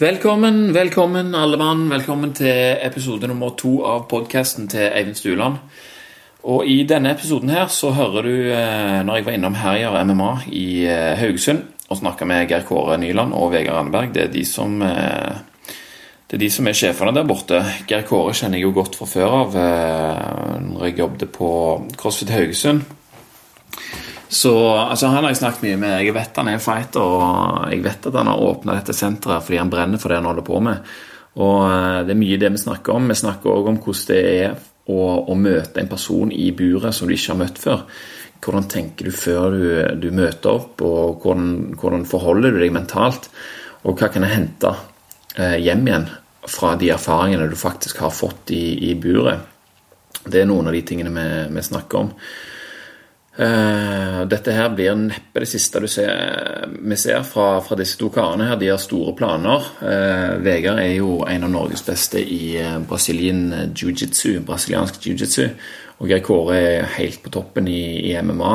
Velkommen, velkommen alle mann. Velkommen til episode nummer to av podkasten til Eivind Stuland. Og I denne episoden her så hører du eh, når jeg var innom Herjer MMA i eh, Haugesund og snakka med Geir Kåre Nyland og Vegard Anneberg. Det er de som eh, det er de som er sjefene der borte. Geir Kåre kjenner jeg jo godt fra før av når jeg jobbet på CrossFit Haugesund. Så altså, Han har jeg snakket mye med. Jeg vet han er fighter, og jeg vet at han har åpna dette senteret fordi han brenner for det han holder på med. Og eh, Det er mye det vi snakker om. Vi snakker òg om hvordan det er å, å, møte en person i buret som du ikke har møtt før. Hvordan tenker du før du, du møter opp, og hvordan, hvordan, forholder du deg mentalt? Og hva kan jeg hente eh, hjem igjen fra de erfaringene du faktisk har fått i, i buret? Det er noen av de tingene vi, vi snakker om. Uh, dette her blir neppe det siste ser, vi ser fra, fra, disse to karene. her, De har store planer. Uh, Vegard er jo en av Norges beste i uh, Brasilien jiu-jitsu, brasiliansk jiu-jitsu. Og Geir Kåre er helt på toppen i, i, MMA.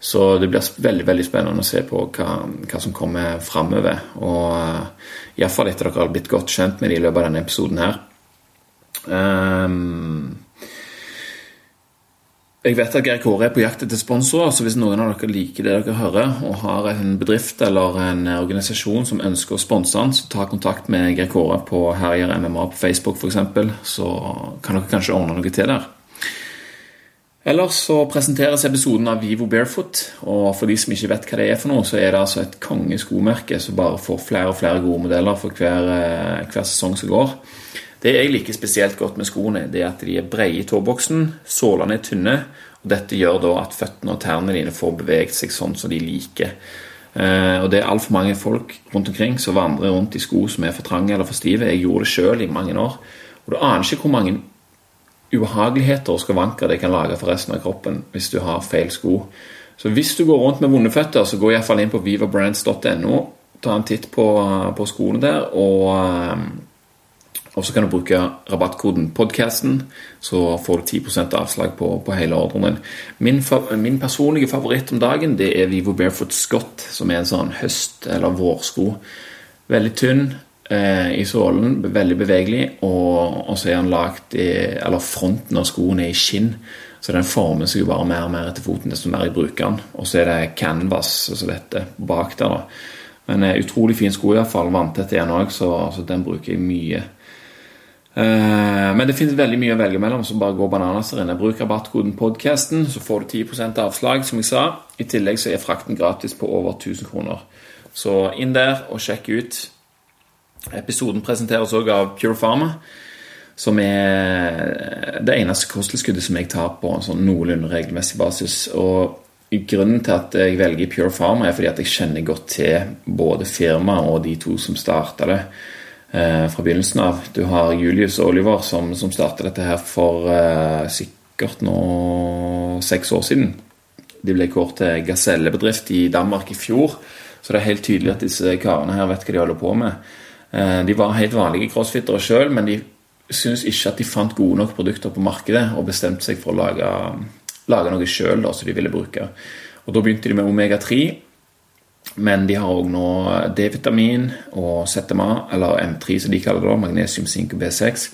Så det blir veldig veldig spennende å se på hva, hva som kommer framover. Og iallfall etter dere har blitt godt kjent med dem i løpet av denne episoden her. Um, jeg vet at Geir Kåre er på jakt etter sponsorer, så hvis noen av dere liker det dere hører, og har en bedrift eller en organisasjon som ønsker å sponse han, så ta kontakt med Geir Kåre på Herjer MMA på Facebook f.eks., så kan dere kanskje ordne noe til der. Ellers så presenteres episoden av Vivo Barefoot, og for de som ikke vet hva det er for noe, så er det altså et kongeskomerke som bare får flere og flere gode modeller for hver, eh, hver sesong som går. Det jeg liker spesielt godt med skoene, det er at de er brede i tåboksen, sålene er tynne, og dette gjør da at føttene og tærne dine får beveget seg sånn som de liker. Eh, og det er altfor mange folk rundt omkring som vandrer rundt i sko som er for trange eller for stive. Jeg gjorde det sjøl i mange år. Og du aner ikke hvor mange ubehageligheter og skavanker det kan lage for resten av kroppen hvis du har feil sko. Så hvis du går rundt med vonde føtter, så gå iallfall inn på vivabrands.no, ta en titt på, på skoene der, og eh, og så kan du bruke rabattkoden 'podcasten', så får du 10 avslag på, på hele ordren din. Min, min, personlige favoritt om dagen det er Vivo Barefoot Scott, som er en sånn høst- eller vårsko. Veldig tynn eh, i sålen, veldig bevegelig, og, og, så er han lagt i Eller fronten av skoen er i skinn, så den former seg jo bare mer og mer etter foten desto mer jeg bruker den. Og så er det canvas, altså dette, bak der, da. Men eh, utrolig fin sko, iallfall. Vanntett igjen òg, så, så den bruker jeg mye. Eh, men det finnes veldig mye å velge mellom, så bare gå bananas der inne. Bruk rabattkoden podcasten, så får du 10% avslag, som jeg sa. I tillegg så er frakten gratis på over 1000 kroner. Så inn der og sjekk ut. Episoden presenteres òg av Pure Pharma, som er det eneste kosttilskuddet som jeg tar på en sånn noenlunde regelmessig basis. Og Grunnen til at jeg velger Pure Pharma, er fordi at jeg kjenner godt til både firmaet og de to som starta det eh, fra begynnelsen av. Du har Julius og Oliver som, som startet dette her for eh, sikkert nå seks år siden. De ble kåret til gasellebedrift i Danmark i fjor, så det er helt tydelig at disse karene her vet hva de holder på med. Eh, de var helt vanlige crossfittere sjøl, men de syntes ikke at de fant gode nok produkter på markedet, og bestemte seg for å lage, lage noe sjøl som de ville bruke. Og Da begynte de med Omega-3, men de har òg nå D-vitamin og ZMA, eller M3 som de kaller det, magnesium, sink og B6.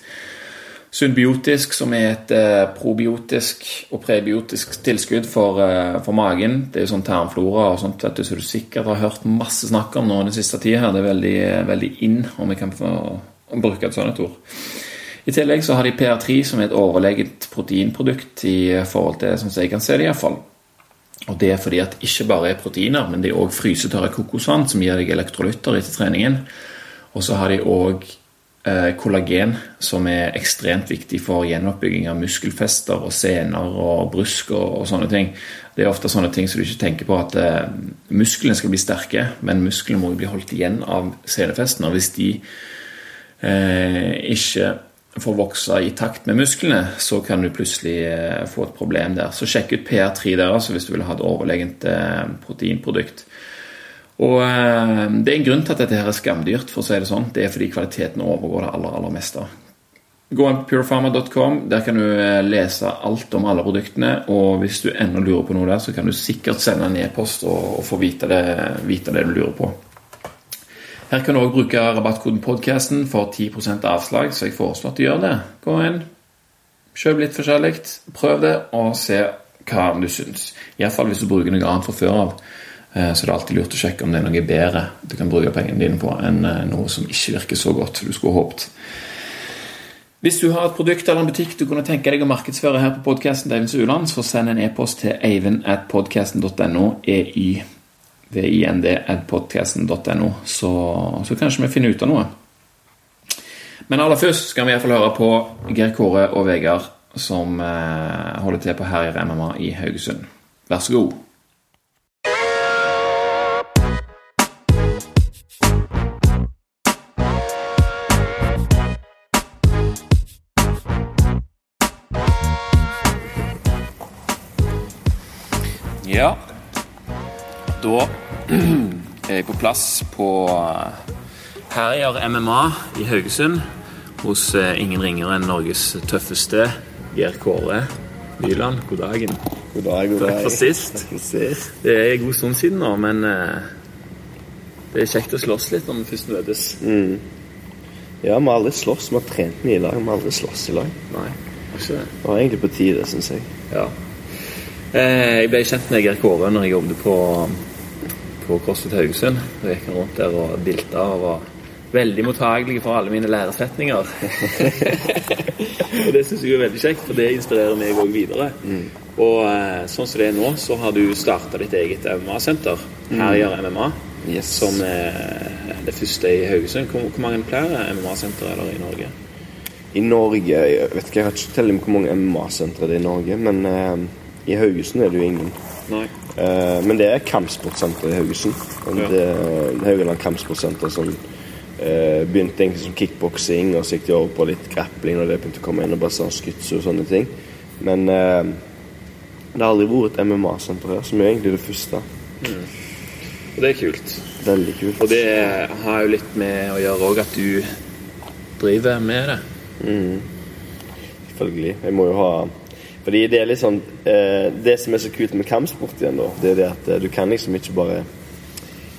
Symbiotisk, som er et eh, probiotisk og prebiotisk tilskudd for, eh, for, magen. Det er jo sånn tarmflora og sånt vet du, så du sikkert har hørt masse snakk om nå den siste tida. Det er veldig, veldig in, om vi kan få bruke et sånt ord. I tillegg så har de PR3, som er et overlegent proteinprodukt i forhold til sånn som jeg kan se det, iallfall. Og Det er fordi at ikke bare er proteiner, men det er òg frysetørre kokosvann som gir deg elektrolytter etter treningen. Og så har de òg eh, kollagen, som er ekstremt viktig for gjenoppbygging av muskelfester og sener og brusk og, og, sånne ting. Det er ofte sånne ting som du ikke tenker på at eh, musklene skal bli sterke, men musklene må jo bli holdt igjen av senefestene. Og hvis de eh, ikke får vokse i takt med musklene, så kan du plutselig eh, få et problem der. Så sjekk ut PR3 der altså, hvis du vil ha et overlegent eh, proteinprodukt. Og eh, Det er en grunn til at dette her er skamdyrt, for å si det sånn. Det er fordi kvaliteten overgår det aller, aller meste. Gå inn på purefarma.com. Der kan du lese alt om alle produktene. Og hvis du ennå lurer på noe der, så kan du sikkert sende en e-post og, få vite det, vite det du lurer på. Her kan du òg bruke rabattkoden podcasten for 10% avslag, så jeg foreslår at du gjør det. Gå inn, kjøp litt forskjellig, prøv det, og se hva du syns. Iallfall hvis du bruker noe annet fra før av. Eh, så det er alltid lurt å sjekke om det er noe bedre du kan bruke pengene dine på, enn eh, noe som ikke virker så godt du skulle håpet. Hvis du har et produkt eller en butikk du kunne tenke deg å markedsføre her på podkasten så send en e-post til eivind.podkasten.no, eivind.podkasten.no, så, så kanskje vi finner ut av noe. Men aller først skal vi iallfall høre på Geir Kåre og Vegard, som eh, holder til på Herjer MMA i Haugesund. Vær så god. Ja, da er jeg på plass på Herjer MMA i Haugesund hos eh, ingen ringere enn Norges tøffeste Geir Kåre Nyland. God dagen. God dag, god dag. Takk for sist. Takk for sist. Det er en god stund siden nå, men eh, det er kjekt å slåss litt når vi først møtes. Mm. Ja, vi har aldri slåss. Vi har trent mye i lag. Vi har aldri slåss i lag. Nei, ikke det. Det var egentlig på tide, syns jeg. Ja. Eh, jeg ble kjent med Geir Kåre når jeg jobbet på, på Korset Haugesund. Jeg gikk rundt der og dilta og var veldig mottagelig for alle mine læresetninger. og det syns jeg er veldig kjekt, for det inspirerer meg òg videre. Og eh, sånn som det er nå, så har du starta ditt eget MMA-senter. Her gjør MMA. Yes. Som er det første i Haugesund. Hvor, hvor mange flere MMA-senter er det i Norge? I Norge Jeg vet ikke, jeg har ikke på hvor mange MMA-sentre det er i Norge, men eh, i Haugesund er det jo ingen. Nei. Eh, men det er kampsportsenter i Haugesund. Ja. Det er Haugaland kampsportsenter som eh, begynte egentlig som kickboksing, og så gikk de over på litt grappling og det begynte å komme inn og sånn skyts og sånne ting. Men eh, det har aldri vært et MMA-senter her, som er egentlig det første. Og det er kult. Veldig kult. Og det har jo litt med å gjøre òg at du driver med det. Selvfølgelig. Jeg må jo ha Fordi det er litt sånn eh, Det som er så kult med kampsport igjen, da, det er det at eh, du kan liksom ikke bare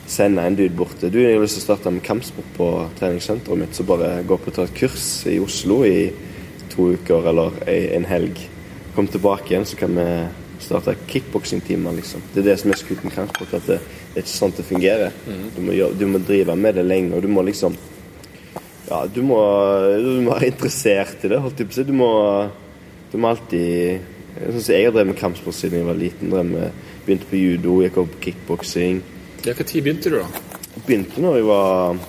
sende en dude bort Du jeg har lyst til å starte med kampsport på treningssenteret mitt, så bare gå opp og ta et kurs i Oslo i to uker eller en helg. Kom tilbake igjen, så kan vi starte kickboksingtimer, liksom. Det er det som er så kult med kampsport, at det, det er ikke sånn det fungerer. Du, må gjøre, du må drive med det lenge, og du må liksom ja, du må, du må være interessert i det, holdt jeg på å si. Du må, du må alltid Sånn som jeg har drevet med kampsport siden jeg var liten. Med, begynte på judo, gikk opp kickboksing. Når begynte du, da? Begynte når jeg var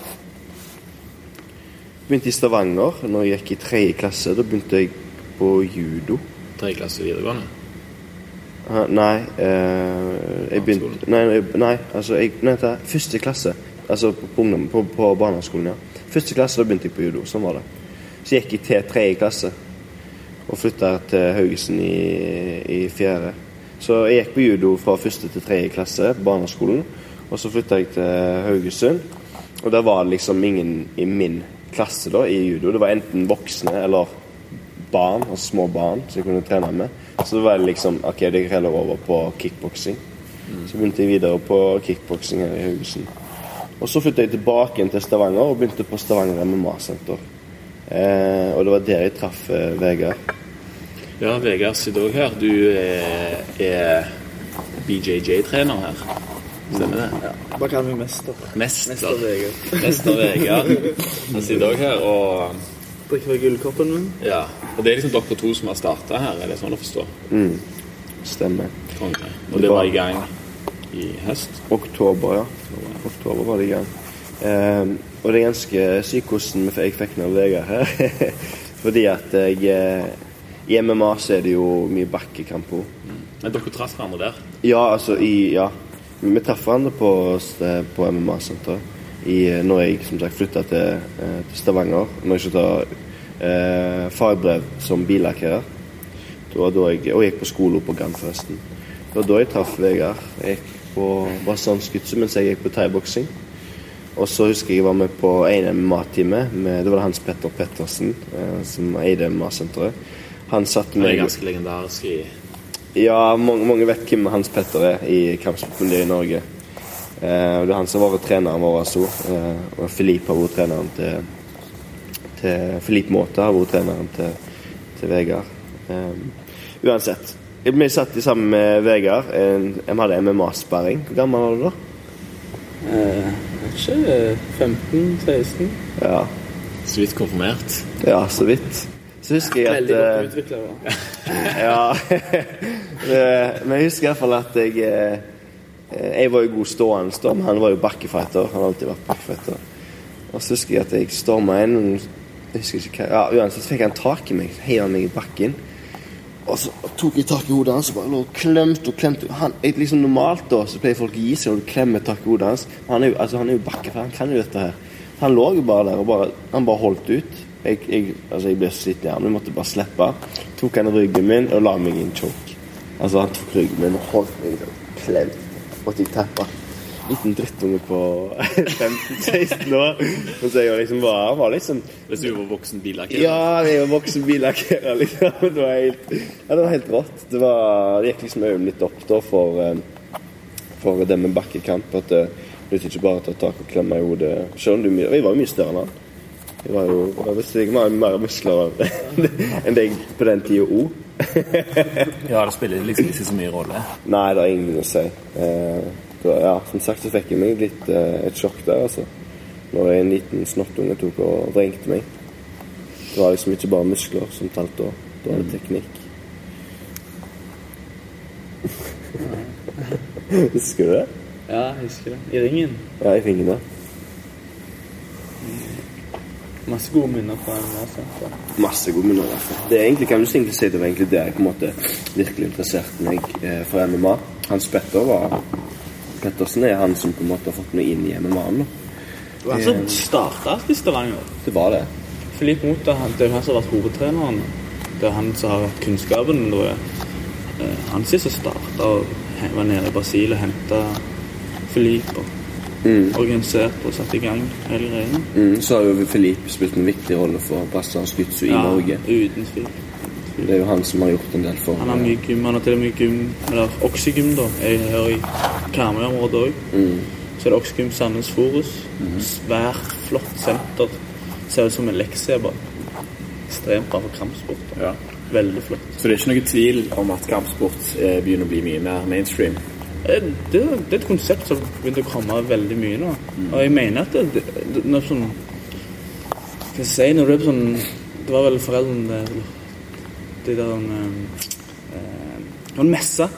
Begynte i Stavanger, når jeg gikk i tredje klasse. Da begynte jeg på judo. Tredje klasse videregående? Nei, eh, jeg begynte Nei, nei altså jeg, nei, er første klasse. Altså på, på, på, på barneskolen, ja. Første klasse, da begynte jeg på judo. Sånn var det. Så jeg gikk jeg til tredje klasse og flytta til Haugesund i, i fjerde. Så jeg gikk på judo fra første til tredje klasse på barneskolen. Og så flytta jeg til Haugesund, og der var det liksom ingen i min klasse da i judo. Det var enten voksne eller barn, altså små barn, som jeg kunne trene med. Så det var liksom OK, det gikk heller over på kickboksing. Så begynte jeg videre på kickboksing her i Haugesund. Og så flytta jeg tilbake til Stavanger og begynte på Stavanger MMA-senter. Eh, og det var der jeg traff eh, Vegard. Ja, Vegard sitter òg her. Du er, er BJJ-trener her. Stemmer det? Ja. Bare kall meg mester. Mester. Mester Vegard. Mester Vegard. Han sitter òg her og Drikker fra gullkoppen min. Ja. Og det er liksom dere to som har starta her, er det sånn å forstå? Stemmer. Konge. Og det var i gang i høst? Oktober, ja. Oktober var det i gang. Eh, og det er ganske sykt hvordan jeg fikk noen Vegard her. Fordi at jeg eh, I MMA så er det jo mye bakkekamp òg. Men dere traff hverandre der? Ja, altså i Ja. Vi traff hverandre på, på MMA-senteret i- når jeg som sagt flytta til, eh, til Stavanger. Når jeg skulle ta eh, fagbrev som billakkerer. Og jeg gikk på skole på Grand forresten. Det var da jeg traff Vegard. Jeg gikk på sånn skytse mens jeg gikk på thaiboksing. Og så husker jeg jeg var med på en MMA-time. med- Det var Hans Petter Pettersen eh, som eide MMA-senteret. Han med Han er ganske legendarisk i ja, mange, mange vet hvem Hans Petter er i kampsportmiljøet i Norge. Eh, det er han som har vært treneren vår også. Eh, og Filip har vært treneren til, til Filip Måte har vært treneren til, til Vegard. Eh, uansett. Vi satt sammen med Vegard. En- Vi hadde MMA-sperring. Hvor gammel var du da? Eh, ikke 15-16. Ja, Så vidt konfirmert. ja så vidt. Så husker jeg at Veldig eh, godt utvikla. Ja. Eh, Men jeg husker i hvert fall at jeg eh, Jeg var jo god stående, da, men han var jo bakkefighter. Han har alltid vært bakkefighter. Og så husker jeg at jeg storma inn Jeg husker ikke hva Ja, uansett så fikk han tak i meg. Heiv meg i bakken. Og så tok jeg tak i hodet hans og bare lå og klemte og klemte. Han, liksom Normalt da så pleier folk å gi seg når du klemmer tak i hodet hans. Han er jo, altså, han er jo bakkefighter, han kan jo dette her. Han lå jo bare der og bare, han bare holdt ut. Jeg, jeg, altså, jeg ble så sliten i armen. Måtte bare slippe. Tok han ryggen min og la meg i en choke. Altså, han tok ryggen min og holdt meg og klemte. Måtte jeg tappe. Liten drittunge på 15-16 år. Og så jeg liksom var, var liksom Hvis du var voksen billakkerer. Ja, jeg var voksen billakkerer, liksom. Det var helt, ja, det var helt rått. Det, var, det gikk liksom øynene litt opp da for, eh, for det med bakkekamp. At det nytter ikke bare å ta tak og klemme i hodet. Selv om du Jeg var jo mye større enn han. Jeg var jo jeg visste jeg var mer muskler enn deg på den tida òg. Ja, det spiller liksom ikke så mye rolle. Nei, det har ingenting å si. Eh, så, ja, som sagt så fikk jeg meg litt eh, et sjokk der, altså. Når en liten snottunge tok og vrengte meg. Det var liksom ikke bare muskler som talte da. Da var det teknikk. Husker du det? Ja, jeg husker det. I ringen. Ja, i fingrene. Masse gode minner fra MMA-senteret. Masse gode minner. Altså. Det er egentlig, kan du egentlig si det var egentlig der jeg på en måte virkelig interesserte meg eh, for MMA. Hans Petter var Pettersen er han som på en måte har fått meg inn i MMA-en. Det var han som starta i Stavanger. Det var det. Filip Mota det er jo han som har vært hovedtreneren. Det er han som har hatt kunnskapen. Det var eh, han som starta og var nede i Brasil og henta Filip. og Organiserte og satte i gang hele greia. Mm, så har jo Filip spilt en viktig rolle for brasiliansk jiu-jitsu i Norge. uten tvil. Det er jo han som har gjort en del for Han har mye gym. Han har til og med gym, eller oksygym, da. Jeg er her i Karmøy-området òg. Mm. Så er det oksygym Sandnes Forus. Svært, flott senter. Ser ut som en lekse. bare. Ekstremt bra for kampsport. da. Ja. Veldig flott. Så det er ikke noe tvil om at kampsport eh, begynner å bli mye mer mainstream. Eh, Det, det er et konsept som begynte å komme veldig mye nå. Og jeg mener at det, det, det når sånn Hva skal jeg si Når du er på sånn Det var vel foreldrene De der eh, eh, Det var en messe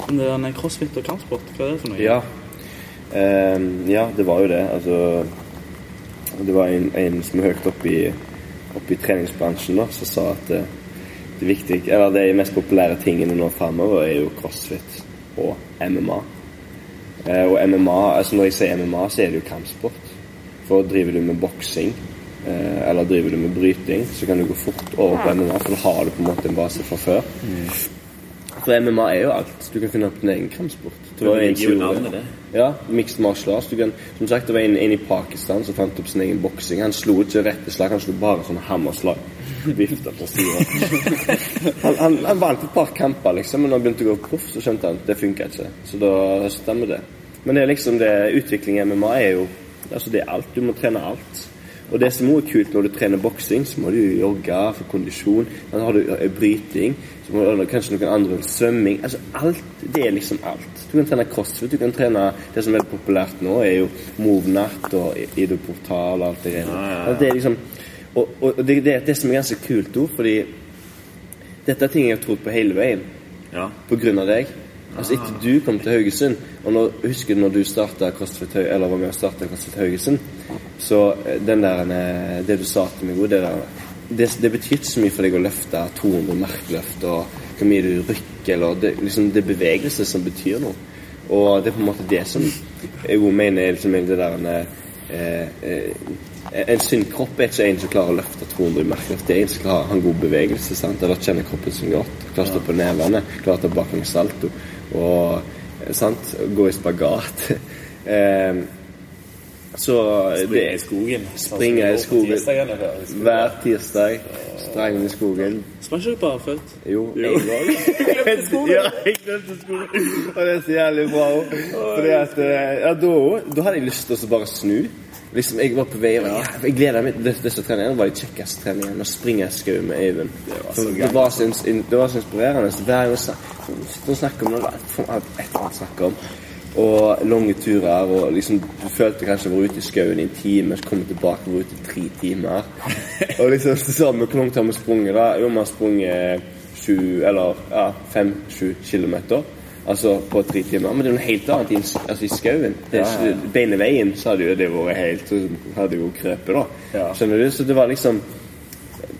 om det der crossfit og kampsport. Hva er det for noe? Ja. eh, ja, det var jo det. Altså Det var en, en som er høyt oppe i, opp i treningsbransjen, da, som sa at det, det viktige Eller de mest populære tingene nå framover er jo crossfit og MMA. Eh, og MMA, altså når jeg sier MMA, så er det jo kampsport. For driver du med boksing eh, eller driver du med bryting, så kan du gå fort over på MMA, for da har du på en måte en base fra før. For MMA er jo alt. Du kan finne opp din egen kampsport. Det var en jo som navnet, det. Ja, mixed martial arts. Du kan, som sagt, det var en, en i Pakistan som fant opp sin egen boksing. Han slo ikke rette slag, han slo bare sånne hammerslag. Vifta på sida. Han, han, han vant et par kamper, liksom, men da han begynte å gå proff, så skjønte han at det funka ikke. Så da stemmer det. Men det er liksom det utvikling i MMA er jo Altså, det er alt. Du må trene alt. Og det som også er kult når du trener boksing, så må du jogge for kondisjon. Da har du eh, bryting, så må du kanskje noen andre svømming. Altså alt. Det er liksom alt. Du kan trene crossfit, du kan trene Det som er populært nå, er jo Movnat og Ido Portal og alt det greiene. Ja, det er liksom Og, og det, det det som er ganske kult òg, fordi dette er ting jeg har trodd på hele veien Ja. på grunn av deg. Altså etter du kom til Haugesund, og når, husker du når du starta CrossFit eller var med og starta CrossFit Haugesund, så eh, den der eh, Det du sa til meg, det der det, det betydde så mye for deg å løfte 200 merkeløft og hvor mye du rykker, eller det, liksom, det er bevegelse som betyr noe. Og det er på en måte det som jeg mener er liksom det der en, eh, En sunn kropp er ikke en som klarer å løfte 200 merkeløft. Det er en som klarer å ha en god bevegelse. sant? Eller kjenner kroppen sin godt. Klarer å stå på nevene. Klarer å ta baklengs salto. Og sant? gå i spagat. eh, Så det Springe i skogen. Springe i skogen. Hver tirsdag sprang i skogen. Sprang ikke du barføtt? Jo, ja, jeg glemte skogen. Og det er så jævlig bra òg. Eh, Ja, da, da hadde jeg lyst til å bare snu. Liksom, Jeg var på vei ja, Jeg gleder meg til disse, treningene, var de kjekkeste treningene. Å springe skau med Øyvind. så Det, var så, ins- det var så inspirerende. Så Hver gang vi sitter og snakker om noe, et eller annet snakke om. Og lange turer. og liksom, Du følte kanskje å være ute i skauen i en time, så kom du tilbake og var ute i tre timer. Og liksom så sa vi hvor langt har vi sprunget, da? Jo, vi har sprunget sju, eller ja, fem-sju kilometer. Altså på tre timer. Men det er noe helt annet i, altså, i skauen. Ja, ja. Beine veien så hadde jo det vært helt Så hadde jo krøpet, da. Skjønner du? Så det var liksom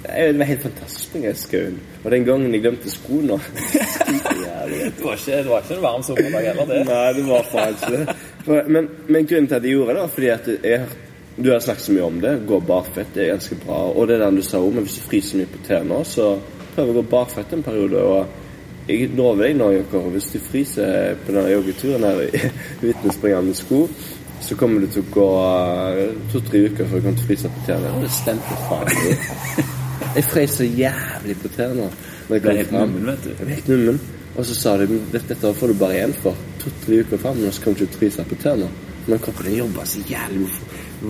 Det var helt fantastisk i skauen. Og den gangen jeg glemte skoene Det var ikke, det var ikke en varm sommerdag heller, det. Nei, det var faen ikke. For- Men, men grunnen til at jeg gjorde det, var fordi at jeg, du har snakket så mye om det. Gå barføtt det er ganske bra. Og det er den du sa om, men hvis du fryser mye på tærne, så prøv å gå barføtt en periode. og jeg lover deg nå, Jokker, hvis du fryser på denne joggeturen her uten å springe med sko, så kommer du til å gå eh, to-tre uker før du kan fryse på tærne. Det stemte faen. Jeg frøs så jævlig på tærne. jeg Ble helt nummen, vet du. Jeg ble helt nummen. Og så sa de dette, dette får du bare igjen for to-tre uker fram, så kan du ikke fryse på tærne. Men kroppen din jobber så jævlig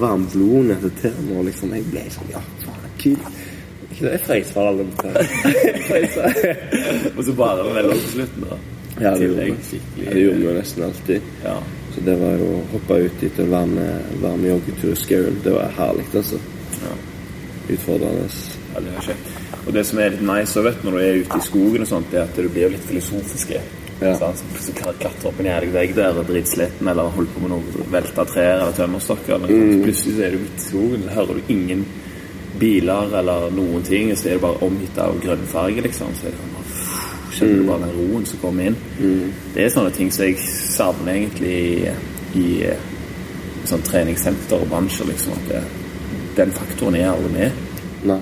varmt blod ned til tærne, og liksom jeg ble sånn Ja, faen, kult. Ikke det, Jeg frøs for alle. Og så bare vel på slutten, da. Ja, det gjorde vi. Ja, det gjorde vi nesten alltid. Ja. Så det var jo å hoppe ut dit og være med, være med joggetur i skauen. Det var herlig, altså. Ja. Utfordrende. Ja, det var kjekt. Og det som er litt nice så vet når du er ute i skogen, og sånt, er at du blir litt filosofisk. Ja. Så Plutselig kan klatre opp en jævlig vegg der og dritsliten, eller holde på med noe velta trær eller tømmerstokker. Men mm. Plutselig så er du ute i skogen, så hører du ingen biler eller noen ting. Så er det bare omgitt av grønn farge, liksom. Så er det bare, kjenner du bare den roen som kommer inn. Det er sånne ting som jeg savner egentlig i, i sånn treningssenter og bransjer, liksom. At det, den faktoren er aldri med. Nei,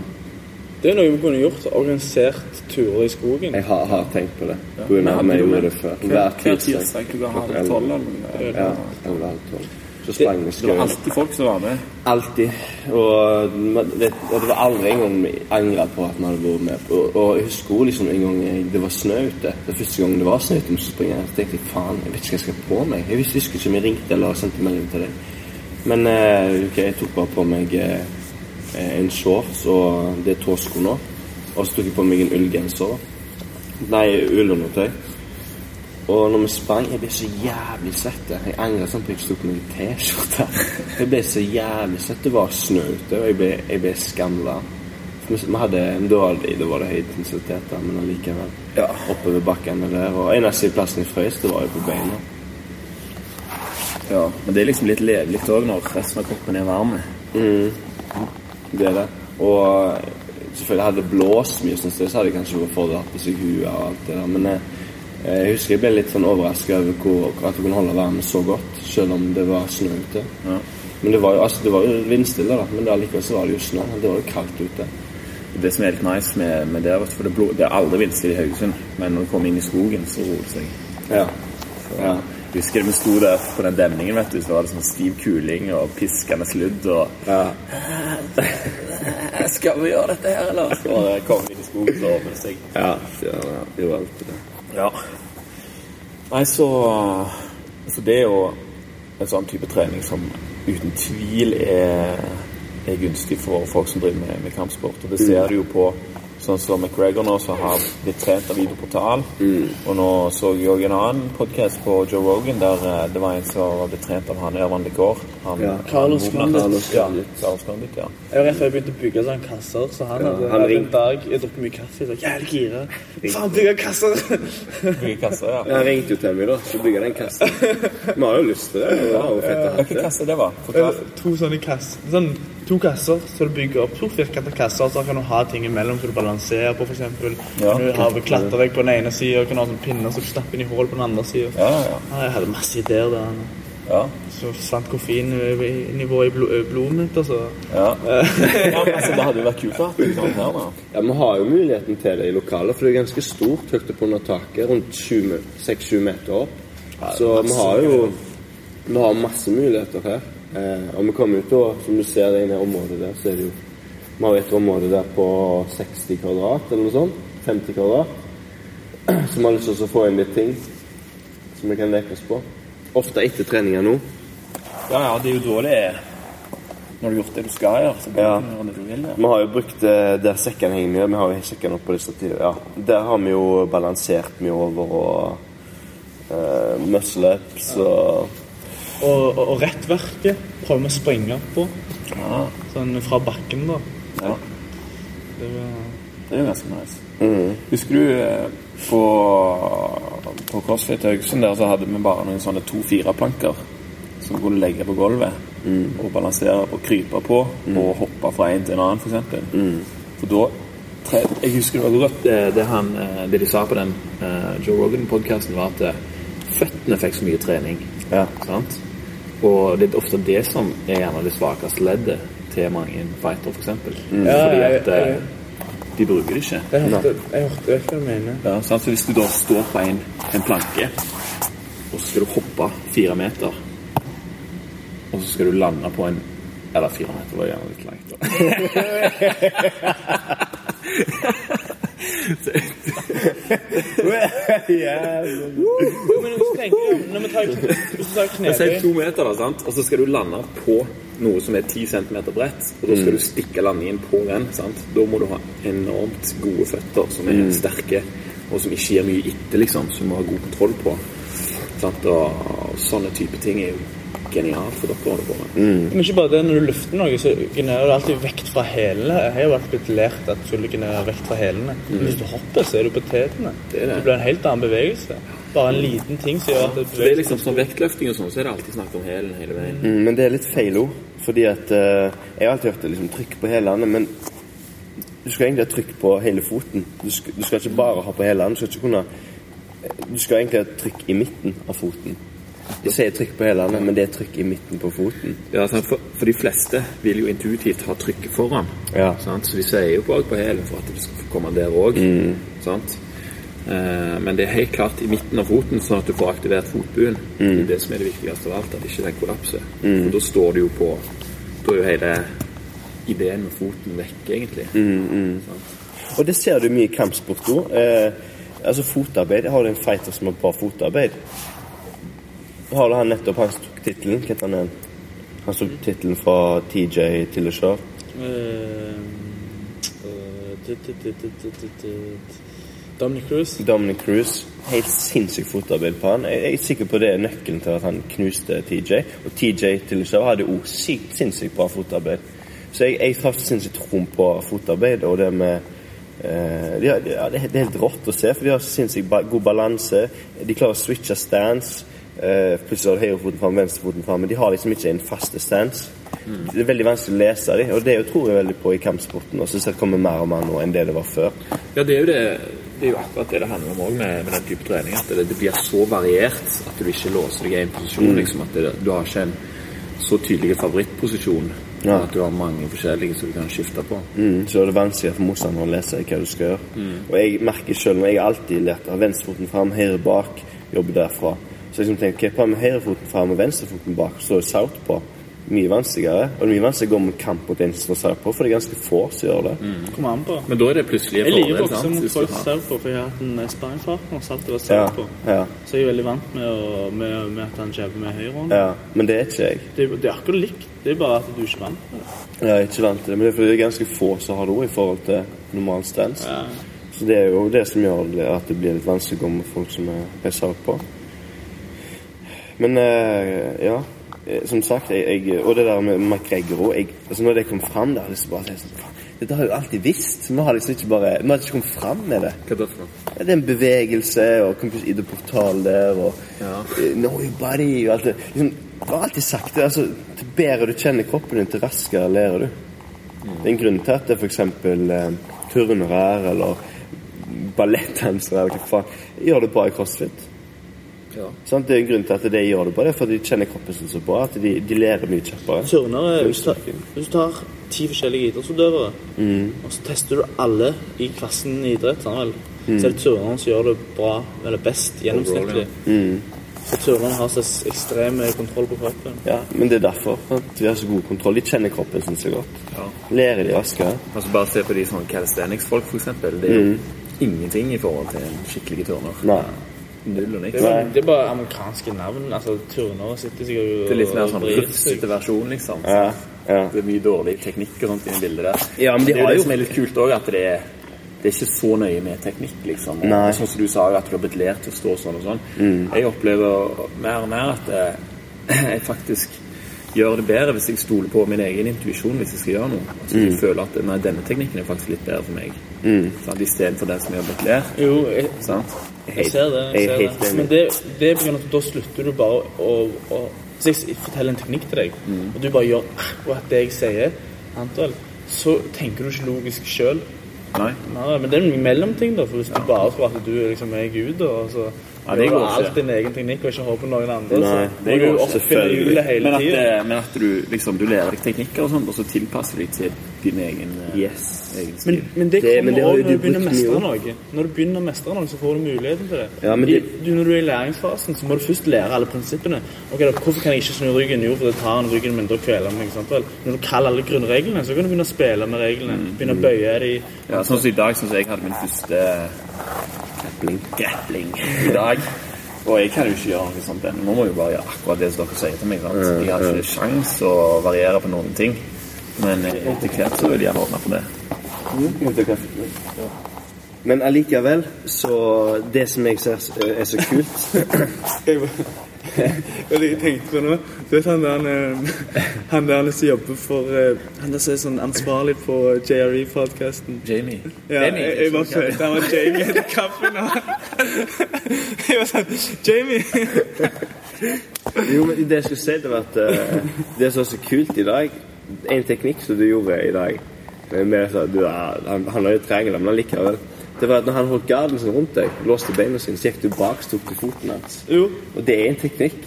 Det er noe vi kunne gjort. Organisert turer i skogen. jeg har, har tenkt på det. Ja. På grunn av at vi gjorde det før. Hver, hver tirsdag klokka halv tolv. eller halv tolv. Så sprang med i Det var alltid folk som var med. Alltid. Og det, og det var aldri en gang vi angra på at vi hadde vært med. Og, og jeg husker liksom en gang jeg- det var snø ute. Det første gang det var snø ute, så springer jeg. Så tenkte faen, jeg vet ikke hva jeg skal på meg. Jeg visste husker ikke om jeg ringte eller sendte melding til deg. Men eh, ok, jeg tok bare på meg eh, en shorts og det er tåsko nå. Og så tok jeg på meg en ullgenser. Nei, ullundertøy. Og når vi sprang, jeg ble så jævlig svett. Jeg angrer sånn på at jeg tok på meg T-skjorte. Jeg ble så jævlig svett. Det var snø ute, og jeg ble, jeg ble skamla. Vi hadde, da, da var det høy intensitet, men allikevel. Ja. Oppover bakkene der. Og eneste plassen jeg frøs, det var jo på beina. Ja, men det er liksom litt levelig òg når resten av kroppen er varm. Det er det. Og selvfølgelig hadde det blåst mye, sånn så hadde jeg kanskje vært fordel på seg huet og alt det der. Men eh, jeg husker jeg ble litt sånn overraska over hvor, at du kunne holde varmen så godt, selv om det var snø ute. Ja. Men det var jo, altså, det var jo vindstille, da. Men allikevel så var det jo snø. Det var jo kaldt ute. Det som er litt nice med, med det, for det, blod, det er aldri vindstille i Haugesund, men når du kommer inn i skogen, så roer det seg. Ja. ja. Jeg husker vi sto der på den demningen, vet du, så var det sånn stiv kuling og piskende sludd og ja. Skal vi gjøre dette her, eller? Så kom vi inn i skogen, så åpnet det seg. Ja, det gjorde alltid det. Ja. Nei, så Så det er jo en sånn type trening som uten tvil er, er gunstig for folk som driver med, med kampsport. Og det ser du jo på sånn som McGregor nå, som har blitt trent av Videoportal. Og nå så jeg òg en annen podkast på Joe Rogan der eh, det var en som var blitt trent av han Ervan. Han, Ja. Carlos han- Condit. Carlos Ja, Carlos Condit, ja. Jeg var rett før jeg begynte å bygge sånne kasser, så han Ja, hadde han en dag Jeg drukket mye kaffe. Så jævlig gira. Faen, bygge kasser! Bygge kasser, ja. Han ringte jo til meg, da, så bygga den kassen. Vi har jo lyst til det. Var Hvilken kasse det var? Forklar. to sånne kasser. Sånn, to kasser, så du bygger opp to firkanta kasser, så kan du ha ting imellom som du balanserer på, f.eks. Ja. Du ha klatrevegg på den ene sida, kan du ha sånne pinner så du stapper inn i hull på den andre sida. Ja, ja, Ja, jeg hadde masse ideer der. ja. Så forsvant koffeinnivået i blo- blodet mitt, altså. ja. ja men altså, det hadde jo vært kult å ha en her, da. Ja, Vi har jo muligheten til det i lokalet, for det er ganske stort høyt oppe under taket. Rundt 6-7 meter opp. Så vi har jo vi har masse muligheter her. Eh, og vi kom ut da, som du ser det inne i området der, så er det jo Vi har et område der på 60 kvadrat, eller noe sånt. 50 kvadrat. Som har lyst til å få inn litt ting som vi kan leke oss på. Ofte etter treninger nå. Ja, ja, det er jo da det er Når du har gjort det du skal gjøre, så Ja. du gjøre det du vil. Ja. Vi har jo brukt eh, der sekken henger mye. Vi har jo sekken oppå det stativet. Ja. Der har vi jo balansert mye over og uh, muscle-ups ja. Og, og, og rettverket prøver vi å springe på. Ja, Sånn fra bakken, da. ja. Det var Det er jo ganske nice. Mm. Husker du eh, på, på CrossFit Haugesund der så hadde vi bare noen sånne to-fire-planker som vi kunne legge på gulvet og balansere og krype på og hoppe fra en til en annen, f.eks. For da Jeg husker det var godt det, det, han, eh, det de sa på den eh, Joe Rogan-podkasten, var at eh, føttene fikk så mye trening. Ja. Sant? Og det er ofte det som er gjerne det svakeste leddet til mange fighter, f.eks. Mm. Ja, Fordi at eh, jeg- de bruker det ikke. Jeg hørte, jeg hørte, hva du mener. Ja, sant? Så hvis du da står på en, en planke, og så skal du hoppe fire meter, og så skal du lande på en Eller fire meter var gjerne litt langt, da. yeah. Tenker, når vi tar, hvis du tar Si to meter, da, sant? og så skal du lande på noe som er 10 cm bredt, og da skal du stikke landingen på den. Sant? Da må du ha enormt gode føtter som er sterke, og som ikke gir mye etter, liksom, som du må ha god kontroll på. Sant? Og, sånne type ting er jo genialt for dere å holde på med. Men ikke bare det, når du løfter noe, så genererer du alltid vekt fra hælene. Jeg har jo alltid blitt lært at du genererer vekt fra hælene. Men hvis du hopper, så er du på tetene. Det det. det. blir en helt annen bevegelse. Bare en liten ting som gjør at det det er liksom sånn vektløfting og sånn, så er det alltid snakk om hælen hele veien. Mm, men det er litt feil ord. Fordi at uh, Jeg har alltid hørt det liksom trykk på hælene, men du skal egentlig ha trykk på hele foten. Du skal, du skal ikke bare ha på hælene. Du skal ikke kunne Du skal egentlig ha trykk i midten av foten. De sier trykk på hælene, men det er trykk i midten på foten. Ja. For, for de fleste vil jo intuitivt ha trykket foran. Ja. Sant? Så de sier jo bak på hælen for at det skal komme der òg. Eh, men det er helt klart i midten av foten, sånn at du får aktivert fotbuen. Det er det som er det viktigste av alt, at ikke den kollapser. For da står du jo på Da er jo hele ideen med foten vekk, egentlig. Sant? Og det ser du mye i kampsport nå. Eh, altså fotarbeid. Har du en fighter som har bra fotarbeid? Har du han nettopp han tok tittelen? Hva heter han? Han tok tittelen fra TJ Tilleshar. Dominic Cruise. Dominic Cruz. Helt sinnssykt fotarbeid på han. Jeg jeg er sikker på det er nøkkelen til at han knuste TJ. Og TJ Tilleshar hadde òg sykt sinnssykt bra fotarbeid. Så jeg, jeg har sinnssykt troen på fotarbeid og det med Uh, de har, ja, det, er- helt rått å se, for de har sinnssykt ba god balanse. De klarer å switche stance. Uh, plutselig har du høyrefoten fram, venstrefoten fram. Men de har liksom ikke en faste stance. Det er veldig vanskelig å lese dem, og det tror jeg veldig på i kampsporten. Og så kommer mer og mer nå enn det det var før. Ja, det er jo det det er jo akkurat det det handler om med, med den type trening. At det, det blir så variert at du ikke låser deg i en posisjon. liksom At det, du har ikke en så tydelig favorittposisjon. Ja. At du har mange forskjellige som du kan skifte på. Mm, så er det vanskelig for motstanderen å lese hva du skal gjøre. Og jeg merker selv, når jeg alltid lært av venstrefoten fram, høyre bak, jobber derfra. Så jeg liksom tenker, hva med høyrefoten fram og venstrefoten bak, så er det south på. Mye vanskeligere. Og det er mye vanskeligere å gå med kamp mot en som står på, for det er ganske få som gjør det. Kommer an på. Men da er det plutselig en Jeg liker å fordel. bokse mot folk som folk på, for jeg har hatt en sparringpartner som alltid var Ja, på. ja, Så jeg er veldig vant med, å, med, med at han jabber med høyre hånd. ja. Men det er ikke jeg. Det, det er akkurat likt. Det er bare at du ikke vant med det. Jeg er ikke vant til det, men det er fordi det er ganske få som har det i forhold til normal stans. Ja. Så det er jo det som gjør det, at det blir litt vanskelig å gå med folk som er, er south på. Men eh, ja, som sagt, jeg, jeg, og det der med McGregor òg altså Når det kom fram der, liksom bare sånn, faen, Dette har jeg jo alltid visst. Vi har liksom ikke bare, vi har ikke kommet fram med det. Hva det for noe? Det er en bevegelse, og Campus ID-portal der, og Ja. eh, Know your body, og alt det. Liksom, jeg har alltid sagt det. altså, Til bedre du kjenner kroppen din, til raskere lærer du. Det er en grunn til at det f.eks. Eh, turnere eller ballettdansere eller hva faen gjør det bra i crossfit. Ja. Sånn, Det er en grunn til at de gjør det bra, det fordi de kjenner kroppen sin så bra at de, de lærer mye kjappere. Turnere hvis, du tar- hvis du tar ti forskjellige idrettsutøvere, og så tester du alle i klassen i idrett, sånn vel? så er det turneren som gjør det bra, eller best, gjennomsnittlig. Så turnerne har så ekstrem kontroll på kroppen. Ja, men det er derfor at vi har så god kontroll. De kjenner kroppen sin så godt. Ja. Lærer de raskere. Altså Bare se på de sånne calisthenics-folk, f.eks. Det er jo ingenting i forhold til en skikkelig turner. Nei. Null og niks. Det er, det er bare amerikanske navn. altså Turner sitter sikkert Det er litt mer sånn rufsete versjon, liksom. Ja, ja. Det er mye dårlig teknikk og sånt i det bildet der. Ja, men de det er har jo det som er litt kult òg, at det er, det er ikke så nøye med teknikk, liksom. Nei. Sånn som du sa, at du har blitt lært til å stå sånn og sånn. Mm. Jeg opplever mer og mer at eh, jeg faktisk gjør det bedre hvis jeg stoler på min egen intuisjon hvis jeg skal gjøre noe. Altså, Jeg føler at nei, denne teknikken er faktisk litt bedre for meg. Mm. Sant? Istedenfor den som jeg har blitt lært. Jo, jeg, Sant? jeg ser det. jeg Jeg er ser det. Men det, det er på grunn av at da slutter du bare å, å Hvis jeg forteller en teknikk til deg, Mm. og du bare gjør akkurat det jeg sier, antall, så tenker du ikke logisk sjøl. Nei. Nei, men det er en mellomting, da. For hvis du bare tror at du liksom er Gud, og så Ja, det går ikke. alt din egen teknikk og ikke håpe på noen andre, Nei, det går du selvfølgelig. Men at, tiden. eh, men at du liksom du lærer deg teknikker og sånt, og så tilpasser du deg til din egen, eh, Yes. egen stil. Men, men det Det- kommer men det også når du begynner å mestre noe. Når du begynner å mestre noe, så får du muligheten til det. Ja, men I, du, når du er i læringsfasen, så må du først lære alle prinsippene. Ok, da, Hvorfor kan jeg ikke snu ryggen? Jo, for det tar en ryggen min, da kveler meg. Når du kaller alle grunnreglene, så kan du begynne å spille med reglene. Begynne å bøye de. Ja, sånn som i dag, sånn som jeg hadde min første Grappling. grappling i dag. Og jeg kan jo ikke gjøre noe sånt ennå. Nå må jeg jo bare gjøre akkurat det som dere sier til meg. sant? Jeg har ikke sjans å variere på noen ting. Men eh, etter hvert så vil jeg gjerne åpne for det. Men allikevel, så Det som jeg ser er så kult jeg tenkte på noe. Du vet han der, eh, han der som jobber for eh, Han der som er sånn ansvarlig på JRE-podkasten. Jamie. Ja, jeg, jeg bare følte han var Jamie etter kaffen. Og jeg var sånn Jamie! Jo, men det jeg skulle si, det var at eh, det som er så kult i dag En teknikk som du gjorde i dag med, så, du, Han, han har jo triangler, men likevel Det var at når han holdt garden sin rundt deg, låste beina sine, så gikk du bak, tok til foten hans. Jo. Og det er en teknikk.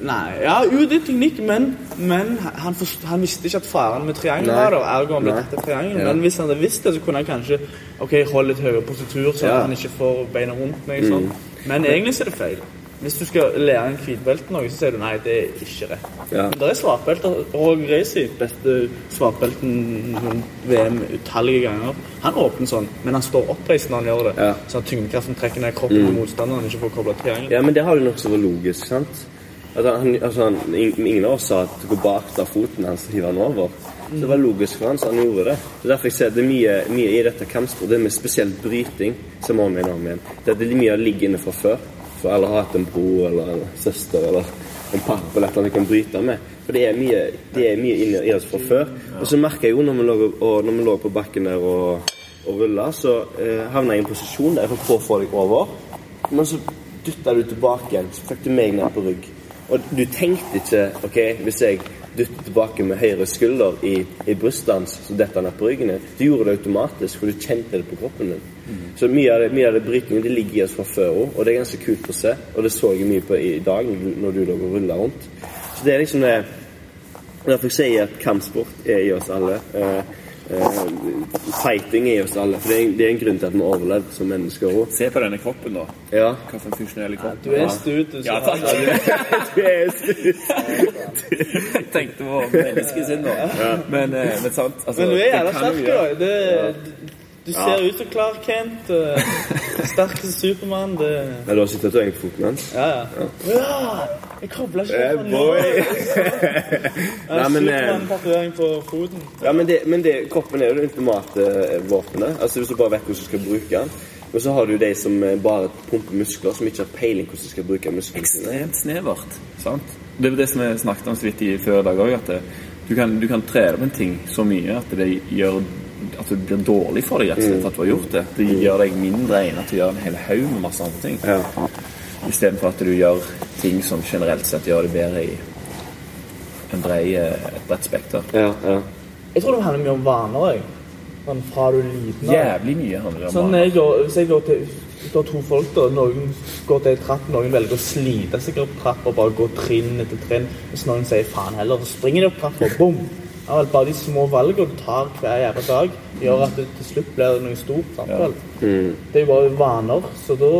Nei, ja, jo, det er teknikk, men, men han, forst- han visste ikke at faren med triangel var der. Ergo han ble tatt av triangel. Men hvis han hadde visst det, så kunne han kanskje Ok, holde litt høyere positur, så Ja. han ikke får beina rundt meg. Sånn. Men egentlig så er det feil. Hvis du skal lære en hvitbelte noe, så sier du nei, det er ikke rett. Ja. Men det er svartbelter. Roger Reisi, beste svartbelten VM utallige ganger, han åpner sånn, men han står oppreist når han gjør det. Ja. Så tyngdekraften trekker ned kroppen på motstanderen, ikke får kobla triangel. Ja, men det har jo nokså logisk, sant? At han, altså, han, ingen av oss sa at gå bak ta foten hans og hive han over. Så det var logisk for han, så han gjorde det. Er derfor jeg ser det er mye, mye i dette kampsport, det med spesielt bryting, som om igjen om igjen. Det er mye ligger inne fra før. For alle har hatt en bror eller en søster eller en pappa eller noe de kan bryte med. For det er mye, det er mye inni oss fra før. Og så merker jeg jo når vi lå, og når vi lå på bakken der og, og rulla, så eh, havna jeg i en posisjon der jeg å få deg over. Men så dytta du tilbake igjen, så fikk du meg ned på rygg. Og du tenkte ikke OK, hvis jeg dytter tilbake med høyre skulder i, i brystet hans, så detter han ned på ryggen. Du gjorde det automatisk, for du kjente det på kroppen din. Så mye av det, mye av det brytningen det ligger i oss fra før òg, og det er ganske kult å se. Og det så jeg mye på i dag når du, lå og rulla rundt. Så det er liksom det Derfor sier jeg at kampsport er i oss alle. Eh, fighting er i oss alle. For det er, det er en grunn til at vi har overlevd som mennesker òg. Se på denne kroppen, da. Ja. Hva for en funksjonell kropp. Du er stut. du, Ja, takk. Du er stut. Jeg tenkte på menneskesinn, da. Men, eh, men sant altså, Men du er det jævla sterk, da. Det, du ser ut som Clark Kent. Uh, sterk som Supermann. Det Men du har sett og på foten hans? Ja, ja. ja jeg kobla ikke Eh, fra. Ja, Nei, men, eh, på foten. Ja, men, det, men det, kroppen er jo det ultimate eh, våpenet. Altså Hvis du bare vet hvordan du skal bruke den. Og så har du de som eh, bare pumper muskler, som ikke har peiling hvordan de skal bruke musklene ekstremt snevert. sant? Det er det som jeg snakket om så vidt i før i dag òg, at det, du, kan, du kan trene på en ting så mye at det gjør at det blir dårlig for deg rett og slett at du har gjort det. Det gjør deg mindre egnet til å gjøre en hel haug med masse andre ting. Ja. Istedenfor at du gjør ting som generelt sett gjør det bedre i en brei, et bredt spekter. Ja, ja. Jeg tror det handler mye om vaner. jeg. Sånn fra du er liten. av. Jævlig mye handler det om. Sånn vaner. jeg går, Hvis jeg går til det er to folk, da. Noen går til en trapp, noen velger å slite seg opp trappa og bare gå trinn etter trinn. Hvis noen sier faen heller, så springer de opp trappa, og bom! Ja, bare de små valgene du tar hver jævla dag, gjør at det til slutt blir noe stort. Ja. Mm. Det er jo bare vaner, så da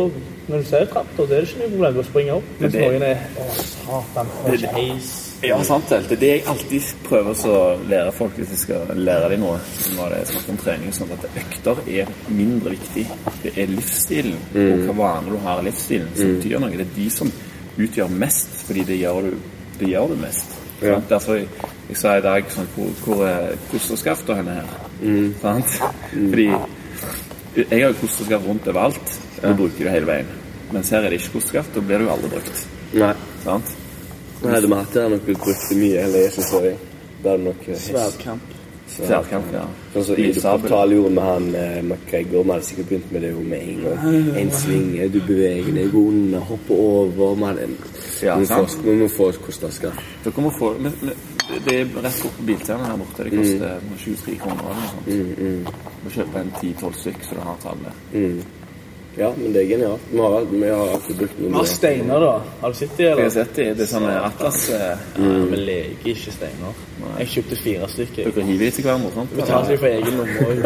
når du ser traktor, det er det ikke noe problem. å springe opp. Mens Det- noen er Å, satan, får ikke heis. Ja, sant det. Det er det jeg alltid prøver å lære folk hvis jeg skal lære dem noe. Når det er snakk om trening, sånn at økter er mindre viktig. Det er livsstilen og hva vaner du har i livsstilen som betyr noe. Det er de som utgjør mest, fordi det gjør du, det gjør du mest. Ja. Derfor jeg, jeg sa i dag sånn, hvor, hvor er kosterskaftet henne her? Sant? Fordi jeg har jo kosterskaft rundt overalt og bruker det hele veien. Mens her er det ikke kosterskaft, da blir det jo aldri brukt. Nei. Sant? Nei, hadde vi hatt det her nok blitt brukt mye Eller jeg synes jeg. det hadde nok Sverdkamp. Sverdkamp. Ja. Sånn som. Portal gjorde med han eh, McGregor. Vi hadde sikkert begynt med det jo med en gang. En svinge, du beveger deg under, hopper over. Vi hadde Ja, vi må sant. få- vi må få hvordan. Dere må få men, men, Det er rett opp på biltjernet her borte. Det koster 23 kroner eller noe sånt. Mm, Du må kjøpe en 10-12 stykk, så du har tallet. Ja, men det er genialt. Vi har, vi har alltid brukt noe Vi har steiner, da. Har du sett de, Jeg har sett de. Det er sånne Atlas Mm. Ja, vi leker ikke steiner. Jeg kjøpte fire stykker. Dere hiver til hverandre. sant? Betalte de for egen lomme òg.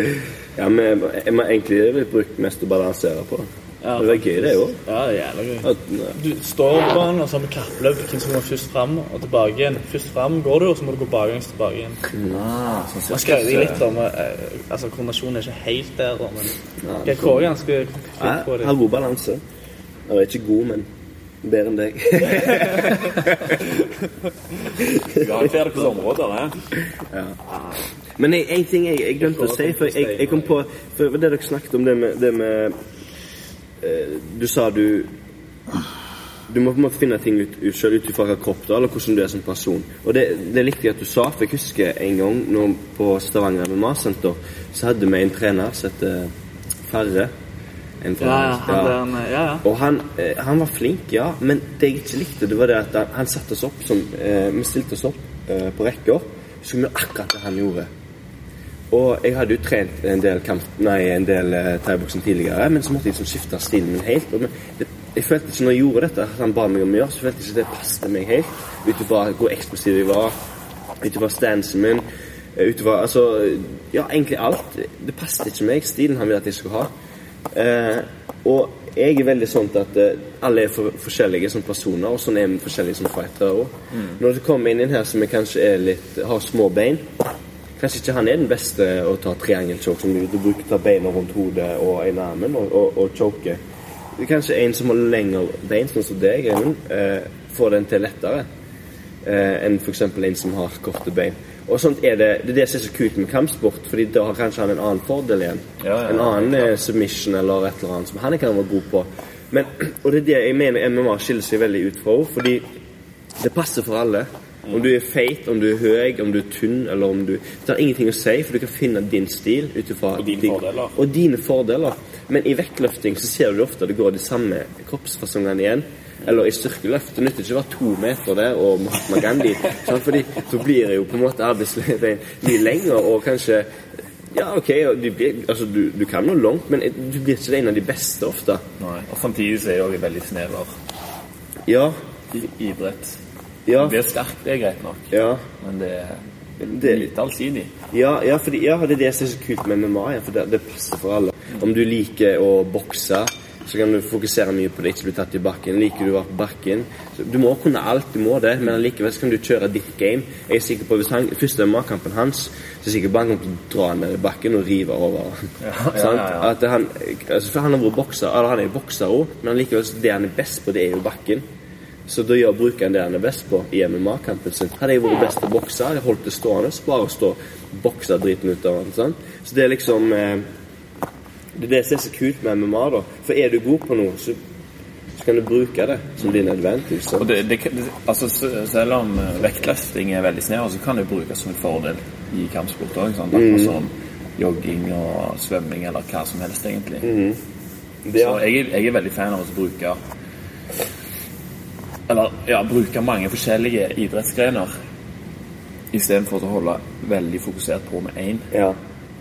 Ja, men jeg må egentlig det blitt brukt mest å balansere på. Ja, det er gøy, det òg. Ja, jævla gøy. Du står på den, og så har vi kappløp hvem som går først fram og tilbake igjen. Først fram går du, og så må du gå baklengs tilbake igjen. Ah, sånn Jeg skrev litt om eh, Altså, koordinasjonen er ikke helt der, da, men GK er ganske flink på det. har god balanse. Jeg er ikke god, men bedre enn deg. Garantert på områder, det. Men én en ting jeg, jeg glemte å si, for jeg, jeg kom på For det dere snakket om det med, det med eh, Du sa du Du må på en måte finne ting ut, ut selv ut fra hvilken kropp du har, eller hvordan du er som person. Og det, det likte jeg at du sa, for jeg husker en gang når, på Stavanger MMA-senter, så hadde vi en trener som het. En fra- Ja, ja, han ja, ja. og han, eh, han var flink, ja, men det jeg ikke likte, det var det at han, han satte oss opp som eh, Vi stilte oss opp eh, på rekker, så skulle vi akkurat det han gjorde. Og jeg hadde jo trent en del kamp, nei, en del eh, thaiboksing tidligere, men så måtte jeg liksom skifte stilen min helt. Men, det, jeg følte ikke når jeg gjorde dette, at han ba meg om å gjøre, så følte jeg ikke det passet meg helt. Ut ifra hvor eksplosiv jeg var, ut ifra stansen min, eh, ut ifra Altså, ja, egentlig alt. Det passet ikke meg, stilen han ville at jeg skulle ha. Eh, og jeg er veldig sånn at eh, alle er for, forskjellige som personer, og sånn er vi forskjellige som fightere òg. Når du kommer inn her som kanskje litt, har små bein Kanskje ikke han er den beste å ta triangelchoke, som du, bruker ta beina rundt hodet og ene armen og, og, og choke. Det Kanskje en som har lengre bein, sånn som deg, Eivind, eh, får den til lettere eh, enn f.eks. en som har korte bein. Og sånt er det, det er det som er så kult med kampsport, fordi da har kanskje han en annen fordel igjen. Ja, ja, en annen ja. submission eller et eller annet som han kan være god på. Men, og det er det jeg mener MMA skiller seg veldig ut fra henne, fordi det passer for alle. Om du er feit, om du er høy, om du er tynn, eller om du Det har ingenting å si, for du kan finne din stil ut ifra Og dine din- fordeler. Og dine fordeler. Men i vektløfting så ser du ofte at det går de samme kroppsfasongene igjen. Eller i styrkeløft. Det nytter ikke å være to meter der og Mahatma Gandhi. sant? Fordi så blir det jo på en måte arbeidslivet mye lenger, og kanskje Ja, OK, du, blir, altså, du, du kan nå langt, men du blir ikke en av de beste ofte. Nei. Og samtidig så er jo vi veldig snever Ja. i- idrett. Ja. Det blir sterk, det er greit nok, Ja. men det er Det- lite allsidig. Ja, ja, fordi, ja, det er det som er så kult med MMA. Ja, for det, det passer for alle. Om du liker å bokse, så kan du fokusere mye på det, ikke bli tatt i bakken. Liker du å være på bakken så Du må kunne alt, du må det, men allikevel kan du kjøre ditt game. Jeg er sikker på Hvis han, første MMA-kampen hans, så er jeg sikker på han kommer til å dra ned i bakken og rive over. Ja, ja, ja, han, altså, for han har vært bokser, eller han er bokser òg, men allikevel så det han er best på, det er jo bakken. Så da gjør bruker han det han er best på i MMA-kampen sin. Hadde jeg vært best til å bokse, hadde jeg holdt det stående, bare stå og bokse driten ut av han. Sant? Så det er liksom eh, Det er det som er så kult med MMA, da. For er du god på noe, så, så kan du bruke det som din advantage. sant? Og det, det, altså, selv om vektløfting er veldig snever, så kan det brukes som en fordel i kampsport òg. Akkurat som jogging og svømming eller hva som helst, egentlig. Det, Så jeg, er- jeg er veldig fan av å bruke Eller ja, bruke mange forskjellige idrettsgrener istedenfor å holde veldig fokusert på med én. Ja,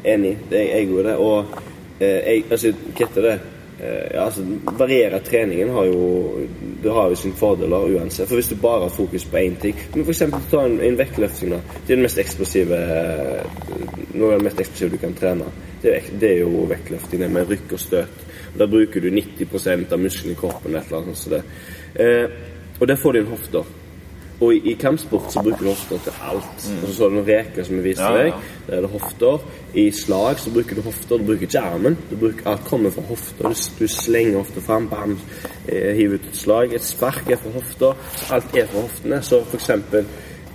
enig. Det er jeg òg det. Og eh, jeg, altså, hva heter det? eh, ja, altså, Variere treningen har jo Det har jo sine fordeler uansett. For hvis du bare har fokus på én ting Men eksempel ta en, en vektløfting. da Det er den mest eksplosive eh, Noe av det mest eksplosive du kan trene. Det er, det er jo vektløfting, det med rykk og støt. Da bruker du 90% av musklene i kroppen. Et eller annet, sånt som det. Eh, og der får du en hofte. Og i, i kampsport så bruker du hofter til alt. Og så så du noen reker som jeg viste Ja, deg. Der er det hofter. I slag så bruker du hofter. Du bruker ikke armen. Du bruker, alt kommer fra hofter. Du, du slenger hofta fram, bam, eh, hiver ut et slag. Et spark er fra hofter. Alt er fra hoftene. Så for eksempel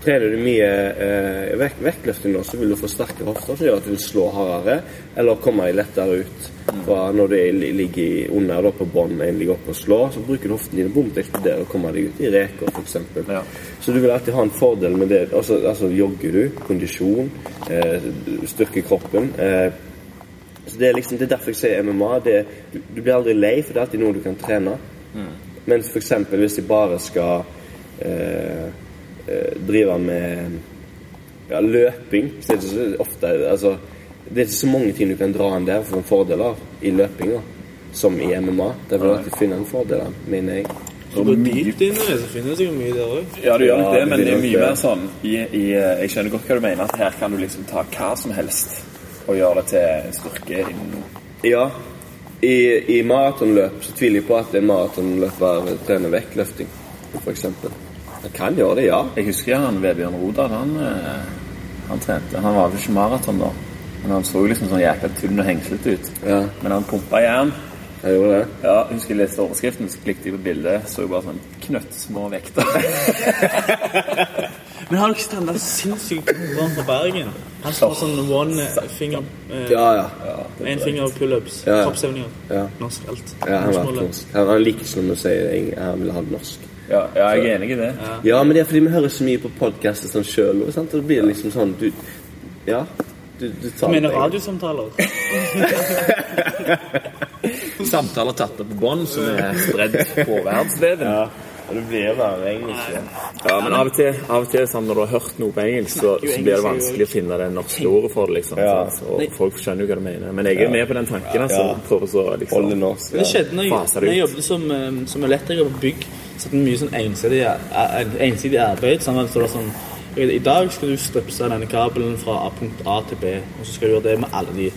Trener du mye eh, vekt, vektløfting nå, så vil du få sterke hofter som gjør at du vil slå hardere, eller komme deg lettere ut. Fra når du er, ligger under da, på bånn, en ligger oppe og slår, så bruker du hoftene dine bom til å og komme deg ut i reker, f.eks. Ja. Så du vil alltid ha en fordel med det. Altså, altså jogger du, kondisjon, eh, styrker kroppen. Eh, så det er liksom, det er derfor jeg sier MMA. Det, du, du blir aldri lei, for det er alltid noe du kan trene. Mens f.eks. hvis jeg bare skal eh, drive med ja, løping så er det ikke så ofte altså, Det er ikke så mange ting du kan dra inn der for en fordel av i løpinga som i MMA. Der vil du alltid finne en fordel, mener jeg. Så gå dypt inn i det, så finner du sikkert mye der òg. Ja, du gjør nok det, men det det er mye mer sånn i, i, Jeg skjønner godt hva du mener, at her kan du liksom ta hva som helst og gjøre det til en styrke innen Ja. I, i maratonløp så tviler jeg på at en maratonløper trener vektløfting, f.eks. Han kan gjøre det, ja. Jeg husker han Vebjørn Rodal, han, eh, han trente. Han var vel ikke maraton da, men han så jo liksom sånn jækla tynn og hengslete ut. Ja, Men han pumpa jern. jeg gjorde det. Ja, jeg husker jeg leste overskriften, så klikket jeg på bildet, så jo bare sånn knøttsmå vekter. Men har du ikke den der sinnssyke komperen fra Bergen? Han som har sånn one finger eh, Ja, ja. En finger pullups. Ja, ja. Kroppsøvninger. Ja. Norsk alt. ja han var Norsk. Han, var like ikke når vi sier jeg, han ville ha norsk. Ja, ja, jeg er enig i det. Ja, men det er fordi vi hører så mye på podkaster sånn sjøl, sant? og det blir liksom sånn du Ja. Du, du tar mener radiosamtaler. Samtaler tatt opp på bånd som er spredd på verdensveven. Ja. Og det blir bare engelsk. Ja, men av og til, av og til sånn, når du har hørt noe på engelsk, så, så blir det vanskelig å finne det norske ordet for det. liksom. Ja. så, Og folk skjønner jo hva du mener. Men jeg er med på den tanken. altså. Ja. Prøver så liksom. Det skjedde når jeg, når jeg jobbet som, eh, som elektriker på bygg. Så vi mye sånn ensidig, ensidig arbeid. Sånn, så det var sånn, I dag skal du stripse denne kabelen fra punkt A til B, og så skal du gjøre det med alle de.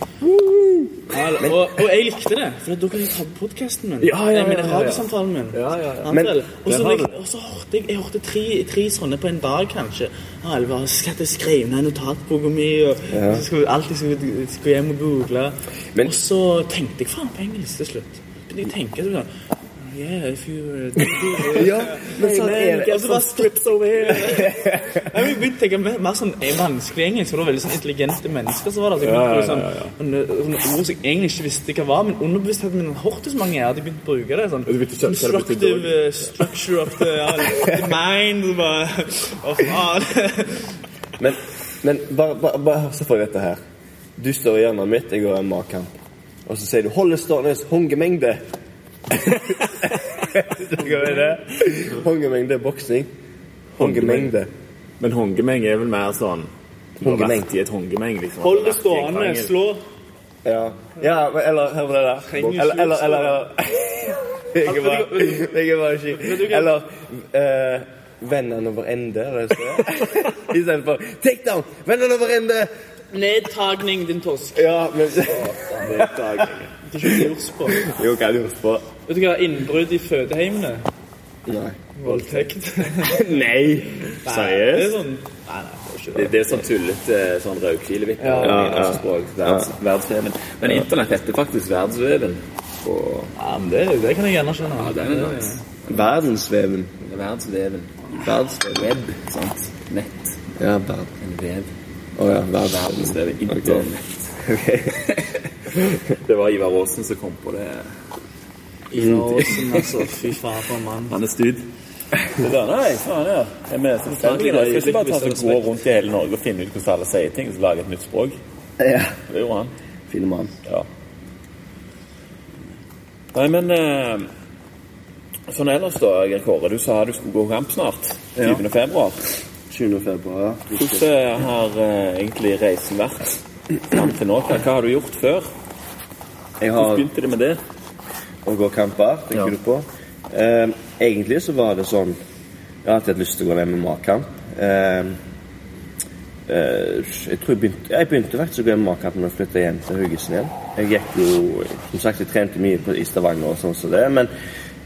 Ja, og, og jeg likte det, for da kunne jeg ta på podkasten min. Ja, ja, ja, ja, ja. radiosamtalen min. Ja, ja, ja. Men- og så, så hørte jeg, jeg hørte tre, tre sånne på en dag, kanskje. Alvar, bare skal jeg skrive ned notatboka mi, og så skal alltid skulle, skulle hjem og google. Men- og så tenkte jeg faen på engelsk til slutt. Jeg å tenke sånn Yeah, if you uh, Ja, men sånn er det. Og så bare strips over here. Jeg begynte å tenke mer, mer sånn vanskelig engelsk, for det var veldig sånn intelligente mennesker som var der. Så jeg Ja, ja, sånn, ord som jeg egentlig ikke visste hva var, men underbevisstheten min har så mange at jeg begynte å bruke det. Sånn, det constructive uh, structure of the, ja, the mind. Bare, oh, faen. Men, men bare, bare, bare får jeg dette her. Du står i hjørnet mitt, jeg går en matkamp. Og så sier du 'holde stående hungemengde'. Skal vi det? Hungemengde er boksing. Hungemengde. Men hongemeng er vel mer sånn Du har Hongemeng. vært i et hongemeng, liksom. Hold det Vært i en stående, krangel. slå. Ja. ja, eller Hør på det der. Eller, eller, eller Jeg er bare, jeg er bare ikke Eller eh, Vennen over ende, er det det? Istedenfor takedown! Vennen over ende! Nedtagning, din tosk. Ja, men Det er ikke lurt på. Jo, hva er det gjort på? Vet du hva, innbrudd i fødeheimene? Nei. Voldtekt. Nei! Det er sånn Nei, nei, det Det, det er sånn tullete sånn rødkilevipp Ja, ja, ja. språk. Verds, verdensveven. Men internett heter faktisk verdensveven. På Ja, men det, det kan jeg gjerne skjønne. Ja, det er nice. Verdensveven. verdensveven. Verdensveven. Web, sant? Nett. Ja, verd. En vev. Å ja, verdensveven. Internett. Det var Ivar Aasen som kom på det. Ivar Aasen, altså. Fy faen for en mann. Han er stud. Det der, nei, faen ja. Jeg mener, ikke bare ta seg gå rundt i hele Norge og finne ut hvordan alle sier ting, og så lage et nytt språk. Ja. Det gjorde han. Fin mann. Ja. Nei, men eh, Sånn ellers, da, Geir Kåre. Du sa du skulle gå kamp snart. 20. februar. 20. februar, ja. Hvordan har eh, egentlig reisen vært fram til nå? Hva, hva har du gjort før? Jeg Hvordan begynte det med det? å gå kamper, tenker Ja. du på? Eh, egentlig så var det sånn Jeg har alltid hatt lyst til å gå en MMA-kamp. Eh, eh, jeg tror jeg begynte, jeg begynte faktisk å gå MMA-kamp når jeg flytta hjem til Haugesund igjen. Jeg gikk jo Som sagt, jeg trente mye på, i Stavanger og sånn som det, men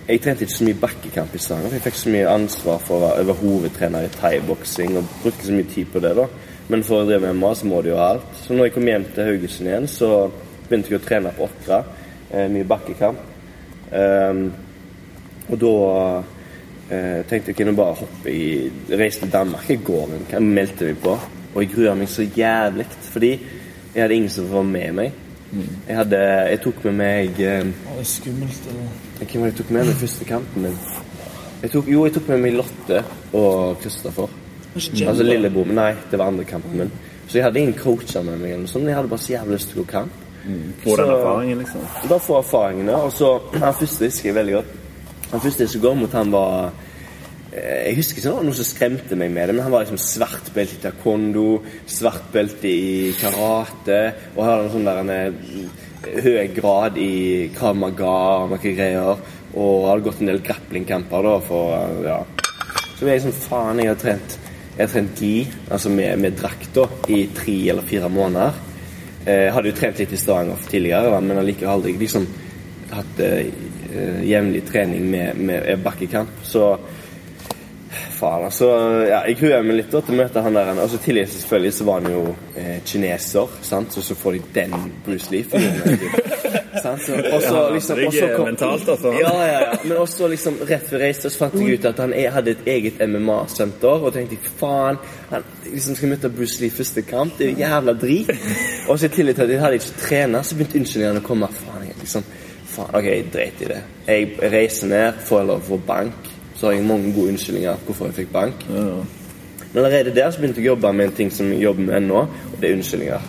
jeg trente ikke så mye bakkekamp i Stavanger. Jeg fikk så mye ansvar for å være være hovedtrener i thaiboksing og brukte så mye tid på det. da Men for å drive med MMA så må du jo ha alt. Så når jeg kom hjem til Haugesund igjen, så begynte jeg å trene på Åkra. Eh, mye bakkekamp. Ehm, og da eh, tenkte jeg kunne bare hoppe i Reise til Danmark i går. men meldte meg på. Og jeg grua meg så jævlig. Fordi jeg hadde ingen som var med meg. Jeg, hadde, jeg tok med meg eh, Det er skummelt. Eller? Hvem var det jeg tok med meg første kampen min? Jeg tok, jo, jeg tok med meg Lotte og Kristoffer. Altså lillebror min. Nei, det var andre kampen min. Så jeg hadde ingen coacher med meg. eller noe sånt. Jeg hadde bare så jævlig lyst til å gå kamp. Få den erfaringen, liksom. Bare få erfaringene. Og så Han første husker jeg veldig godt. Han første jeg går mot han var eh, Jeg husker ikke noe som skremte meg med det, men han var liksom svart belte i taekwondo, svart belte i karate, og hadde en sånn der en eh, høy grad i krav maga og noen greier. Og hadde gått en del grapplingkamper da for Ja. Så jeg sånn Faen, jeg har trent Jeg har trent gi, altså med, med drakt, da, i tre eller fire måneder. Jeg hadde jo trent litt i Stavanger tidligere, men allikevel aldri liksom hatt eh, eh, jevnlig trening med, med bakkekamp. Så faen, altså. Ja, jeg gruer meg litt da, til å møte han der. Altså, tidligere selvfølgelig så var han jo eh, kineser, sant? så så får de den Bruce Lee-filmen. Og så liksom og så kom- mentalt, altså. Ja, ja, ja. Men også liksom rett før jeg reiste, så fant jeg ut at han hadde et eget MMA-senter. Og tenkte faen, han liksom skal møte Bruce Lee første kamp. Det er jo jævla drit. Og så i tillegg til at jeg hadde ikke trena, så begynte unnskyldningene å komme. Faen, jeg liksom Faen, ok, jeg dreit i det. Jeg reiser ned, får lov å få bank. Så har jeg mange gode unnskyldninger hvorfor jeg fikk bank. Men allerede der så begynte jeg å jobbe med en ting som jeg jobber med ennå, og det er unnskyldninger.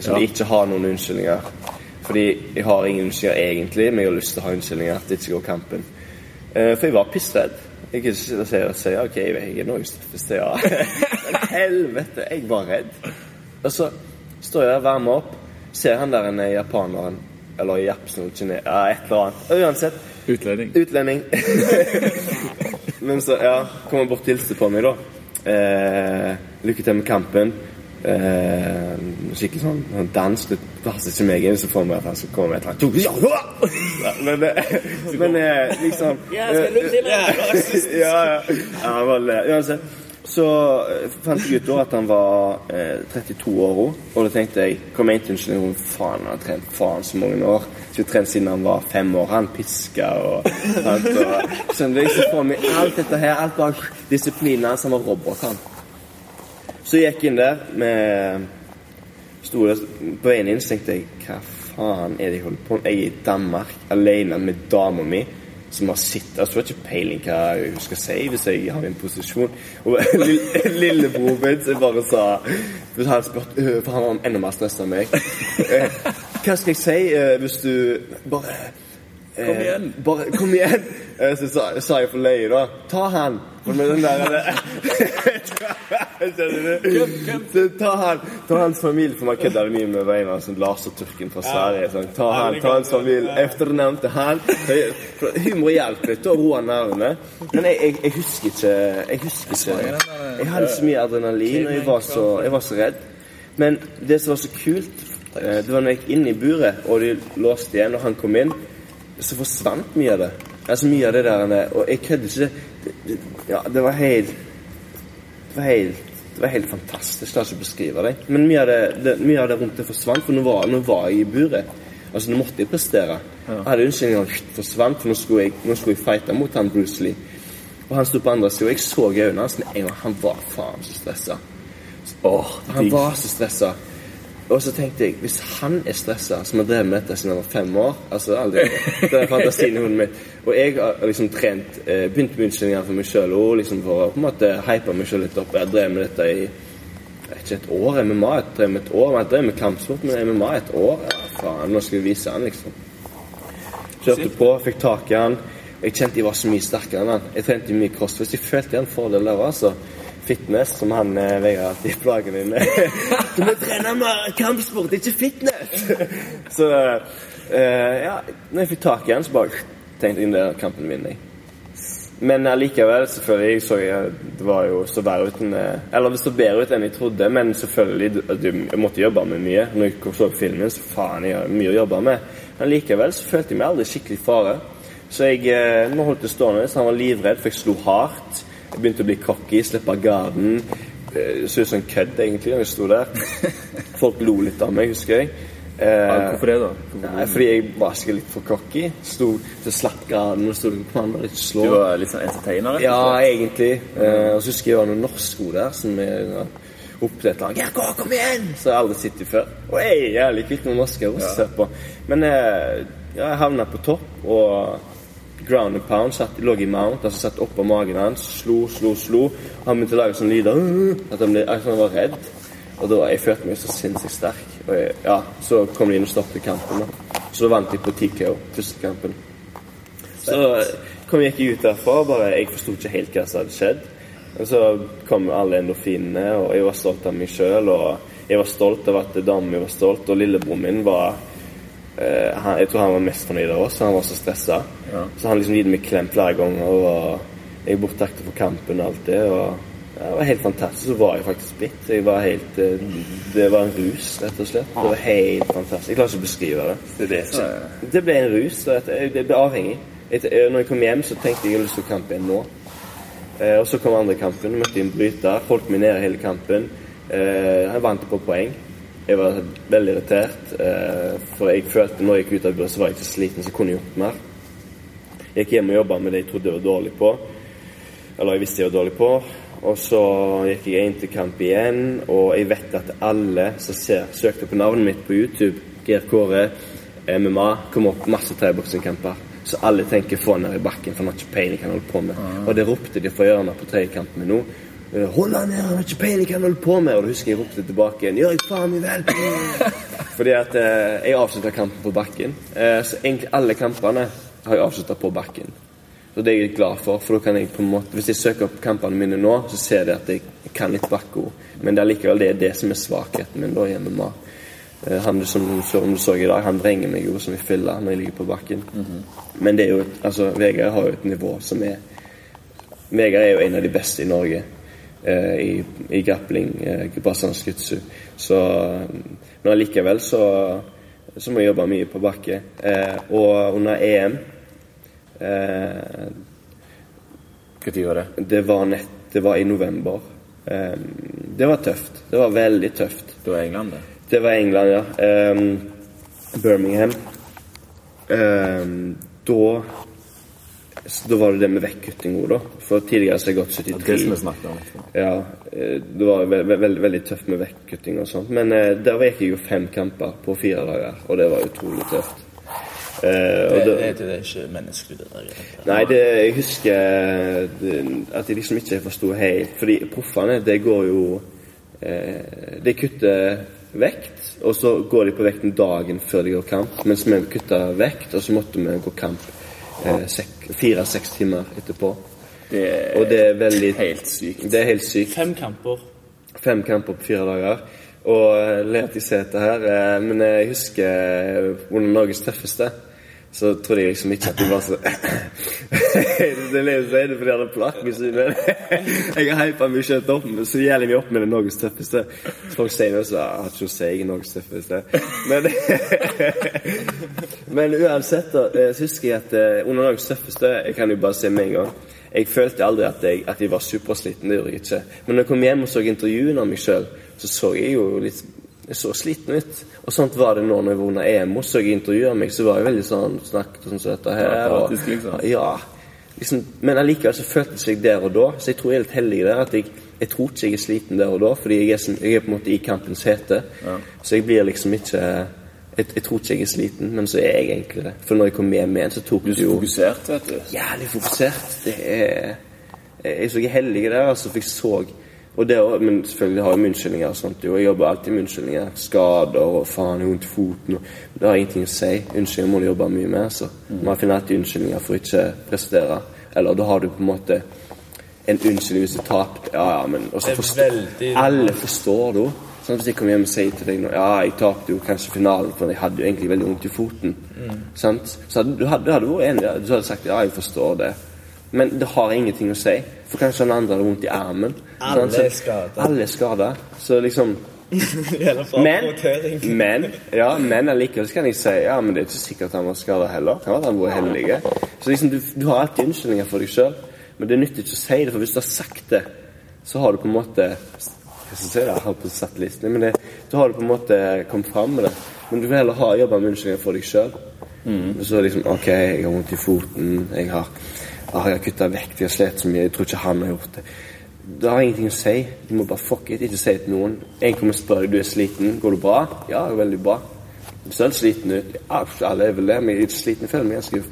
Så Ja. jeg ikke har noen unnskyldninger. Fordi jeg har ingen unnskyldninger egentlig, men jeg har lyst til å ha unnskyldninger til ikke å gå kampen. Eh, for jeg var pissredd. Jeg kunne ikke sitte og si, og si ok, jeg er nå tøffeste, det ja. Men helvete, jeg var redd. Og så står jeg der, varmer opp, ser han der en japaneren, eller japsen, kine- ja, et eller annet. Og Uansett, Utlending. Utlending. Men så, ja, kom han bort og hilste på meg, da. Eh, lykke til med kampen. Eh, skikkelig sånn sånn dans. Det passer ikke meg inn, så får vi at han skal komme med et eller annet. Ja, Men, eh, men eh, liksom Ja, skal du til det? ja, ja. ja var le- Uansett. Så eh, fant jeg ut da at han var eh, 32 år òg. Og da tenkte jeg Kom jeg inn til unnskyldning Faen, han har trent faen så mange år. Så jeg trent siden han var fem år. Han piska og sant, og Skjønner du? Så for meg alt dette her. Alt bak disiplinen hans. Han var robot, han. Så jeg gikk inn der med Sto der på veien inn, så tenkte jeg Hva faen er det jeg holder på med? Jeg er i Danmark alene med dama mi. Som har sittet jeg har ikke peiling hva hun skal si hvis jeg har en posisjon. Og lille- lillebror min som bare sa Han spurte øh, For han var enda mer stressa enn meg. Eh, Hva skal jeg si øh, hvis du Bare eh, Kom igjen. Bare kom igjen. Eh, Så sa, sa jeg for løye, da. Ta han. Med den der du? Ta han Ta hans familie, for man kødder mye med veien sånn Lars og turken fra Sverige. Sånn. Ta han, ta hans familie. Etternevnte han. Humor hjelper litt å roe nervene. Men jeg, jeg, jeg husker ikke Jeg husker ikke Jeg hadde så mye adrenalin, og jeg var så, jeg var så redd. Men det som var så kult, eh, det var når jeg gikk inn i buret, og de låste igjen, og han kom inn, så forsvant mye av det. Altså mye av det der Og jeg kødder ikke. Det, det, ja, det var helt Det var helt det var helt fantastisk. Jeg klarer ikke å beskrive det. Men mye av det, det, mye av det rundt det forsvant, for nå var, nå var jeg i buret. Altså, nå måtte jeg prestere. Jeg hadde unnskyldninger forsvant, for nå skulle jeg, nå skulle jeg fighte mot han Bruce Lee. Og han sto på andre sida, og jeg så i øynene hans med en gang. Han var faen så stressa. Åh, Han var så stressa. Og så tenkte jeg, hvis han er stressa, som har drevet med dette siden han var fem år altså aldri, Det er fantasien i hunden mitt. Og jeg har liksom trent eh, Begynt med unnskyldninger for meg sjøl og liksom for å på en måte hype meg sjøl litt opp. Jeg har drevet med dette i ikke et år. MMA jeg drevet med et år. Jeg drevet med kampsport, men MMA et år. Ja, faen, nå skal vi vise han, liksom. Kjørte på, fikk tak i han. Jeg kjente jeg var så mye sterkere enn han. Jeg trente mye crossfit. Jeg følte jeg hadde en fordel der, altså. Fitness, som han eh, Vegard alltid plager meg med. Du må trene med kampsport, ikke fitness! så eh, ja, når jeg fikk tak i han, så bare tenkte jeg er kampen min. Jeg. Men allikevel, selvfølgelig, så jeg, det var jo så verre ut eh, Eller det så bedre ut enn jeg trodde, men selvfølgelig, jeg måtte jobbe med mye. Når jeg så filmen, så faen, jeg har mye å jobbe med. Men likevel så følte jeg meg aldri skikkelig fare. Så jeg eh, nå holdt det stående, så han var livredd, for jeg slo hardt. Jeg begynte å bli cocky, slippe garden. Eh, Så ut som en kødd, egentlig, når jeg sto der. Folk lo litt av meg, husker jeg. Eh, Hvorfor det, da? Hvorfor- Nei, fordi jeg var sikkert litt for cocky. Sto til slapp garden og sto på andre ikke slå. Du var litt sånn entertainer? Ja, egentlig. Eh, og så husker jeg det var noen norsko der som vi opp til et eller «Ja, gå, kom igjen! Så har jeg aldri sett dem før. Og jeg er jævlig kvitt noen norske også, ja. på. Men eh, jeg havna på topp, og ground and pound satt, lå i mount, altså satt oppå magen hans, slo, slo, slo. Han begynte å lage sånne lyder at han, ble, at han var redd. Og da jeg følte meg så sinnssykt sterk. Og jeg, ja, så kom de inn og stoppet kampen. da. Så vant de på TKO, første kampen. Så kom jeg ikke ut derfra, bare jeg forsto ikke helt hva som hadde skjedd. Og så kom alle endorfinene, og jeg var stolt av meg sjøl. Og jeg var stolt av at damen min var stolt, og lillebroren min var han, Jeg tror han var mest fornøyd av oss, han var så stressa. Ja. Så han liksom gitt meg klem flere ganger, og jeg borttakte for kampen og alt det. og det var helt fantastisk. Så var jeg faktisk blitt. Jeg var helt eh, Det var en rus, rett og slett. Det var helt fantastisk. Jeg klarer ikke å beskrive det. Det det er Det ble en rus. Og Jeg ble avhengig. Et- eh, Når jeg kom hjem, så tenkte jeg jeg har lyst til å igjen nå. Eh, og så kom andre kampen. Møtte en bryter. Holdt meg nede hele kampen. Eh, jeg vant på poeng. Jeg var veldig irritert. Eh, for jeg følte når jeg gikk ut av buret, så var jeg ikke sliten, så jeg kunne gjort mer. Jeg gikk hjem og jobba med det jeg trodde jeg var dårlig på. Eller jeg visste jeg var dårlig på. Og så gikk jeg inn til kamp igjen, og jeg vet at alle som ser, søkte på navnet mitt på YouTube, Geir Kåre, MMA, kom opp masse thaiboksingkamper. Så alle tenker 'få ned i bakken', for han har ikke peiling hva han holder på med. Og det ropte de fra hjørnet på tredjekampen min nå. Eh, 'Hold han ned, han har ikke peiling hva han holder på med'. Og da husker jeg ropte tilbake igjen 'Gjør jeg faen meg vel?' Fordi at eh, jeg avslutta kampen på bakken. Eh, så egentlig alle kampene har jeg avslutta på bakken. Så det er jeg glad for, for da kan jeg på en måte Hvis jeg søker opp kampene mine nå, så ser jeg at jeg kan litt bakkeord. Men det er likevel det, det som er svakheten min da i MMA. Eh, Han som, som du så i dag, han vrenger meg jo som i filla når jeg ligger på bakken. Men det er jo altså, Vegard har jo et nivå som er Vegard er jo en av de beste i Norge i, i grappling, eh. Så Men allikevel så, så må jeg jobbe mye på bakke. Eh, og under EM eh, Når var det? det var nett Det var i november. Eh, det var tøft. Det var veldig tøft. Det var England, det. Det var England, ja. Ehm, Birmingham. Ehm, da Da var det det med vekkutting òg, da. For tidligere så har jeg gått Det er det som 73. vi snakket om. Ja, eh, det var ve ve veldig, veldig tøft med vekkutting og sånt. Men eh, der gikk jeg jo fem kamper på fire dager, og det var utrolig tøft. Eh, Det, da- det, det er ikke menneskelig, det der. Nei, det, jeg husker det, at jeg liksom ikke forsto helt Fordi proffene, det går jo eh, De kutter vekt, og så går de på vekten dagen før de går kamp. Mens vi kutta vekt, og så måtte vi gå kamp eh, fire-seks timer etterpå. Det er, Og det er veldig helt sykt. Det er helt sykt. Fem kamper. Fem kamper på fire dager. Og eh, ler at jeg ser dette her. eh, Men jeg husker hvordan under Norges tøffeste, så trodde jeg liksom ikke at de var så Det er det fordi han har plakk men Jeg har hypa mye kjøtt opp, så gjelder vi opp med det Norges tøffeste. Folk sier noe så jeg har ikke å si, er Norges tøffeste. Men, men uansett, da, eh, så husker jeg at eh, under Norges tøffeste Jeg kan jo bare se med en gang jeg følte aldri at jeg, at jeg var supersliten. Det gjorde jeg ikke. Men når jeg kom hjem og så intervjuene av meg sjøl, så så jeg jo litt jeg så sliten ut. Og sånt var det nå når jeg vunnet emo. Og så jeg intervjuet meg, så var jeg veldig sånn snakket som dette her. Og, liksom. ja, liksom, men allikevel så føltes jeg der og da. Så jeg tror jeg er litt heldig der. At jeg, jeg tror ikke jeg er sliten der og da, fordi jeg er, jeg er på en måte i kampens hete. Så jeg blir liksom ikke jeg, jeg tror ikke jeg er sliten, men så er jeg egentlig det. For når jeg kom hjem igjen, så tok Du det jo jo fokusert, vet du. jævlig fokusert. Det er Jeg er så heldig der, altså, for jeg så og det, også, Men selvfølgelig har jeg unnskyldninger sånt. Jo, jeg jobber alltid med unnskyldninger. Skader og faen, vondt i foten. Og, det har ingenting å si. Unnskyldninger må du jobbe mye med. Så. Man finner alltid unnskyldninger for å ikke prestere. Eller da har du på en måte en unnskyldning hvis du taper. Ja, ja, men er forstår- Alle forstår det. Sånn, hvis jeg kommer hjem og sier til deg nå Ja, jeg tapte jo kanskje finalen, for jeg hadde jo egentlig veldig vondt i foten. Sant? Så du, hadde, du hadde vært enig. Du hadde sagt ja, jeg forstår det. Men det har ingenting å si. For kanskje den andre hadde vondt i armen. Alle er skadet. Alle er skada. Så liksom men, men ja, men allikevel kan jeg si Ja, men det er ikke sikkert han var skada heller. Kan være han var heldig. Så liksom, du, du har alltid unnskyldninger for deg sjøl, men det nytter ikke å si det, for hvis du har sagt det, så har du på en måte jeg det? Jeg har på satt listen, men det, da har du på en måte kommet fram med det. Men du vil heller ha jobba med unnskyldninger for deg sjøl. Så liksom OK, jeg har vondt i foten. Jeg har, ah, jeg har kutta vekt. Jeg har slitt så mye. Jeg tror ikke han har gjort det. Det har ingenting å si. Du må bare fuck it. Ikke si det til noen. En kommer og spør deg du er sliten. Går det bra? Ja, er veldig bra. Du ser litt sliten ut. Ja, alle er vel det, men jeg er ikke sliten. Jeg føler meg ganske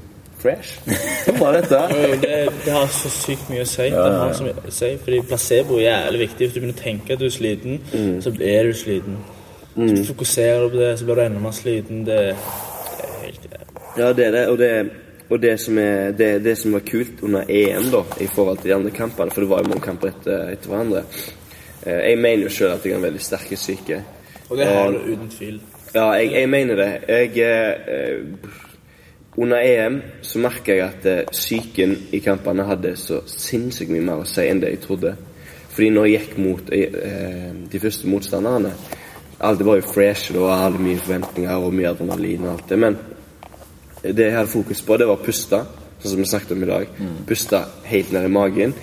fresh. Det er bra, dette. Det, det har så sykt mye å si. Det har så mye å si fordi placebo er jævlig viktig. Hvis du begynner å tenke at du er sliten, så er du sliten. Så fokuserer du på det, så blir du enda mer sliten. Det, det er helt jævlig. Ja, det er det. Og det, og det, som, er, det, det som var kult under EM, da, i forhold til de andre kampene, for det var jo mange kamper etter, etter hverandre eh, Jeg mener jo sjøl at jeg har en veldig sterk syke. Og det har du uten tvil. Ja, jeg, jeg mener det. Jeg eh, Under EM så merka jeg at eh, psyken i kampene hadde så sinnssykt mye mer å si enn det jeg trodde. Fordi når jeg gikk mot eh, de første motstanderne Alt var jo fresh, og jeg hadde mye forventninger og mye adrenalin og alt det. Men det jeg hadde fokus på, det var å puste, sånn som vi snakket om i dag. Puste helt ned i magen.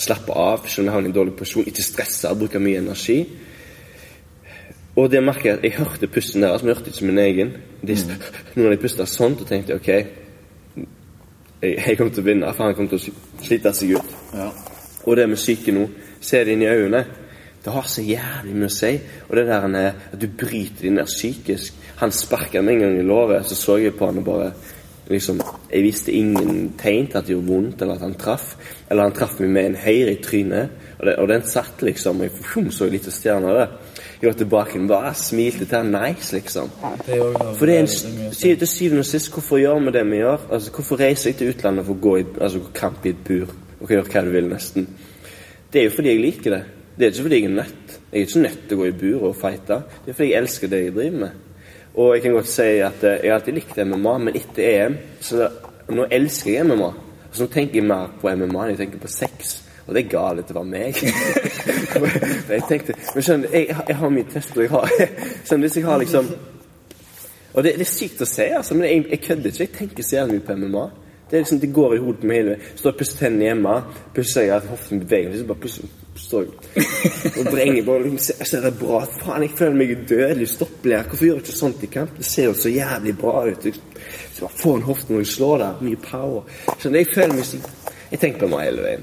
Slappe av, selv om jeg havner i en dårlig posisjon. Ikke stresse, bruke mye energi. Og det merker jeg at jeg hørte pusten deres, men jeg hørte ikke min egen. De, Når jeg pusta sånn, så tenkte jeg ok, jeg, jeg kommer til å vinne, for han kommer til å slite seg ut. Ja. Og det med syke nå, se det inn i øynene. Det har så jævlig mye å si. Og det der at du bryter deg ned psykisk. Han sparka meg en gang i låret, så så jeg på han og bare liksom, Jeg visste ingen tegn til at det gjorde vondt, eller at han traff. Eller han traff meg med en høyre i trynet, og, det, og den satt liksom. Og jeg fjom, så litt stjerner der. Jeg var tilbake og bare smilte til han nice, liksom. Det For det er en, til syvende og sist, hvorfor gjør vi det vi gjør? Altså, Hvorfor reiser jeg til utlandet for å gå i altså, gå kamp i et bur og gjøre hva du vil, nesten? Det er jo fordi jeg liker det. Det er ikke fordi jeg er nødt. Jeg er ikke nødt til å gå i bur og fighte. Det er fordi jeg elsker det jeg driver med. Og jeg kan godt si at eh, jeg har alltid likt MMA, men etter EM så nå elsker jeg MMA. Og nå tenker jeg mer på MMA enn jeg tenker på sex. Og det er galt til å være meg. Jeg tenkte, men skjønner, jeg, jeg har mye test, og jeg har skjønner, Hvis jeg har liksom Og det, det er sykt å si, altså, men jeg, jeg kødder ikke. Jeg tenker så jævlig mye på MMA. Det, liksom, det går i hodet på meg hele Står og pusser tennene hjemme, pusser ser jeg at hoften beveger seg, så bare pusser står jeg og vrenger bare liksom, ser, ser det bra ut? Faen, jeg føler meg dødelig ustoppelig. her. Hvorfor gjør jeg ikke sånt i kamp? Det ser jo så jævlig bra ut. Så bare få en hofte når jeg slår der. Mye power. Skjønner, jeg føler meg så Jeg tenker på MMA hele veien.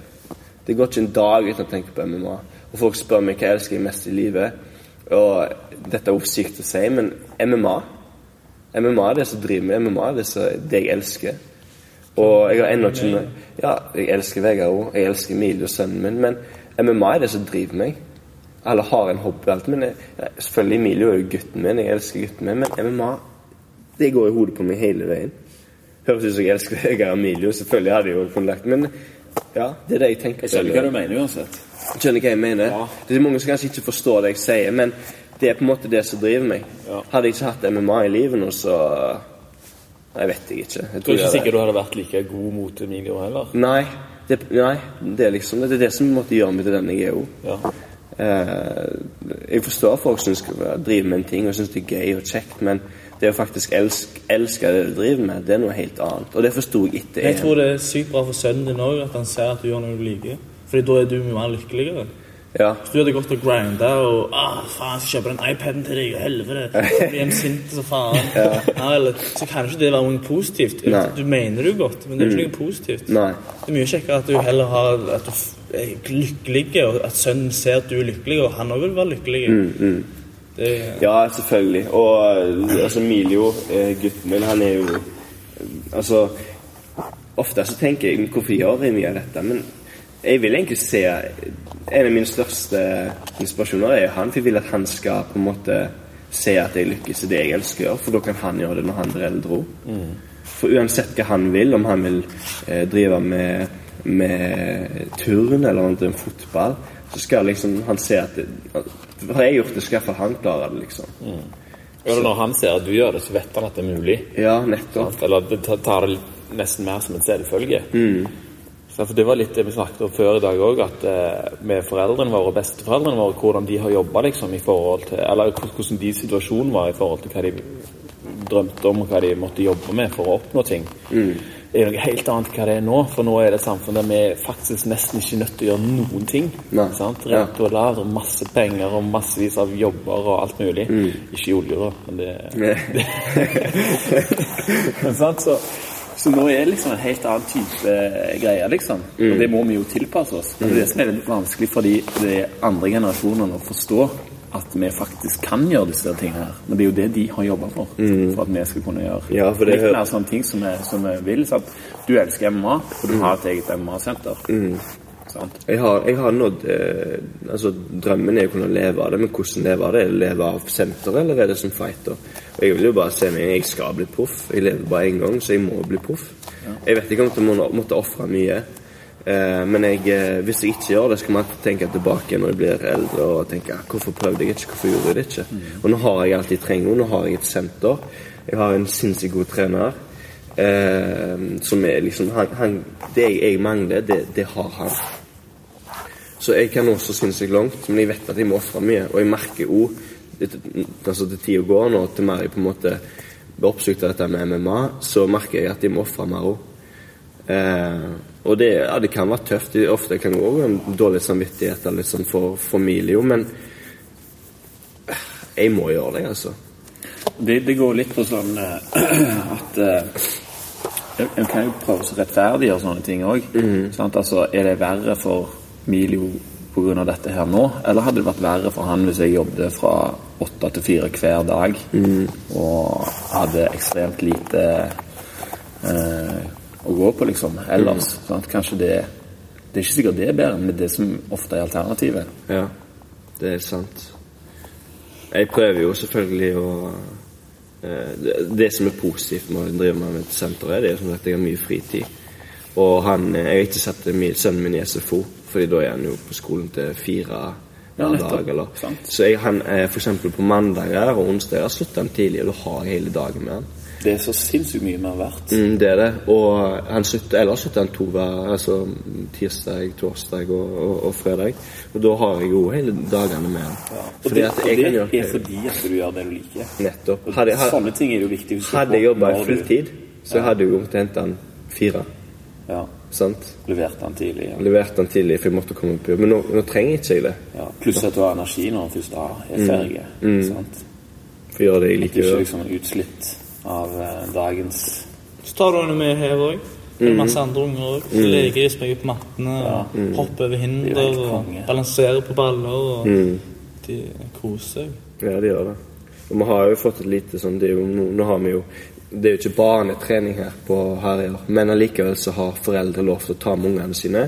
Det går ikke en dag uten å tenke på MMA. Og folk spør meg hva jeg elsker mest i livet. Og dette er jo sykt å si, men MMA MMA er det som driver meg. MMA det, er det jeg elsker. Og jeg har ennå ikke Ja, jeg elsker Vegard òg. Jeg elsker Emilie og sønnen min. Men MMA er det som driver meg. Alle har en hobby og alt. Men jeg, selvfølgelig Emilio er jo gutten min. Jeg elsker gutten min. Men MMA det går i hodet på meg hele veien. Høres ut som jeg elsker Vegard Emilio. Selvfølgelig hadde jeg jo kunnet Men ja, det er det jeg tenker. Jeg skjønner hva du mener uansett. Skjønner hva jeg mener? Ja. Det er mange som kanskje ikke forstår det jeg sier, men det er på en måte det som driver meg. Ja. Hadde jeg ikke hatt MMA i livet nå, så Jeg vet jeg ikke. Jeg Du er ikke sikker du hadde vært like god mot Emilio heller? Nei, det, nei, det er liksom det, er det som måtte gjøre meg til den jeg er òg. Jeg forstår folk som driver med en ting og syns det er gøy og kjekt, men det å faktisk elske, elske det du driver med, det er noe helt annet. Og det forsto jeg etter Jeg tror det er sykt bra for sønnen din òg at han ser at du gjør noe du liker. Fordi da er du mye mer lykkeligere. Ja. Hvis du hadde gått og grinda og ah, faen, jeg skal kjøpe den iPaden til deg, og helvete Så blir han sint som faen. Ja, eller, så kan ikke det være noe positivt. Nei. Du mener det jo godt, men det er ikke noe positivt. Nei. Det er mye kjekkere at du heller har At du er lykkelig, og at sønnen ser at du er lykkelig, og han òg vil være lykkelig. Det, Ja, selvfølgelig. Og altså Emilio, eh, gutten min, han er jo Altså Ofte så tenker jeg hvorfor gjør jeg mye av dette? Men jeg vil egentlig se En av mine største inspirasjoner er han. For jeg vil at han skal på en måte se at jeg lykkes i det jeg elsker å gjøre. For da kan han gjøre det når han blir eldre òg. For uansett hva han vil, om han vil eh, drive med, med turn eller noe, fotball, så skal liksom han se at det, Har jeg gjort det, skal iallfall han klare det, liksom. Eller når han ser at du gjør det, så vet han at det er mulig. Ja, nettopp. Eller det tar- det nesten mer som en selvfølge. Så for Det var litt det vi snakket om før i dag òg, at eh, med foreldrene våre og besteforeldrene våre, hvordan de har jobba liksom, i forhold til Eller hvordan de situasjonen var i forhold til hva de drømte om, og hva de måtte jobbe med for å oppnå ting. Det er noe helt annet hva det er nå, for nå er det et samfunn der vi faktisk nesten ikke er nødt til å gjøre noen ting. Nei. Sant? Rent og lav, og masse penger og massevis av jobber og alt mulig. Ikke i da, men det, det. men sant, så, så nå er det liksom en helt annen type greier, liksom. Og det må vi jo tilpasse oss. Men det er det som er litt vanskelig for de, andre generasjonene å forstå. At vi faktisk kan gjøre disse tingene her. Men det er jo det de har jobba for. For at vi skal kunne gjøre Ja, for det litt mer sånne ting som vi, som vi vil. Så at du elsker MMA, og du har et eget MMA-senter. Sant? Jeg har, jeg har nådd eh, altså Drømmen er å kunne leve av det, men hvordan leve av det? Er det leve av senter, eller er det som fighter? Og Jeg vil jo bare se meg jeg skal bli proff. Jeg lever bare én gang, så jeg må bli proff. Jeg vet ikke om jeg må, måtte ofre mye. Eh, men jeg, eh, hvis jeg ikke gjør det, skal man tenke tilbake når jeg blir eldre og tenke "Ah, hvorfor prøvde jeg ikke, hvorfor gjorde jeg det ikke? Og nå har jeg alt jeg trenger. Nå har jeg et senter. Jeg har en sinnssykt god trener. Eh, som er liksom han, han, Det jeg mangler, det, det har han. Så jeg kan også synes sinnssykt langt, men jeg vet at jeg må ofre mye. Og jeg merker òg, altså til tida går nå, til mer jeg på en måte blir oppsøkt av dette med MMA, så merker jeg at jeg må ofre mer òg. Eh, og det, ja, det kan være tøft. Det, ofte kan det òg være en dårlig samvittighet eller litt sånn for familie, men eh, jeg må gjøre det, altså. Det, det går litt på sånn eh, at uh en en kan jo prøve å rettferdiggjøre sånne ting òg. Altså, er det verre for Milio pga. dette her nå, eller hadde det vært verre for han hvis jeg jobbet fra åtte til fire hver dag og hadde ekstremt lite eh, å gå på, liksom, ellers? Sant? Kanskje det Det er ikke sikkert det er bedre, men det som ofte er alternativet. Ja, det er sant. Jeg prøver jo selvfølgelig å eh, det, det som er positivt med å drive med et senter, er det som at jeg har mye fritid. Og han, eh, jeg har ikke sett min- sønnen min i SFO, fordi da er han jo på skolen til fire hver ja, dag. Eller. Sant. Så jeg, han, for eksempel på mandager og onsdager slutter han tidlig, og da har hele dagen med han. Det er så sinnssykt mye mer verdt. Mm, det er det. Og han slutter, ellers slutter han to hver altså tirsdag, torsdag og, og, og fredag. Og da har jeg jo hele dagene med han. Og Fordi det, og det er fordi at du gjør det du liker. Nettopp. Hadde, hadde, Sånne ting er jo viktig hadde jeg jobba du- fulltid, så hadde jeg jo måttet han fire. Ja, Sant? leverte han tidlig. Ja. Leverte han tidlig, for jeg måtte komme på jobb. Men nå, nå trenger ikke jeg det. Ja. Pluss at du har energi når du først er er Mm. Sant? For å gjøre det jeg liker Ikke ikke liksom utslitt av eh, dagens Så tar du henne med her òg. Det er masse andre unger òg. Mm. Leker de springer på mattene, og hopper over er hinder og balanserer på baller. Og Mm. De koser seg. Ja, de gjør det. Og vi har jo fått et lite sånn det er jo, nå har vi jo Det er jo ikke barnetrening her på Herøya, men allikevel så har foreldre lov til å ta med ungene sine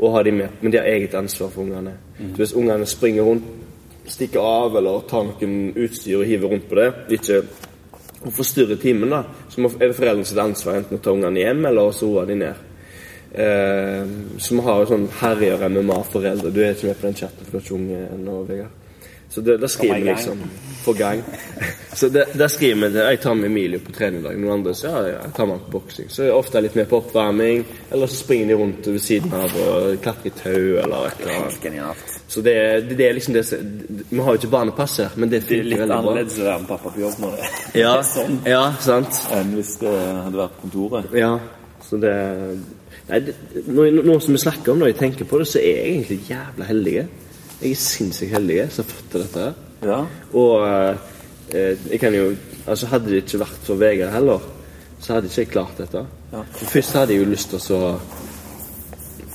og ha de med. Men de har eget ansvar for ungene. Så hvis ungene springer rundt, stikker av eller tar noen utstyr og hiver rundt på det, ikke og forstyrrer timen, da, så er det foreldrenes ansvar enten å ta ungene hjem eller også roe de ned. Eh, så vi har jo sånn herjer MMA-foreldre. Du er ikke med på den chatten, for du er ikke unge ennå, Vegard. Så det, det skriver vi liksom På gang. Så det, der skriver vi det. Jeg tar med Emilie på trening i dag. Noen andre så ja, ja, jeg tar med han på boksing. Så jeg er ofte litt med på oppvarming. Eller så springer de rundt ved siden av og klatrer i tau eller et eller annet. Så det, det, det er liksom det Vi har jo ikke barnepass her, men det Det er litt annerledes å være med pappa på jobb når det Ja, er sånn ja, sant. enn hvis det hadde vært på kontoret. Ja, så det Nei, nå, som vi snakker om det, og jeg tenker på det, så er jeg egentlig jævla heldig. Jeg er sinnssykt heldig som har fått til dette. Ja. Og eh, jeg kan jo Altså, hadde det ikke vært for Vegard heller, så hadde ikke jeg klart dette. Ja. Først hadde jeg jo lyst til å så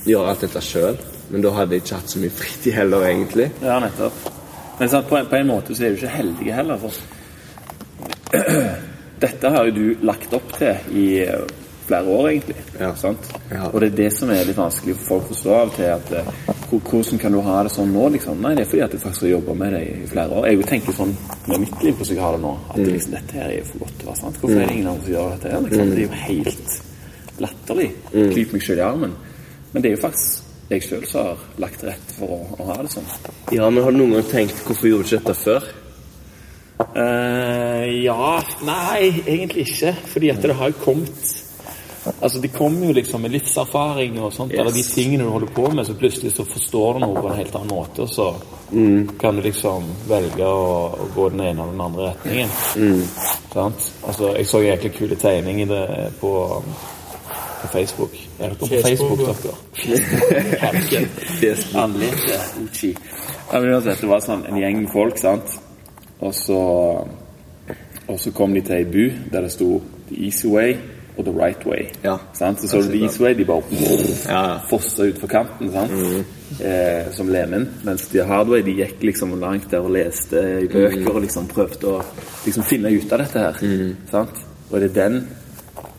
gjøre alt dette sjøl, men da hadde jeg ikke hatt så mye fritid heller, egentlig. Ja, nettopp. Men sant, på, en, på en måte så er du ikke heldig heller. For dette har jo du lagt opp til i eh, flere år, egentlig. Ja. Sant? Ja. Og det er det som er litt vanskelig for folk å forstå av og til. at eh, Hvordan kan du ha det sånn nå? liksom? Nei, det er fordi at jeg faktisk har jobba med det i flere år. Jeg tenker sånn med mitt liv hvordan jeg har det nå, at mm. liksom, dette her er for godt til å være sant. Hvorfor er det ingen andre som gjør dette her? liksom? Det er jo helt latterlig. Klyp meg sjøl i armen. Men det er jo faktisk jeg sjøl som har lagt til rette for å, å ha det sånn. Ja, men har du noen gang tenkt hvorfor gjorde du ikke dette før? Uh, ja Nei, egentlig ikke. Fordi at det har kommet Altså, De kommer jo liksom med livserfaring og sånt, eller de tingene du holder på med, så plutselig så forstår du noe på en helt annen måte, og så kan du liksom velge å, å gå den ene eller den andre retningen. Sant? Altså, Jeg så en jæklig kule tegning i det på, på Facebook. Er dere på Facebook, dere? Anlete Uchi. Men uansett, det var sånn en gjeng folk, sant. Og så, og så kom de til ei bu der det sto 'The easy way' og 'The right way'. Ja. Sant? Så så du 'The way', de bare Ja. fossa utfor kanten sant? Eh, som lemen. Mens de hard way de gikk liksom langt der og leste i bøker og liksom prøvde å liksom finne ut av dette her. Sant? Og det er den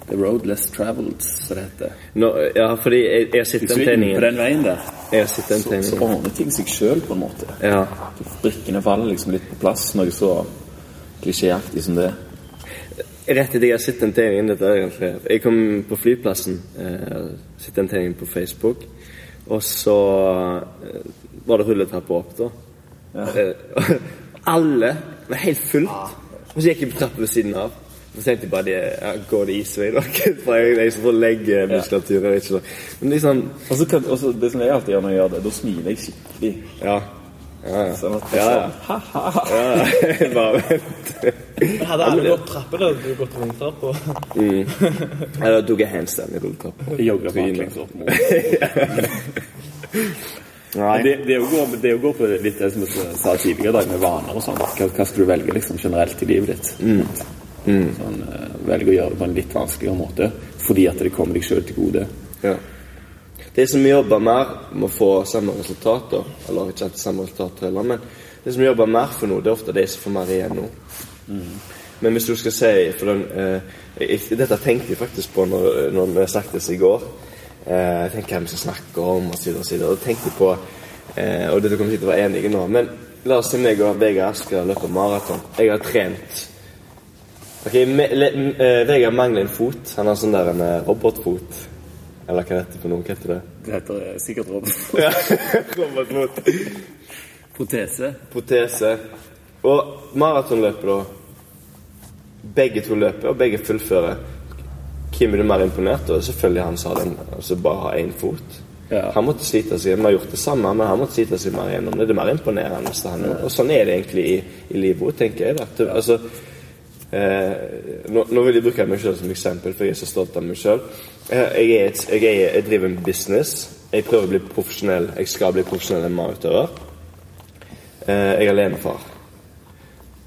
The road less traveled, som det heter. No, ja, fordi jeg, jeg sett den er på den veien der, Jeg den så, så ordner ting seg sjøl, på en måte. Ja. Brikkene faller liksom litt på plass, noe så klisjéaktig som det. Rett etter jeg har sett den tegningen dette er egentlig Jeg kom på flyplassen, eh, sett den tegningen på Facebook, og så eh, var det rulletrapper opp, da. Ja. alle var helt fullt. Og så gikk jeg på trappa ved siden av. Så tenkte jeg bare det, ja, Går det isvei, da? For jeg er for ikke så. Men liksom Og så kan, og så det som jeg alltid gjør når jeg gjør det, da smiler jeg skikkelig. Ja. Ja, ja. Sånn at Ja, ja. ja. bare vent. Hadde alle gått trappene, hadde du gått rundtrapp på. Ja, Eller tok jeg handstand i rulletrappa. Jeg jogger baklengs opp mot Nei. det, det, er å gå, det å gå på litt det som jeg sa tidligere i dag, med vaner og sånn. Hva, hva skal du velge liksom generelt i livet ditt? Sånn, eh, velge å gjøre det på en litt vanskeligere måte fordi at det kommer deg sjøl til gode. Ja. De som jobber mer med å få samme resultater, eller ikke alltid samme resultater heller, men de som jobber mer for noe, det er ofte de som får mer igjen nå. Men hvis du skal si for den, eh, Dette tenkte jeg faktisk på når, når vi snakket i går. Eh, jeg tenkte hva vi skal snakke om, og så videre og så videre. Og tenkte på eh, Og dette kommer vi til å være enige nå, men la oss si meg og Vegard skal løpe maraton. Jeg har trent Ok, eh, Vegard mangler en fot. Han har sånn der en eh, robotfot. Eller hva heter det for noe? Hva heter det? Det heter sikkert robot. Ja, robotfot. Protese. Protese. Og maratonløpet, da. Begge to løper, og begge fullfører. Hvem er du mer imponert over? Selvfølgelig han som altså bare har én fot. Ja. Han måtte slite seg Vi har gjort det samme, men han måtte slite seg mer gjennom det. Det er mer imponerende. Og sånn er det egentlig i, i livet òg, tenker jeg. Det, altså, eh, nå, nå vil jeg bruke meg selv som eksempel, for jeg er så stolt av meg sjøl. Jeg, er et- jeg, er- jeg driver en business. Jeg prøver å bli profesjonell. Jeg skal bli profesjonell MMA-utøver. Eh, jeg er alenefar.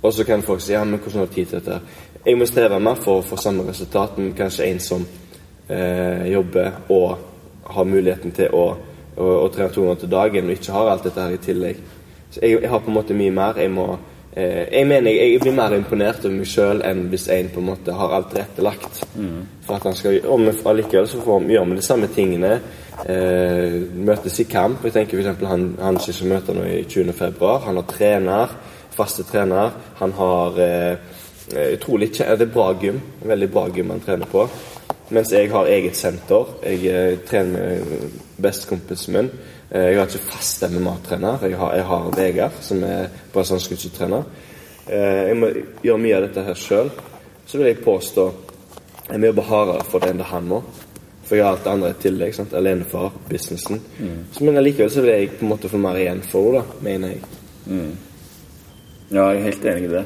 Og så kan folk si ja, men hvordan har du tid til dette? Jeg må streve mer for å få samme resultat, men kanskje en som eh, jobber og har muligheten til å, å, å trene to ganger til dagen, og ikke har alt dette her i tillegg. Så jeg, jeg har på en måte mye mer. Jeg må eh, Jeg mener jeg, blir mer imponert over meg sjøl enn hvis en på en måte har alt tilrettelagt. For at han skal Og vi- allikevel så får gjør vi de samme tingene. Eh, møtes i kamp. Jeg tenker f.eks. han, han som skal møte nå i 20. februar. Han har trener, faste trener. Han har eh, eh, utrolig kje- Det er bra gym. Veldig bra gym han trener på. Mens jeg har eget senter. Jeg eh, trener med bestekompisen min. Eh, jeg har ikke fast MMA-trener. Jeg har, jeg har Vegard, som er brasiliansk skuddtrener. Eh, jeg må gjøre mye av dette her sjøl. Så vil jeg påstå jeg må jobbe hardere for det enn det han må. For jeg har alt det andre i tillegg. sant? Alenefar, businessen. Så, men allikevel så vil jeg på en måte få mer igjen for henne, da, mener jeg. Ja, jeg er helt enig i det.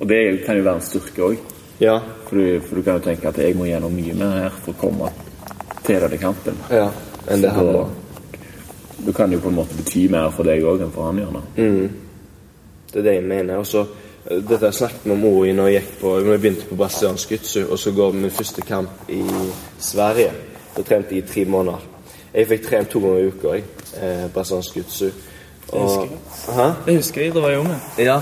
Og det kan jo være en styrke òg. Ja. For, du- for du kan jo tenke at jeg må gjennom mye mer her for å komme til denne kampen. ja. Enn det han må. Da kan jo på en måte bety mer for deg òg enn for han gjør. Mm. Det er det jeg mener. Og så eh, Dette jeg snakket med mor i når jeg gikk på Når jeg begynte på brasiliansk jiu-jitsu, og så går min første kamp i Sverige. Da trente jeg i tre måneder. Jeg fikk trent to ganger i uka, jeg. Eh, brasiliansk jiu-jitsu. Og- Hæ? Det husker jeg da var jeg unge. Ja.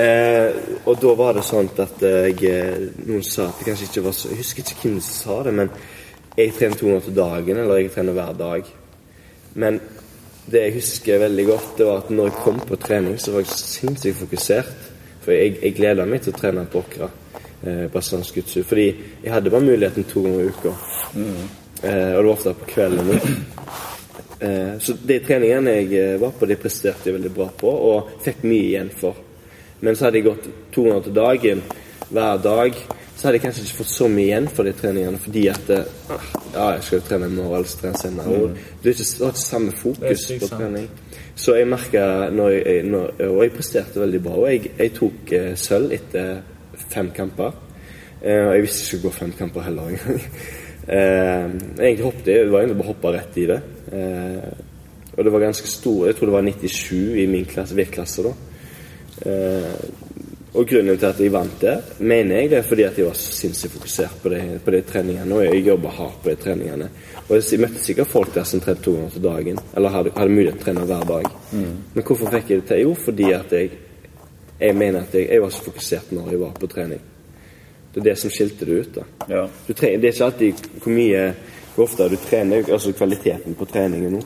Eh, og da var det sånn at jeg eh, Noen sa at det kanskje ikke var så Jeg husker ikke hvem som sa det, men jeg trener to ganger til dagen, eller jeg trener hver dag. Men det jeg husker veldig godt, det var at når jeg kom på trening, så var jeg sinnssykt fokusert. For jeg, jeg gleda meg til å trene på Åkra. Eh, brasiliansk. Fordi jeg hadde bare muligheten to ganger i uka. Eh, og det var ofte på kvelden. Eh, så de treningene jeg eh, var på, de presterte jeg veldig bra på, og fikk mye igjen for. Men så hadde jeg gått 200 til dagen hver dag, så hadde jeg kanskje ikke fått så mye igjen for de treningene, fordi at eh, ah, Ja, jeg skal jo trene i morgen, eller trene senere. Og du har ikke, ikke samme fokus på trening. Så jeg merka når jeg, når, Og jeg presterte veldig bra. Og jeg, jeg tok eh, sølv etter fem kamper. Eh, og jeg visste ikke å gå fem kamper heller engang. eh, egentlig hoppet jeg, var egentlig bare hoppa rett i det. Eh, og det var ganske stor Jeg tror det var 97 i min klasse, vektklasse da. Eh, og grunnen til at jeg vant der, mener jeg det er fordi at jeg var sinnssykt fokusert på de, på de treningene. Og jeg jobba hardt på de treningene. Og jeg møtte sikkert folk der som trente to ganger til dagen. Eller hadde, hadde mulighet til å trene hver dag. Men hvorfor fikk jeg det til? Jo, fordi at jeg Jeg mener at jeg, jeg var så fokusert når jeg var på trening. Det er det som skilte det ut. da. Ja. Du trener, det er ikke alltid hvor mye hvor ofte du trener, altså kvaliteten på treningen nå.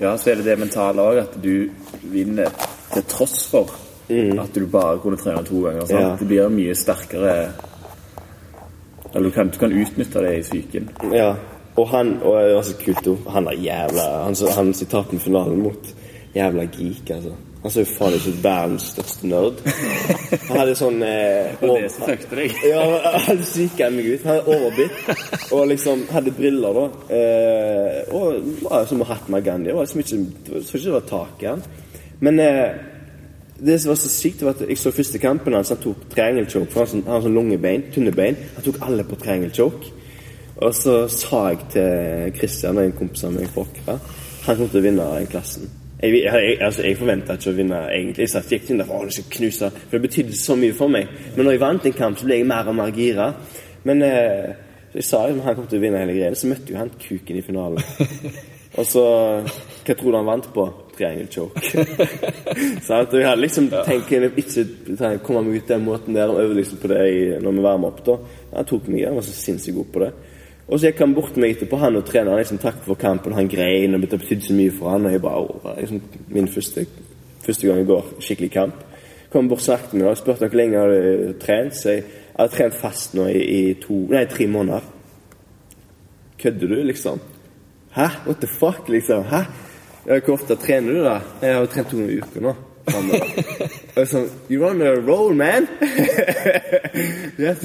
Ja, så er det det mentale òg, at du vinner til tross for at du bare kunne trene to ganger. Ja. Det blir mye sterkere Eller du kan, du kan utnytte det i psyken. Ja, og han og det var så kult jo, Han er jævla Han, så- han som tapte finalen mot jævla geek, altså. Han så jo faen ut som verdens største nerd. Han hadde sånn eh, var over- det som fucket deg. Ja, han psyka meg ut. Han hadde overbitt. Og liksom hadde briller, da. Eh, og var som Mahatma Gandhi. Det var liksom ikke, jeg tror ikke det var tak i han. Men eh, det som var så sykt, var at jeg så første kampen hans. Han tok triangelchoke. For han har sånn- lange bein, tynne bein. Han tok alle på triangelchoke. Og så sa jeg til Christian, en kompis av meg fra Åkra, han kom til å vinne den klassen. Jeg, jeg, altså, jeg forventa ikke å vinne, egentlig. Jeg satt gikk inn der for å knuse, for det betydde så mye for meg. Men når jeg vant en kamp, så ble jeg mer og mer gira. Men eh, jeg sa jo han kom til å vinne hele greia, så møtte jo han kuken i finalen. Og så Hva tror du han vant på? Triangle choke. Så jeg hadde liksom tenkt jeg ikke komme meg ut den måten der og øve liksom på det når vi varmer opp. da Han tok meg, han var så sinnssykt god på det. Og så gikk han bort til meg etterpå, han og treneren liksom takk for kampen, han grein, og det betydde så mye for han, og jeg bare oh, liksom min første, første gang i går skikkelig kamp. Kom bort snakket med meg og spurte hvor lenge jeg hadde trent. Så jeg hadde trent fast nå i, i to, nei, tre måneder. Kødder du, liksom? Hæ? What the fuck, liksom? Hæ? Ja, Hvor ofte trener du, da? Jeg har jo trent to ganger i uka nå. Og jeg sånn You on a roll, man! Yes,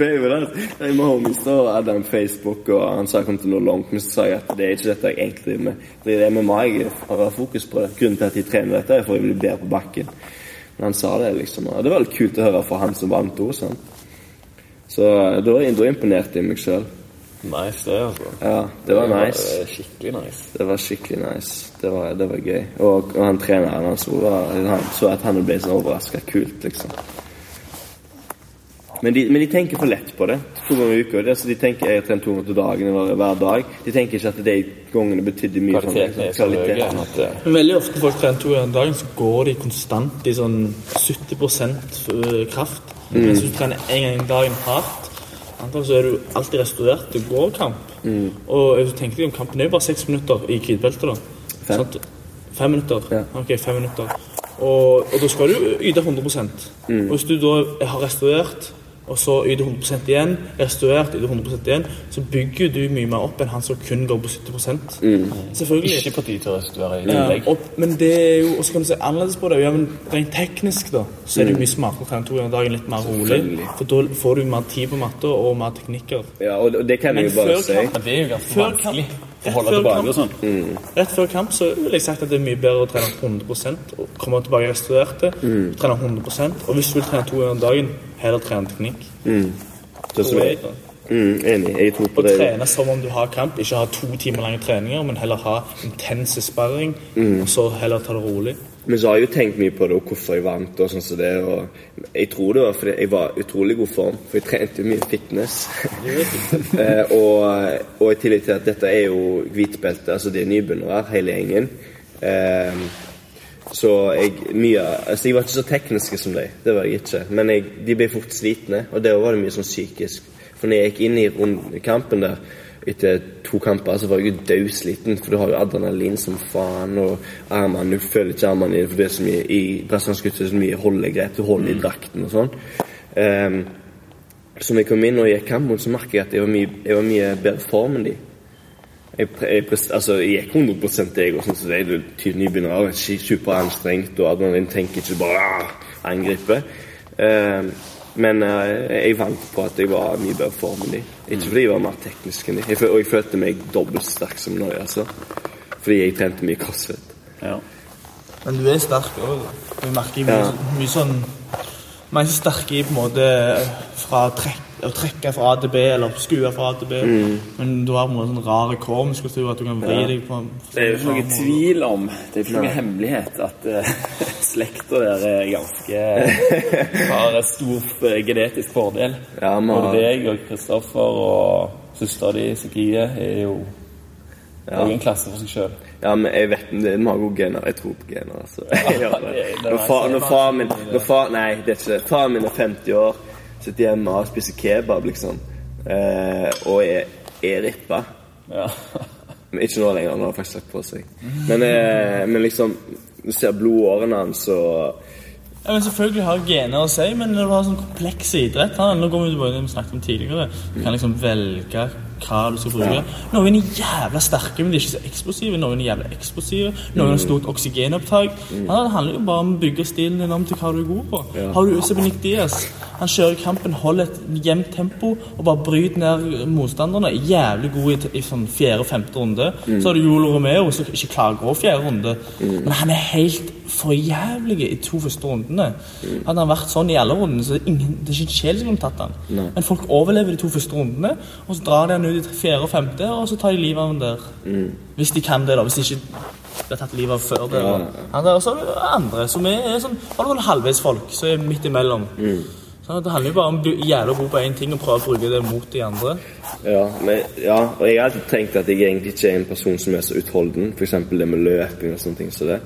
er. Jeg må da hadde han Facebook, og han sa jeg kom til noe langt. Men så sa jeg at det er ikke dette jeg egentlig driver med. Det er MMA jeg har fokus på. det. Grunnen til at jeg trener dette, er for å bli bedre på bakken. Men han sa det, liksom. Og det var litt kult å høre fra han som vant òg, sant. Så da, da imponerte jeg meg sjøl. Nice, det, altså. Ja, det var nice. Det er skikkelig nice. Det var skikkelig nice. Det var, det var gøy. Og, og han treneren hans så, han så at han ble sånn overraska. Kult, liksom. Men de, men de tenker for lett på det. To ganger i uka. Altså, de tenker jeg har trent to ganger til dagen eller hver dag. De tenker ikke at de gangene betydde mye for meg. Kvaliteten er så høy Kvaliteten. at det Men veldig ofte folk trener to ganger om dagen, så går de konstant i sånn 70% kraft. Mens hvis du trener en gang i dagen hardt, antall så er du alltid restaurert. Du går kamp. Og hvis du tenker deg om kampen er jo bare seks minutter i hvitbeltet, da. Fem. Fem minutter? Ja. Ok, fem minutter. Og, og da skal du yte 100 Og hvis du da har restaurert, og så yter 100% igjen, restaurert, yter 100% igjen, så bygger du mye mer opp enn han som kun går på 70 Selvfølgelig. ikke på de til å restaurere i Ja, tillegg. og, men det er jo Og så kan du se annerledes på det. Ja, men Rent teknisk da så er det jo mye smartere å trene to ganger dagen litt mer rolig. For da får du mer tid på matta og mer teknikker. Ja, og og det kan Men jeg jo bare si. kamp- Men det er jo ganske vanskelig kamp- holde før kamp- sånn. Rett før kamp så vil jeg sagt at det er mye bedre å trene 100% og komme tilbake restaurerte. Trene 100 Og hvis du vil trene to ganger om dagen, heller trene teknikk. Sånn jeg. Mm, enig. Jeg tror på Og det. trene som om du har kamp. Ikke ha to timer lange treninger, men heller ha intense sparring. Og så heller ta det rolig. Men så har jeg jo tenkt mye på det, og hvorfor jeg vant. og sånn som det, og Jeg tror det var fordi jeg var i utrolig god form, for jeg trente mye fitness. eh, og, og i tillegg til at dette er jo hvitbelte, altså det er nybegynnere, hele gjengen. Eh, så jeg, mye, altså jeg var ikke så tekniske som de, det var jeg ikke. Men jeg, de ble fort slitne, og der var det mye sånn psykisk. For når jeg gikk inn i rund- kampen der, etter to kamper, så var jeg jo dødsliten. For du har jo adrenalin som faen, og armene, du føler ikke armene dine, for det er så mye i brasiliansk så mye holdegrep, du holder i drakten og sånn. Um, så når jeg kom inn og gikk kampen, så merket jeg at jeg var mye, jeg var mye bedre form enn de. Jeg, jeg, altså, jeg gikk 100 jeg òg, sånn som det er du tydelig nybegynner. og er Superanstrengt og adrenalin tenker ikke bare ah, angripe. Eh, men eh, jeg vant på at jeg var mye bedre form enn de. Ikke fordi jeg var mer teknisk enn de. Jeg, og jeg følte meg dobbelt sterk som nå, altså. Fordi jeg trente mye crossfit. Ja. Men du er sterk òg. Vi merker mye, Ja. mye sånn Man er ikke sterk i på en måte fra trekk, å trekke fra A til B, eller skue fra A til B. Mm. Men du har på en måte sånn rar core-muskulatur at du kan vri deg på Det er jo ikke noe tvil om, det er ikke noe hemmelighet, at uh, slekta der er ganske Har en stor eh, genetisk fordel. Ja, men- Både deg og Kristoffer og søstera di, Sofie, er jo Ja. en klasse for seg sjøl. Ja, men jeg vet vi har gode gener. Jeg tror på gener, altså. Ja, det. det- det Når faren far, når far min når far, Nei, det er ikke det. Faren min er 50 år, sitter hjemme og spiser kebab, liksom. Eh, og er, er rippa. Ja. Men ikke nå lenger, nå har han faktisk lagt på seg. Men, eh, men liksom Du ser blodårene hans og Ja, men Selvfølgelig har gener å si, men når du har sånn kompleks idrett Nå går vi tilbake til det vi snakket om tidligere. Du kan liksom velge hva du skal bruke. Noen er jævla sterke, men de er ikke så eksplosive. Noen er jævla eksplosive. Noen har stort oksygenopptak. Ja, det handler jo bare om å bygge stilen din om til hva du er god på. Har du Usab Nick Diaz, han kjører kampen, holder et jevnt tempo og bare bryter ned motstanderne. Jævlig god i, i sånn fjerde og femte runde. Så har du Jolo Romeo som ikke klarer å gå fjerde runde. Men han er helt for jævlig i to første rundene. Hadde han vært sånn i alle rundene, så ingen, det er ikke en sjel som kunne tatt han. Men folk overlever de to første rundene, og så drar de han ut i fjerde og femte, og så tar de livet av han der. Hvis de kan det, da. Hvis de ikke blir tatt livet av før det. Ja, ja, og så er det andre som er, er sånn vel halvveisfolk som er midt imellom. Så det handler jo bare om å bli jævla god på én ting og prøve å bruke det mot de andre. Ja, men, ja, og jeg har alltid tenkt at jeg egentlig ikke er en person som er så utholden. F.eks. det med løping og sånne ting som det.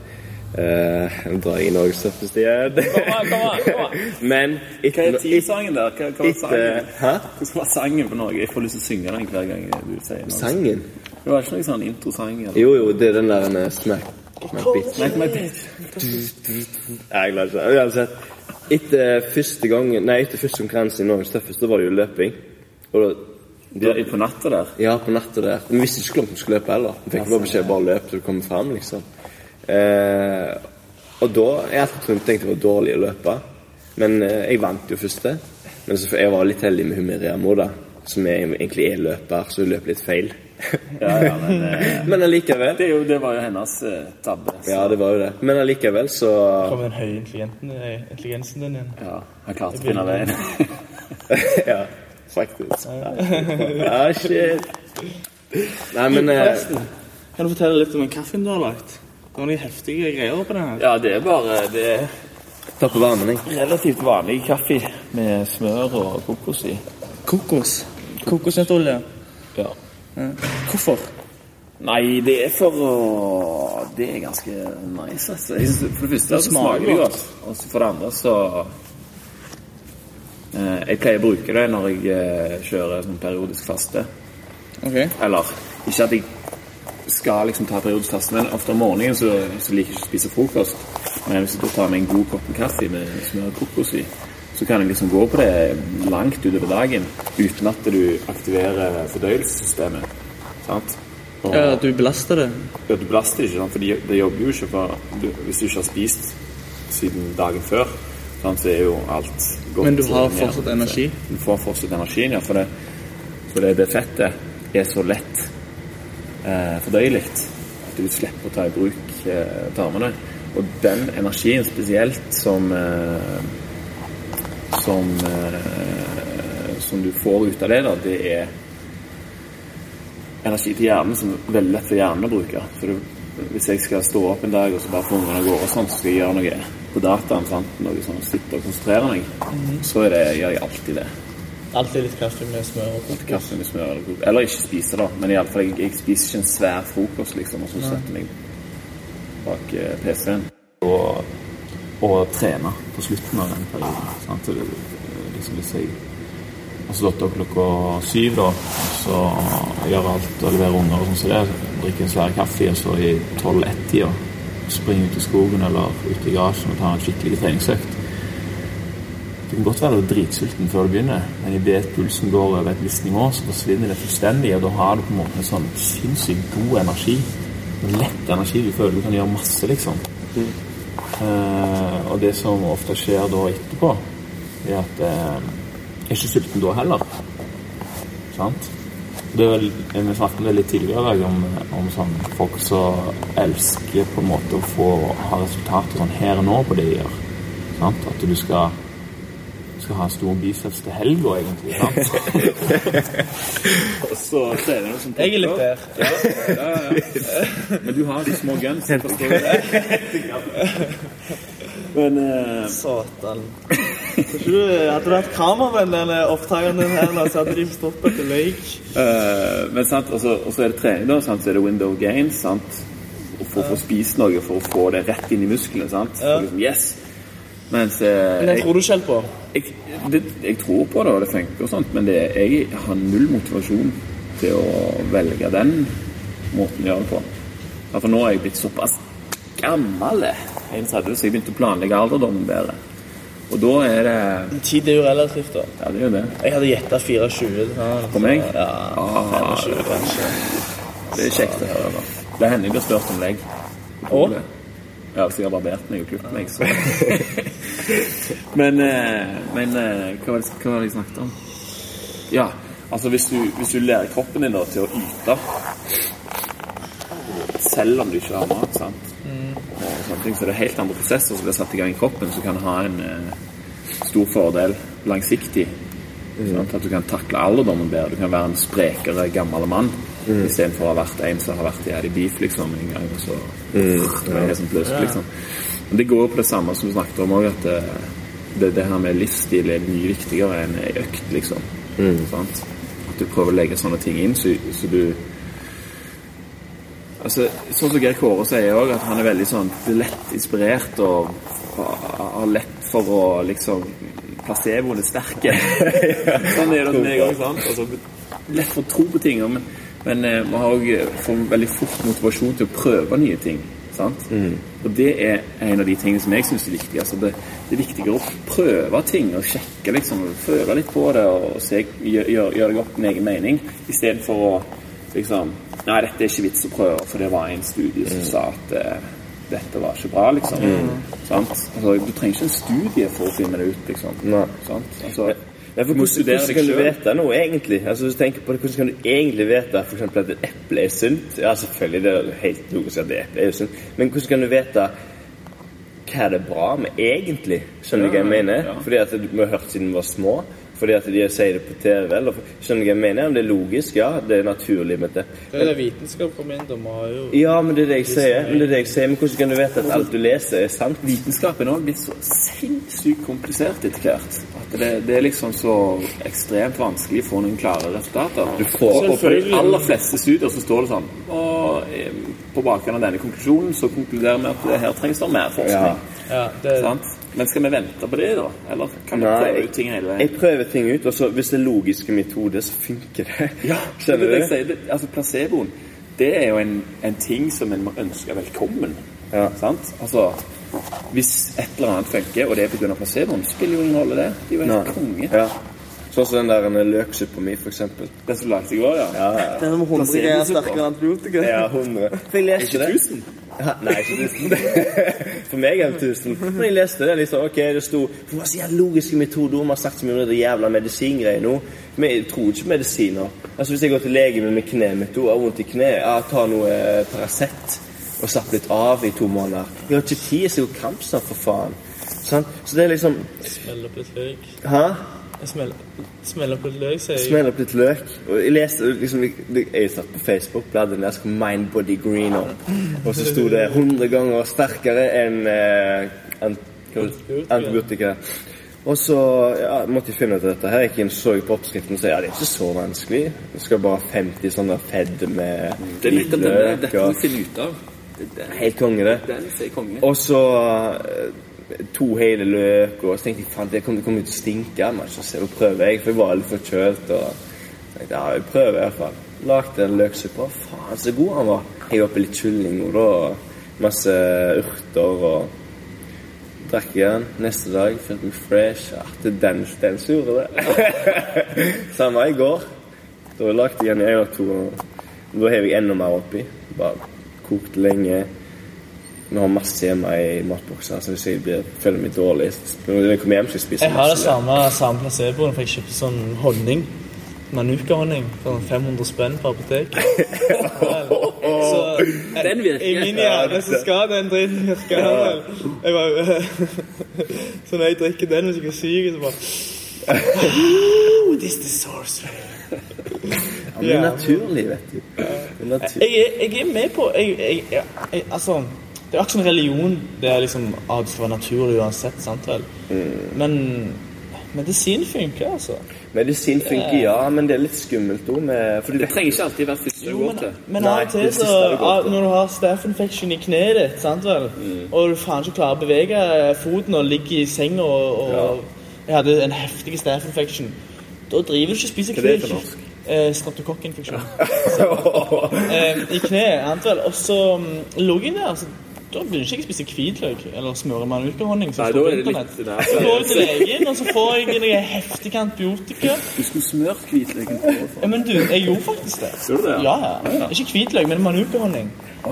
Uh, drar jeg i norgesstørrelse igjen. Kom an, kom an, kom an. Men Hva er T-sangen der? Hva, hva var sangen? Hæ? Hvordan var sangen på Norge? Jeg får lyst til å synge den hver gang du sier noe. Sangen? Det var ikke noe sånn introsang? eller? Jo, jo, det er den der med smack, smack bitch. Smack my bitch. Nei, Jeg klarer ikke det. Uansett. Etter første gang Nei, etter første konkurranse i Norges tøffeste, var det jo løping. Og da Det er På natta der? Ja, på natta der. Vi visste ikke hvor langt vi skulle løpe heller. Vi fikk bare beskjed bare løp til du kommer fram, liksom. Eh, og da Jeg alltid trodd tenkt det var dårlig å løpe. Men eh, jeg vant jo første. Men så, jeg var litt heldig med hun Miriam da. Som er, egentlig er løper, så hun løper litt feil. Ja, ja, men eh, Men allikevel. det, jo, det var jo hennes eh, tabbe. så- Ja, det var jo det. Men allikevel så Kommer den høye intelligensen, eh, din igjen. Ja, han klarte å finne veien. Ja, faktisk. Ja, shit. Nei, men eh, kan du fortelle litt om den kaffen du har lagd? Det var noen heftige greier oppi den her. Ja, det er bare Det er Ta på varmen, jeg. relativt vanlig kaffe med smør og kokos i. Kokos. Kokosnøttolje. Ja. Hvorfor? Nei, det er for å Det er ganske nice, altså. Synes, for det første så smaker det godt. godt. Og for det andre så eh, Jeg pleier å bruke det når jeg eh, kjører sånn periodisk faste. Okay. Eller ikke at jeg skal liksom ta periodisk faste, men ofte om morgenen så, så liker jeg ikke å spise frokost. Men hvis jeg da tar meg en god kopp med kaffe med smør og kokos i, så kan jeg liksom gå på det langt utover dagen uten at du aktiverer fordøyelsessystemet. Sant? Og, Ja, du belaster det. ja, du belaster det ikke, sant? for det det jobber jo ikke for du, Hvis du ikke har spist siden dagen før, sant? så er jo alt godt. Men du har fortsatt energi? Du får fortsatt energien, ja. For det, for det, det fettet er så lett eh, fordøyelig at du slipper å ta i bruk eh, tarmene. Og den energien spesielt som eh, som, eh, som du får ut av det, da, det er energi til hjernen som er veldig lett for hjernen å bruke. For du, hvis jeg skal stå opp en dag og så bare få ungene av gårde, og sånt, så skal jeg gjøre noe på dataen, sant? noe sånn, sitte og konsentrere meg, så er det, gjør jeg alltid det. Alltid litt kaffe med smør og kokos. Kaffe med smør eller kokos. Eller ikke spise, da. Men i alle fall, jeg, jeg spiser ikke en svær frokost, liksom, og så setter jeg meg bak eh, PC-en. Og, og trene på slutten av den perioden. Så det- Liksom hvis jeg har stått opp klokka syv, da, så gjør alt og leverer unger og sånn som det, Drikke en svær kaffe, og så i tolv-ett-tida springe ut i skogen eller ut i garasjen og ta en skikkelig treningsøkt. Du kan godt være dritsulten før du begynner, men idet pulsen går over et visst nivå, så forsvinner det fullstendig, og da har du på en måte en sånn sinnssykt god energi. En lett energi. Du føler du kan gjøre masse, liksom. Eh, og det som ofte skjer da etterpå, er at eh, jeg er ikke sulten da heller. Sant? Det er vel, Vi snakket om det litt tidligere i dag, om, om sånn, folk som elsker på en måte å få ha resultater sånn her og nå på det de gjør. Sant? At du skal, skal ha stor biceps til helga, egentlig. Og så så er det noe som Jeg er litt der. ja, ja, ja. Men du har de små guns. forstår det. Men eh, Satan. Du, hadde du hatt kameramann denne opptakeren din her, så hadde de stått til løyk. Uh, men sant, og så er det trening, da. Sant? Så er det window games. Sant? Og for å få spist noe for å få det rett inn i musklene. Sant? For liksom, yes! Mens eh, Men den tror du ikke helt på. jeg, det, jeg tror på det, og det funker, og sånt, men det, jeg har null motivasjon til å velge den måten å gjøre det på. For nå er jeg blitt såpass gammel, jeg sa det, så jeg begynte å planlegge alderdommen bedre. Og da er det Tid er jo relativt, da. Ja, det er jo det. Jeg hadde gjetta 24. sånn, På meg? Ja, Ah, 25 kanskje. Det er kjekt å høre. Det hender jeg blir spurt om legg. Og? Ja, så jeg har barbert meg og klippet meg, så Men, eh, men eh, hva var det hva var det jeg snakket om? Ja, altså hvis du, hvis du lærer kroppen din da til å yte selv om du ikke har mat, sant? Og sånne ting, så det er helt andre prosesser som blir satt i gang i kroppen, som kan ha en eh, stor fordel langsiktig. Sant? At du kan takle alderdommen bedre. Du kan være en sprekere, gammel mann Mm. istedenfor å ha vært en som har vært i Eddie Beef liksom, en gang. Og så mm. ja. sånn pluss, liksom. Men det går jo på det samme som du snakket om òg, at det, det, det her med livsstil er mye viktigere enn ei økt, liksom. Sant? At du prøver å legge sånne ting inn, så, så du Altså, Sånn som Geir Kåre sier òg, at han er veldig sånn lett inspirert og har lett for å liksom Placeboen er sterke. sånn er det hos meg òg. Altså, lett for å tro på ting. Men, men eh, man har òg får veldig fort motivasjon til å prøve nye ting. Sant? Og det er en av de tingene som jeg syns er viktig. Altså det, det er viktigere å prøve ting og sjekke, liksom. Føle litt på det og se, gjøre gjør, deg opp en egen mening, istedenfor å liksom Nei, dette er ikke vits å prøve, for det var en studie som sa at eh, dette var ikke bra, liksom. Sant? Altså, du trenger ikke en studie for å finne det ut, liksom. Nei. Sant? Altså, Nei, for hvordan, hvordan kan du vite noe egentlig? Altså, hvis du tenker på det, Hvordan kan du egentlig vite for eksempel at et eple er sunt? Ja, selvfølgelig, det er helt logisk at det eple er sunt. Men hvordan kan du vite hva er det bra med egentlig? Skjønner du hva jeg mener? ja. Fordi at vi har hørt siden vi var små. Fordi at de sier det på TV. Eller, skjønner du hva jeg mener? Om det er logisk? Ja, det er naturlig med det. Det er det vitenskap kommer inn. De har jo Ja, men det er det jeg sier. Men det er det jeg sier. Men hvordan kan du vite at alt du leser, er sant? Vitenskapen har blitt så sinnssykt komplisert etter hvert. At det, det er liksom så ekstremt vanskelig å få noen klare resultater. Du får, og på de aller fleste studier så står det sånn Og eh, på bakgrunn av denne konklusjonen så konkluderer vi at det her trengs det mer forskning. Ja, det, Sant? Men skal vi vente på det, da? Eller kan vi Nei, prøve ut ting hele veien? jeg prøver ting ut, og så hvis det er logiske metoder, så funker det. Ja, Skjønner det du? sier. Det, altså Placeboen det er jo en, en ting som en må ønske velkommen. Ja. Sant? Altså, Hvis et eller annet funker, og det er pga. placeboen, spiller jo ingen rolle, det. De er jo helt konge. Ja. Sånn som den der en løksuppa mi, eksempel. Den som lagde i går, ja. Ja, ja. det er med 100 er sterkere enn antibiotika. Ja, 100. For jeg leste Ikke det. 1000? Nei, ikke 1000. For meg er det 1000. Men jeg leste det liksom, ok, det sto For hva sier logiske metoder? Vi har sagt så mye om det jævla medisingreiene nå. Men jeg tror ikke på medisiner. Altså Hvis jeg går til legen med kneet mitt og har vondt i kneet, jeg ta noe eh, Paracet og slapp litt av i to måneder. Jeg har ikke tid, så jeg går kampstart, for faen. Sånn? Så det er liksom Smell opp litt løk. Hæ? Smeller opp litt løk, sier jeg. Smell opp litt løk. Og jeg leste liksom, jeg, jeg satt på Facebook, bladde ned, skulle Mind Body Green opp. Og så sto det 100 ganger sterkere enn eh, antibiotika. Og så ja, måtte jeg finne ut av dette. her. Jeg gikk inn, så på oppskriften og sa ja, det er ikke så vanskelig. Det skal bare ha 50 sånne fedd med Det er nettopp det. Dette vi finne ut av. Helt konge, det. den ser konge. Og så eh, to hele løk, og så tenkte jeg faen, det kommer, kom til å stinke. Men så prøver jeg, for jeg var litt forkjølt. Og tenkte, ja, jeg prøver i hvert fall. Lagde en løksuppe. Faen, så god han var. Jeg oppi litt kylling og da masse urter og Drakk igjen. Neste dag følte meg fresh. Ja, det er den, den som gjorde det. Samme i går. Da lagde jeg igjen en og to. og Da hev jeg enda mer oppi. Bare kokt lenge. Vi har masse hjemme i matbokser, så hvis jeg blir, føler meg dårlig Når jeg kommer hjem, skal jeg spise Jeg har det samme, samme placeboen, for jeg kjøpte sånn honning. Manuka-honning. Sånn 500 spenn på apotek. Så Den virker. i min hjerne så skal den driten virke. Jeg bare, så når jeg drikker den hvis jeg er syk, så bare oh, This is sorcery. Ja, men det er naturlig, vet du. Det er natur. Jeg, jeg er med på jeg, jeg, jeg, jeg, Altså, det er akkurat som religion. Det er liksom at fra naturen naturlig uansett, sant vel? Men medisin funker, altså. Medisin funker, ja, men det er litt skummelt òg Det vet trenger ikke alltid være første du går til. men av og til så Når du har staph infection i kneet ditt, sant vel? og du faen ikke klarer å bevege foten og ligger i senga og, og Jeg hadde en heftig staph infection. Da driver du ikke og spiser er norsk? Eh, Streptokokkinfeksjon. eh, I kneet. Og så mm, lå jeg der. Så da begynner ikke jeg å spise hvitløk eller smøre manuka-honning. Nei, da er det litt- nei, Så går jeg til legen, og så får jeg noe heftig antibiotika. Du skulle smørt hvitløken på. Ja, men du, jeg gjorde faktisk det. Gjorde du det, Ja, ja. Ikke hvitløk, men manuka-honning.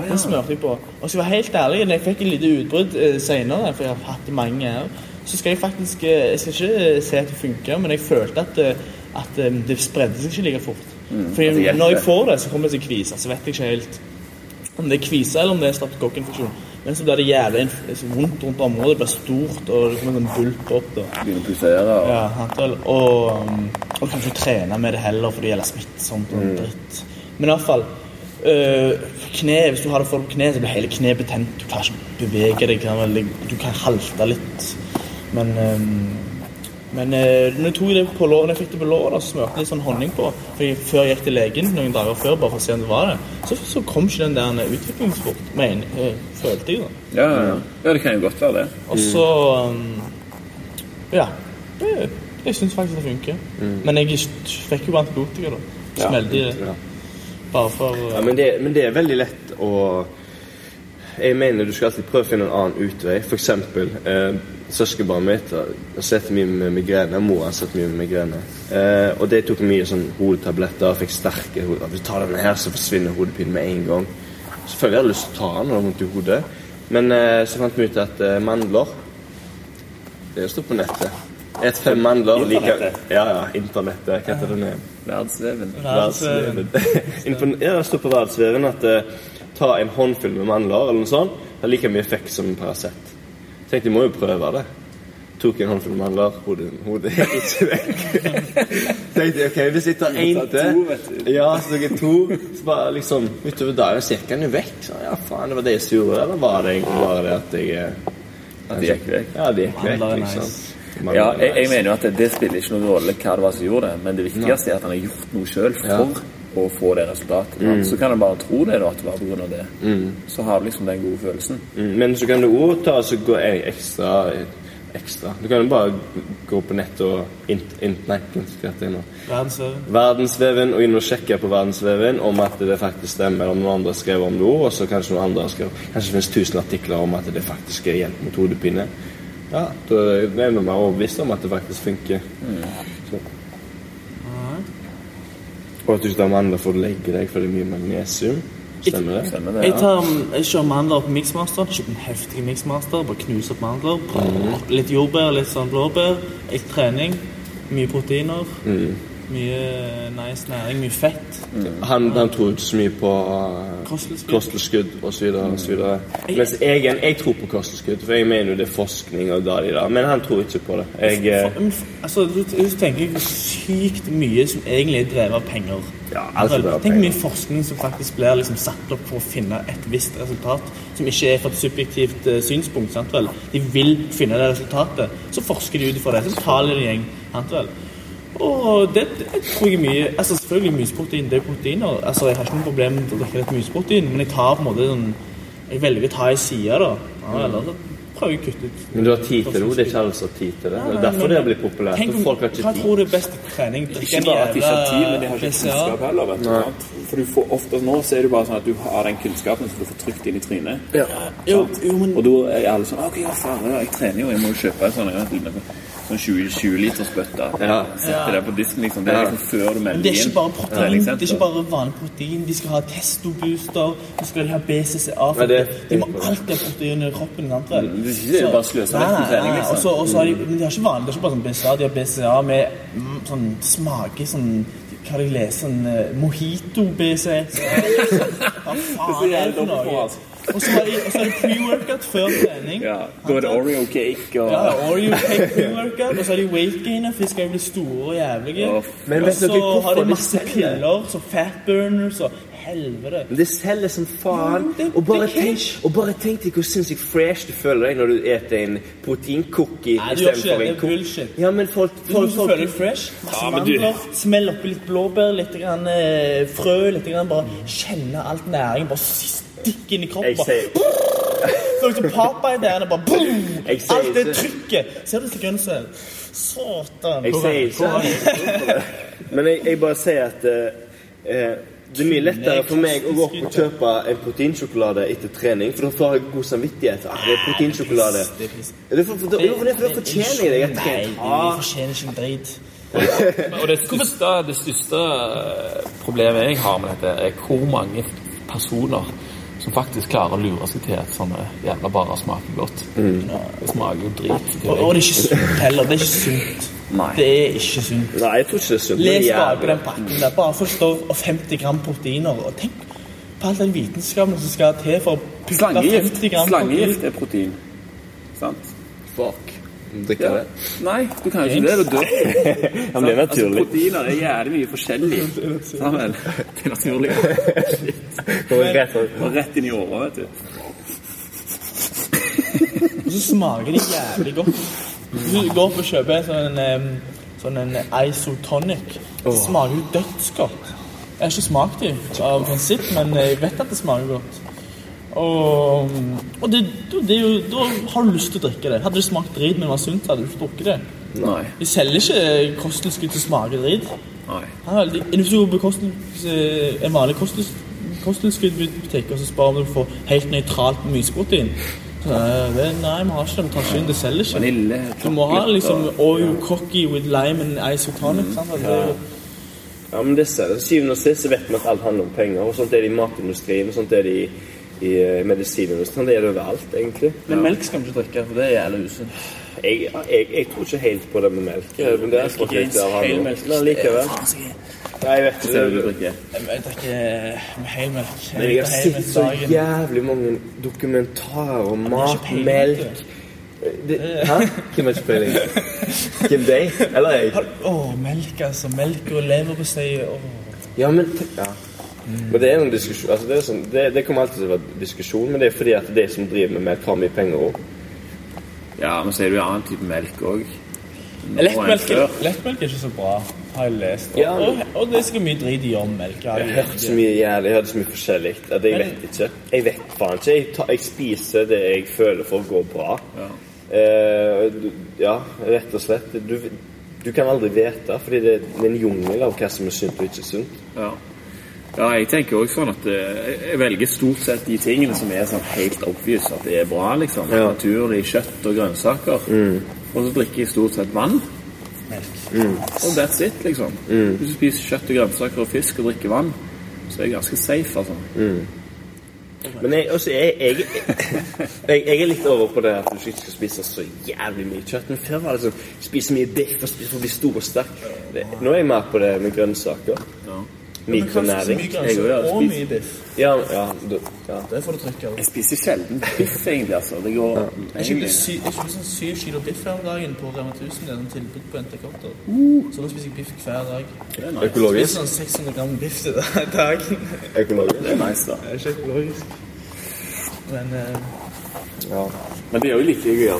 Den smørte jeg på. Og så var jeg helt ærlig, når jeg fikk et lite utbrudd eh, senere, for jeg har hatt det mange her, så skal jeg faktisk eh, Jeg skal ikke se at det funker, men jeg følte at, eh, at eh, det spredde seg ikke like fort. Fordi at når jeg får det, så kommer det til kvise. Så vet jeg ikke helt om det er kvise eller om det er streptokokkinfeksjon. Men så blir det jævlig vondt rundt området, det blir stort, og det kommer en sånn bulk opp. da. Begynner å pulsere. Og... Ja. Og, um, og kan ikke trene med det heller, for det gjelder smittsomt og dritt. Men iallfall øh, kne, Hvis du har det for på kne, så blir hele kneet betent. Du klarer ikke å bevege deg. Du kan halte litt. Men øhm, men eh, når jeg, tok det på lår, når jeg fikk det på låret, og så smurte jeg litt sånn honning på. For jeg, Før jeg gikk til legen noen dager før, bare for å se om det var det, så, så kom ikke den der utviklingsbort. Men, jeg, følte jeg da. Ja, ja, ja. ja, det kan jo godt være det. Og så um, Ja. Det, jeg syns faktisk det funker. Men jeg fikk jo antibiotika, da. Smelte i det. Bare for uh, Ja, men det, men det er veldig lett å Jeg mener du skal alltid prøve å finne en annen utvei. For eksempel eh, søskenbarnet mitt har sett mye med migrene. Mor har sett mye med migrene. Eh, og de tok mye sånn hodetabletter. Fikk sterke hoder. Hvis du tar denne her, så forsvinner hodepinen med en gang. Selvfølgelig hadde jeg lyst til å ta den når det vondt i hodet. Men eh, så fant vi ut at eh, mandler Det står på nettet. Et fem mandler like Ja, ja. Internettet. Hva heter det? Verdensveven. verdensveven. Ja, det står på verdensveven at eh, ta en håndfull med mandler eller noe sånt, Det har like mye effekt som en Paracet. Tenkte jeg må jo prøve det. Tok en håndfull mandler, hodet, hodet ikke vekk. Tenkte jeg, ok, hvis jeg tar én til Ja, så tok jeg to. Så bare liksom utover dagen så gikk den jo vekk. Så ja, faen, det var det jeg gjorde, eller var det egentlig bare det at jeg eh, At det gikk vekk. Ja, det gikk vekk, liksom. nice. Ja, jeg, jeg mener jo at det, det spiller ikke noen rolle hva det var som gjorde det, men det viktigste er at han har gjort noe sjøl for å få det resultatet. Så kan du bare tro det, da, at det var av det. Så har du liksom den gode følelsen. Mm, Men så kan du òg ta så gå ei ekstra ekstra. Du kan jo bare gå på nett og int, int, nei, verdensveven. Verdensveven og inn og sjekke på Verdensveven om at det faktisk stemmer, om noen andre skrev om det òg, og så kanskje noen andre har skrevet Kanskje det finnes tusen artikler om at det faktisk er hjelp mot hodepine. Ja, da er vi mer overbevist om at det faktisk funker. Så. Og at du ikke tar mandler for å legge deg, for det er mye magnesium. Stemmer det? Stemmer det? ja. Jeg, tar, jeg kjører mandler på Mixmaster. Kjøper en heftig Mixmaster. Bare knuser opp mandler. Brrr. Litt jordbær, litt sånn blåbær. Litt trening. Mye proteiner. Mye nice næring. Mye fett. Han, han tror ikke så mye på uh, Kosttilskudd. osv. Mens jeg, jeg tror på kosttilskudd, for jeg mener jo det er forskning og da de da. Men han tror ikke på det. Jeg, for, For- men Altså, du, tenker sykt mye som egentlig er drevet av penger. Ja, alt drevet av Tenk penger. mye forskning som faktisk blir liksom satt opp for å finne et visst resultat, som ikke er fra et subjektivt uh, synspunkt. sant? De vil finne det resultatet. Så forsker de ut ifra det. Så betaler de en gjeng. sant vel? Og det, det tror jeg er mye altså Selvfølgelig myseprotein, Det er proteiner. altså Jeg har ikke noe problem med å drikke litt myseprotein, men jeg tar på en måte sånn Jeg velger å ta en side, da. Ja, eller så prøver jeg å kutte ut. Men du har tid til det, det er ikke alle som har tid til det. Det er derfor det har blitt populært. Tenk om- folk har ikke tid. tror du er best trening? Ikke bare at de ikke har tid, men de har ikke kunnskap heller. vet du. For du får ofte Nå så er det bare sånn at du har den kunnskapen som du får trykt inn i trynet. Ja. Jo, jo, men Og da er alle sånn OK, ja, faen, jeg trener jo, jeg må jo kjøpe en sånn sånn 20, 20 liters bøtte. Ja. Sette det på disken, liksom. Det er liksom før du melder inn. det er ikke bare protein, det er ikke bare vanlig protein. De skal ha testobooster, så skal de ha BCCA. For det de må alltid ha protein i kroppen. Sant? det er ikke Så- bare sløse vekk med trening, liksom. Også, også har de, men de har ikke vanlig, det er ikke bare sånn BCA, de har BCA med mm, sånn smake sånn hva de leser, sånn uh, Mojito BC. Hva faen er det for noe? Og så har de, og så har de pre-workout før trening. Ja, Da er det Oreo cake og Ja, Oreo cake pre-workout, og så har de weight gainer, for de skal jo bli store og jævlige. Oh. Og så har de masse piller, så fat burners og helvete. Men Det selger som faen. Ja, det- Og bare er tenk, og bare tenk deg hvor sinnssykt fresh du føler deg når du eter en proteincookie det istedenfor en det. Det er bullshit. Ja, men folk, folk, du føler deg fresh. Masse Ja, men du- mandler. Smell oppi litt blåbær, litt grann, eh, frø, litt grann, bare kjenne alt næringen. Bare stikk inn i kroppen. Jeg bare- sier Så som Popeye der, det bare boom! Alt det trykket. Ser du til grønnsel? Satan. Jeg sier ikke Men jeg, jeg bare sier at eh, eh, det er mye lettere for meg å gå opp og kjøpe en proteinsjokolade etter trening, for da får jeg god samvittighet. Ah, det er proteinsjokolade. Det er for, for, jo, for det, for fortjener jeg det. Jeg har Nei, trent fortjener ikke en drit. Og det største, det største eh, problemet jeg har med dette, er hvor mange personer som faktisk klarer å lure seg til at sånne jævla barer smaker godt. Det smaker jo drit. Og, og det er ikke sunt heller. Det er ikke sunt. Nei. Det er ikke sunt. Nei, jeg tror ikke det er sunt. Les bare på den pakken der. Bare for det og 50 gram proteiner. Og tenk på all den vitenskapen som skal til for å putte 50 gram Slangegift protein. er protein. Sant? Fuck. Drikker Ja. det. Nei, du kan jo ikke det. Du dør. Ja, men det er Altså, proteiner er jævlig mye forskjellig. Sammen. Det er naturlig. Kommer rett fra- Og rett inn i åra, vet du. Og så smaker de jævlig godt. Hvis du går opp og kjøper en sånn, sånn en isotonic, så smaker det dødsgodt. Jeg har ikke smakt dem av prinsipp, men jeg vet at det smaker godt. Og, og det, det jo, da har du lyst til å drikke det. Hadde det smakt drit, men var sunt, hadde du ikke drukket det. Nei. De selger ikke kosttilskudd til å smake drit. Nei. Ja, Hvis du går på eh, en vanlig kosttilskudd- kosttilskuddbutikk og så spør om du får helt nøytralt myseprotein det, Nei, vi har ikke det. Vi tar ikke inn. Det selger ikke. Vanille, Du må ha liksom Oyo Cocky with lime and isotonic. sant? Altså, er Ja, men det syvende og sist vet vi at alt handler om penger. Og sånt er det i matindustrien, og sånt er det i, i eh, medisinindustrien. Det gjelder overalt, egentlig. Men melk skal vi ikke drikke, for det er jævlig usunt. Jeg, jeg, jeg tror ikke helt på det med melk. Men det er smått litt av. Men likevel. Nei, jeg vet ikke. Jeg drikker med helmelk. Men jeg har sett så jævlig mange dokumentarer om mat, melk det, Hæ? Hvem har ikke peiling? Hvem deg? Eller jeg? Å, melk, altså. Melk og leverpostei. Åh. Ja, men ja. Men det er en diskusjon altså det, er sånn, det, det kommer alltid til å være diskusjon, men det er fordi at de som driver med melk, har mye penger òg. Ja, men så er det jo annen type melk òg. Lettmelk lettmelk er ikke så bra, har jeg lest. Og, Ja. og, og det er sikkert mye drit i om melk. Jeg har hørt så mye jævlig, jeg har hørt så mye forskjellig. At jeg Men- vet ikke. Jeg vet faen ikke. Jeg, tar, jeg spiser det jeg føler for å gå bra. Ja. Eh, ja, rett og slett. Du, du kan aldri vite, fordi det er en jungel av hva som er sunt og ikke sunt. Ja. Ja, jeg tenker også sånn at eh, jeg velger stort sett de tingene som er sånn helt obvious at det er bra, liksom. Ja. Naturlig kjøtt og grønnsaker. Og så drikker jeg stort sett vann. Og that's it, liksom. Hvis du spiser kjøtt og grønnsaker og fisk og drikker vann, så er jeg ganske safe, altså. Men jeg, også, jeg, jeg, jeg, jeg er litt over på det at du ikke skal spise så jævlig mye kjøtt. Men før var det sånn spise mye biff og spise for å bli stor og sterk. Nå er jeg mer på det med grønnsaker. Ja. Mikronæring. Jeg òg ja, og mye biff. Ja, ja, du, ja. Det får du trykke av. Jeg spiser sjelden biff, egentlig, altså. Det går Jeg kjøpte egentlig sy- jeg sånn syv kilo biff her om dagen på Rema 1000. Det er en tilbud på NTK. Uh. Så nå spiser jeg biff hver dag. Det er nice. Økologisk. Spiser sånn 600 gram biff til dagen. Økologisk. Det er nice, da. Det er ikke økologisk. Men uh... Ja. Men det er jo like gøy å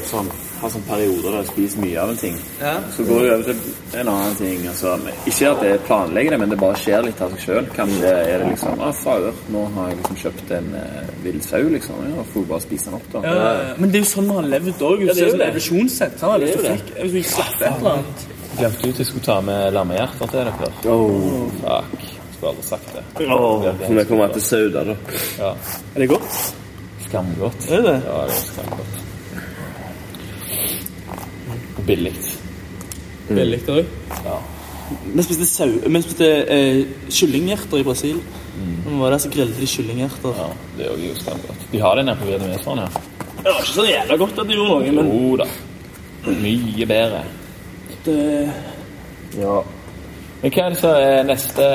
sånn har sånne perioder der jeg spiser mye av en ting. Ja. Så går jeg over til en annen ting. Altså, ikke at jeg planlegger det, men det bare skjer litt av seg sjøl. Kanskje er det liksom ah, Fader, nå har jeg liksom kjøpt en uh, villsau, liksom. Ja, får bare spise den opp, da. Ja, ja, ja. Men det er jo sånn vi har levd òg. Ja, det er jo sånn det. evolusjonssett. Hvis Det er du jo fikk hvis du slapp et eller annet Glemte ut jeg skulle ta med lammehjerter til dere. Oh. Fuck. Skulle aldri sagt det. Oh, vi kommer til Sauda, da. Ja. Er det godt? Skamgodt. Er det? Ja, det er skamgodt. Og billig. Veldig òg. Ja. Vi spiste, sau, vi spiste eh, kyllinghjerter i Brasil. Vi var der så grillet de kyllinghjerter. ja. Det er jo skamgodt. De har det nede på Vietnameseren her. Det var ikke så jævla godt at de gjorde noe, men Jo da. Mye bedre. det, Ja. Men hva er det som er neste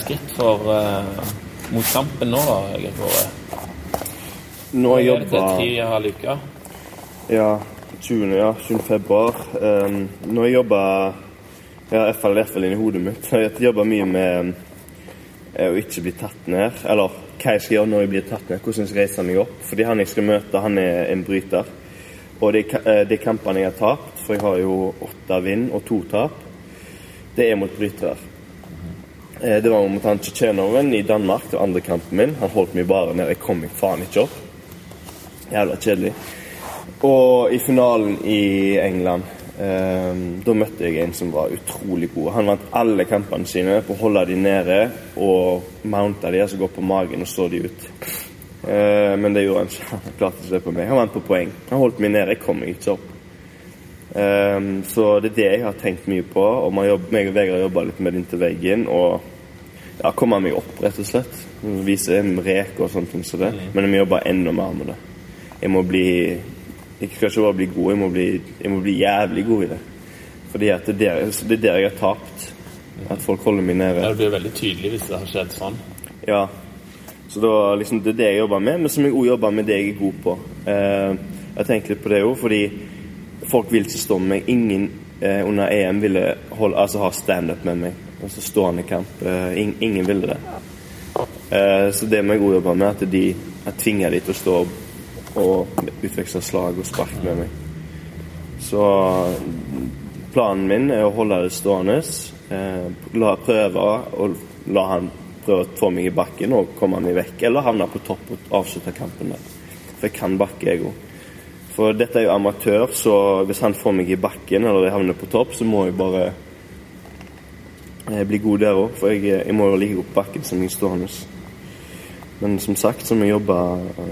skritt for uh, mot kampen nå, da? Nå jeg Er det til tre og en halv uke? Ja, 20. Ja, 20. februar. Um, nå jobber jeg jobba ja, i hvert fall, i hodet mitt. Jeg jobber mye med eh, å ikke bli tatt ned. Eller hva jeg skal gjøre når jeg blir tatt ned. Hvordan jeg skal reise meg opp. Fordi han jeg skal møte, han er en bryter. Og de, eh, de kampene jeg har tapt, for jeg har jo åtte vinn og to tap, det er mot brytere. Eh, Det var mot han tsjetsjeneren i Danmark, det var andre kampen min. Han holdt meg bare ned. Jeg kom meg faen ikke opp. Jævla kjedelig. Og i finalen i England um, Da møtte jeg en som var utrolig god. Han vant alle kampene sine på å holde de nede og mounte de, altså gå på magen og slå de ut. Uh, men det gjorde han ikke. Han klarte ikke det på meg. Han vant på poeng. Han holdt meg nede. Jeg kom meg ikke opp. Um, så det er det jeg har tenkt mye på. Og man jobb, meg og Vegard jobba litt med det inntil veggen. Og ja, komme meg opp, rett og slett. Vise en rek og sånne ting som det. Men jeg må jobbe enda mer med det. Jeg må bli Jeg skal ikke bare bli god, jeg må bli, jeg må bli jævlig god i det. Fordi at det er der, det er der jeg har tapt. At folk holder meg nede. Ja, det blir veldig tydelig hvis det har skjedd sånn. Ja. Så da, liksom, det er det jeg jobber med, men som jeg også jobber med det jeg er god på. Eh, jeg tenker litt på det òg, fordi folk vil ikke stå med meg. Ingen eh, under EM ville holde, altså ha standup med meg. Altså stående kamp. Eh, ing, ingen ville det. Eh, så det må jeg òg jobbe med, at de, jeg tvinger de til å stå og, og utveksle slag og spark med meg. Så planen min er å holde det stående. Eh, la prøve og la han prøve å få meg i bakken og komme meg vekk, eller havne på topp og avslutte kampen der. For jeg kan bakke, jeg òg. For dette er jo amatør, så hvis han får meg i bakken eller jeg havner på topp, så må jeg bare eh, bli god der òg. For jeg, jeg må jo like god på bakken som jeg står stående. Men som sagt så må jeg jobbe,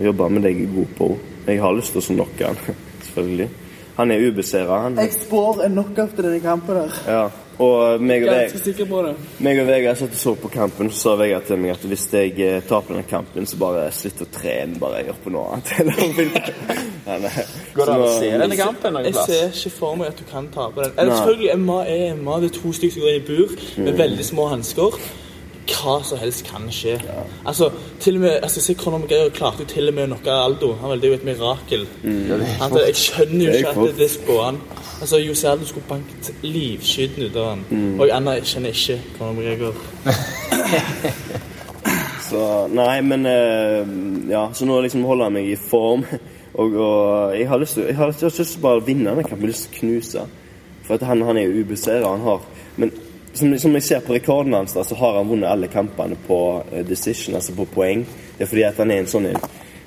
jobbe med det jeg er god på. Jeg har lyst til å knocke han, selvfølgelig. Han er ubeseira, han. Jeg spår en knockout til denne kampen der. Ja. Og meg og, Veg, sikker på det. meg og Vegard satt og så på kampen, så sa Vegard til meg at hvis jeg eh, taper denne kampen, så bare slutt å trene, bare gjør på noe annet. Går det an å se denne kampen noen Jeg ser ikke for meg at du kan tape den. Eller selvfølgelig, MA er MA. Det er to stykker som går inn i bur med veldig små hansker. Hva som helst kan skje. Altså, til og med, altså, se Conor McGregor klarte jo til og med å knocke Aldo. Han Det er jo et mirakel. Han, jeg skjønner jo ikke at det, går han Altså, Jose Aldo skulle banket livskyten ut av han. Og jeg anerkjenner ikke Conor McGregor. Så nei, men eh, Ja, så nå liksom holder jeg meg i form. Og, og jeg har lyst til Jeg har lyst til jeg har lyst til bare vinne denne kampen. Jeg har lyst til å knuse. For han, han er jo ubeseiret. Han har Men som, som jeg ser på rekorden hans, da, så har han vunnet alle kampene på eh, decision, altså på poeng. Det er fordi at han er en sånn en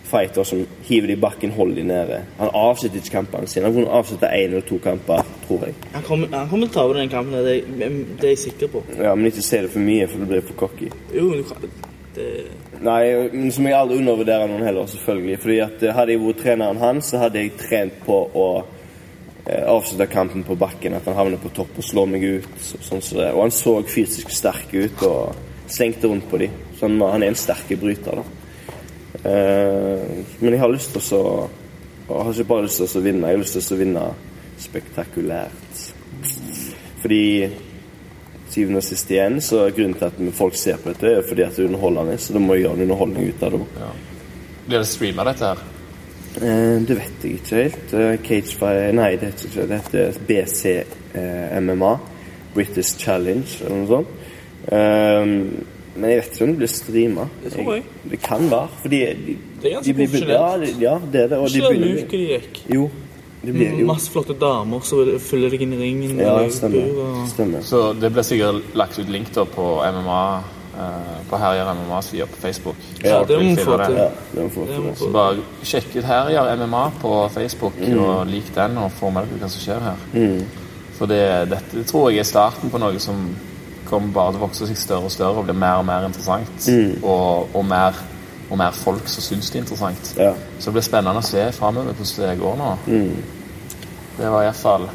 fighter som hiver de i bakken, holder de nede. Han avslutter ikke kampene sine. Han kunne avslutte én eller to kamper, tror jeg. Han kommer, han kommer til å tape den kampen, det, det er jeg sikker på. Ja, Men ikke si det for mye, for det blir for cocky. Jo, du det, Nei, men som jeg aldri undervurderer noen heller, selvfølgelig. Fordi at eh, Hadde jeg vært treneren hans, så hadde jeg trent på å eh, avslutte kampen på bakken. At han havner på topp og slår meg ut. Så, sånn det. Og han så fysisk sterk ut og slengte rundt på dem. Så han, han er en sterk bryter, da. Eh, men jeg har lyst til å så Jeg har ikke bare lyst til å vinne, jeg har lyst til å vinne spektakulært. Fordi syvende og sist igjen, så grunnen til at folk ser på dette, er fordi at det er underholdende. Så da må jeg gjøre en underholdning ut av det. Ja. Blir det streama, dette her? Eh, det vet jeg ikke helt. Eh, Cage Fight Nei, det heter ikke det. heter BC eh, MMA. British Challenge, eller noe sånt. Eh, men jeg vet ikke om det blir streama. Det tror jeg. Det kan være. Fordi de, Det er ganske de blir- profesjonelt. Ja, det er det. Og de Ikke den begynner- uka de gikk. Jo, Det blir jo Masse flotte damer som følger deg inn i ringen. Ja, eller stemmer. og- Stemmer. Så det blir sikkert lagt ut link da på MMA På Herjer MMA-sida på Facebook. Ja, det må få til. Ja, det må få til. Så bare sjekk ut Herjer MMA på Facebook, Mm. og lik den, og få med dere hva som skjer her. For det, dette tror jeg er starten på noe som kommer bare til å vokse seg større og større og bli mer og mer interessant. Mm. Og, og, mer, og mer folk som syns det er interessant. Ja. Så det blir spennende å se framover hvordan det går nå. Mm. Det var iallfall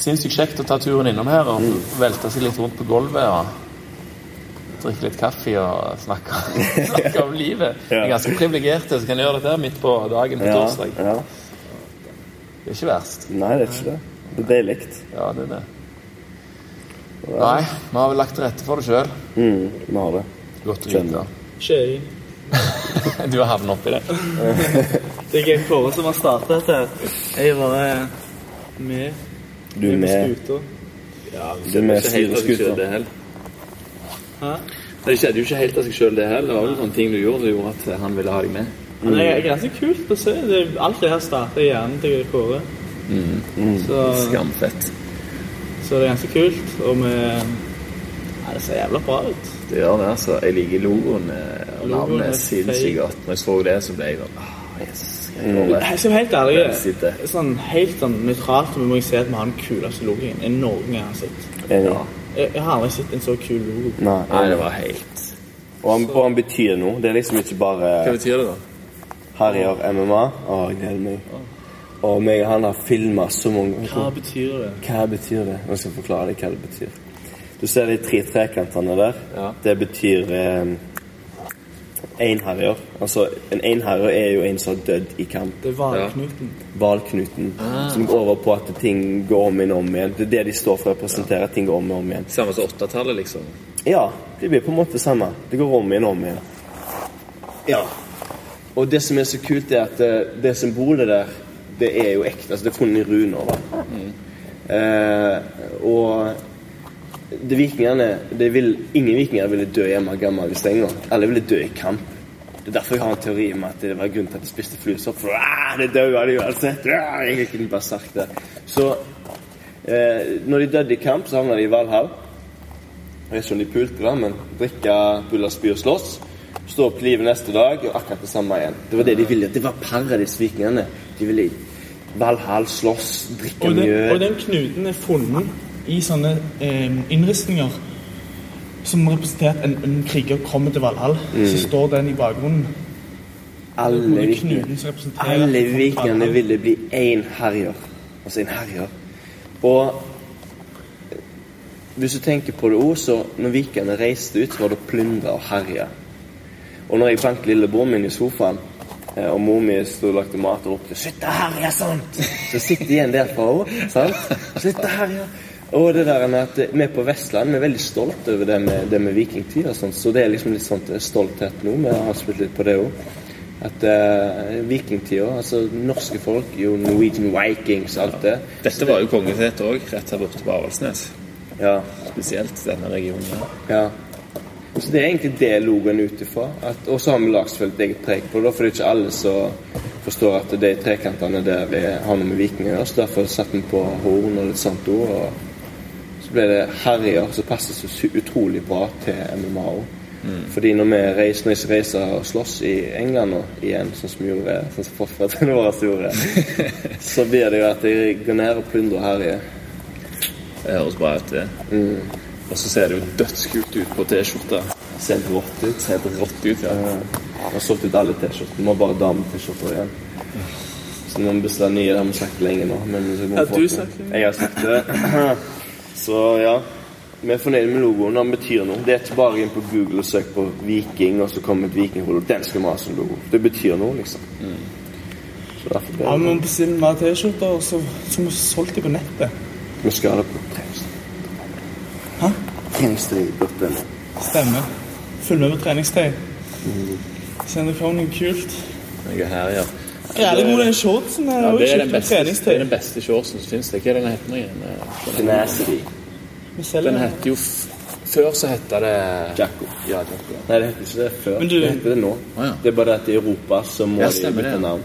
sinnssykt kjekt å ta turen innom her og velte seg litt rundt på gulvet. og Drikke litt kaffe og snakke, snakke om livet. Jeg er ganske privilegerte som kan gjøre dette midt på dagen på Ja, torsdag. ja. Det er ikke verst. Nei, det er ikke det. Det er deilig. Ja, det er det. Nei, vi har vel lagt til rette for det sjøl. Mm, vi har det. Godt å vite. Skjei. Du har havnet oppi det. Det er Kåre som har startet dette. Jeg er bare med. Du er med. skuta. Du er med sideskuta. Det heller. Det skjedde jo ikke helt av seg sjøl, det heller. Det var vel sånne ting du gjorde som gjorde at han ville ha deg med. Men det er ganske kult å se. Det, alt det her starter i hjernen til Kåre. Så, Skamfett. så det er ganske kult. Og vi ja, Det ser jævla bra ut. Det gjør det, altså. Jeg liker logoen eh, og navnet er sinnssykt godt. Når jeg så det, så ble jeg sånn ah, yes, jeg skal være helt ærlig. Sånn helt sånn nøytralt så må jeg si at vi har den kuleste logoen jeg noen gang har sett. Enig. Jeg, jeg har aldri sett en så kul logo. Nei. Nei, det var helt Og han, og han betyr noe. Det er liksom ikke bare Hva betyr det, da? Harry har MMA. Å, jeg gleder meg. Og meg og han har filma så mange Hva betyr det? Hva betyr det? Jeg skal forklare deg hva det betyr. Du ser de tre trekantene der. Ja. Det betyr eh, einherjer. Altså, en einherjer er jo en som har dødd i kamp. Det er hvalknuten. Hvalknuten. Som går over på at ting går om igjen og om igjen. Det er det de står for å representere. Ja. ting går om og om igjen. Samme som åttetallet, liksom. Ja, det blir på en måte samme. Det går om igjen og om igjen. Ja. Og det som er så kult, er at det, det symbolet der, det er jo ekte. Altså, det er funnet i runer. da. Eh, og det vikingene de vil, Ingen vikinger ville dø hjemme gammel i stenga. Alle ville dø i kamp. Det er derfor jeg har en teori om at det var grunnen til at de spiste fluesopp. For ah, det døde de uansett. Ah, jeg kunne bare sagt det. Så eh, når de døde i kamp, så havna de i Valhall. Jeg vet ikke om de pulte, da, men drikke, bulla, spy og slåss. Stå opp livet neste dag og akkurat det samme igjen. Det var det de ville. Det var paradis, vikingene. De ville i Valhall, slåss, drikke mjød. og den knuten er funnet i sånne eh, innristninger som representerer en, ung kriger kommer til Valhall. Så står den i bakgrunnen. Alle Alle vikingene ville bli én herjer. Altså en herjer. Og hvis du tenker på det òg, så når vikingene reiste ut, så var det å plyndre og herje. Og når jeg banket lillebror min i sofaen, eh, og mor mi sto og lagde mat og ropte 'Slutt å herje sånt!' Så sitter jeg igjen derfra òg. Sant? Slutt å herje. Og det der med at vi på Vestland vi er veldig stolte over det med, det med vikingtid og sånn, så det er liksom litt sånn stolthet nå. Vi har spilt litt på det òg. At uh, vikingtida, altså norske folk, jo Norwegian Vikings, alt det. Dette var jo kongetet òg, rett her borte på Avaldsnes. Ja, Spesielt denne regionen. ja. Så det er egentlig det logoen ut ifra. Og så har vi et eget preg på det, for det er ikke alle som forstår at de trekantene der vi har noe med vikinger å gjøre. Så derfor satte vi på horn og litt sånt òg. Og så ble det herjer, som passet så utrolig bra til MMA òg. Fordi når vi reiser, når jeg reiser og slåss i England nå, igjen, sånn som vi gjorde, sånn som forfedrene våre gjorde, så blir det jo at jeg går ned og plyndrer og herjer. Det høres bra ut, det. Og så ser det jo dødskult ut på T-skjorta. Ser rått ut. Ser helt rått ut, ja. Jeg har solgt ut alle T-skjortene. Må har bare dame-T-skjorter igjen. Så nå må vi bestille nye. Det har vi sagt lenge nå. Men så må Har du sagt det? Jeg har sagt det. Så ja. Vi er fornøyd med logoen. Den betyr noe. Det er ikke bare inn på Google og søk på Viking, og så kommer et vikinghode. Den skal vi ha som logo. Det betyr noe, liksom. Så derfor ble Ja, vi det må bestille mer T-skjorter, og så så må vi solgt dem på nettet. Vi skal ha det på treningstøy. Hæ? Treningstid.no. Stemmer. Følg med på treningstøy. Send dere noe kult. Jeg er her, ja. Jævlig god den shortsen. ja det, er den beste, det er den beste shortsen som finnes. Det. Hva er den heter igjen? Den- Tenacity. Den heter jo Før så hette det Jacko. Ja, Jacko. Nei, det heter ikke det før. Du- det heter det nå. Ah, ja. Det er bare det at i Europa så må Ja, de bytte ja. navn.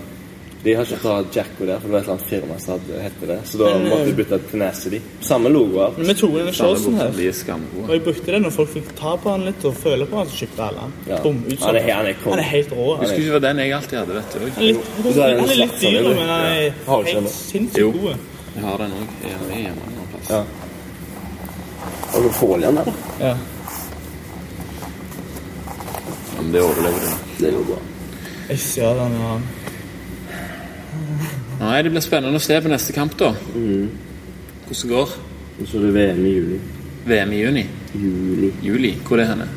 De har ikke hatt Jacko der, for det var et eller annet firma som hadde hette det. Så da Men, måtte vi de bytte til Tenacity. Samme logo alt. Men vi tok inn den shortsen her. De er Og jeg brukte den når folk fikk ta på den litt og føle på den, så kjøpte alle den. Ja. Bom, Han utsolgt. er- han er. Han er helt rå. Husker ikke det var den jeg alltid hadde, vet du. Han er litt, han er litt sånn, dyr, men han er Har du helt sinnssykt Jo. god. Jeg har den òg. Jeg har den hjemme en plass. Ja. Har du folien der? Ja. Ja, Men det overlever du. Det går bra. Jeg ser den, ja. Nei, det blir spennende å se på neste kamp, da. Hvordan det går. Og så er det VM i juli. VM i juni. Juli. Juli. Hvor er det henne?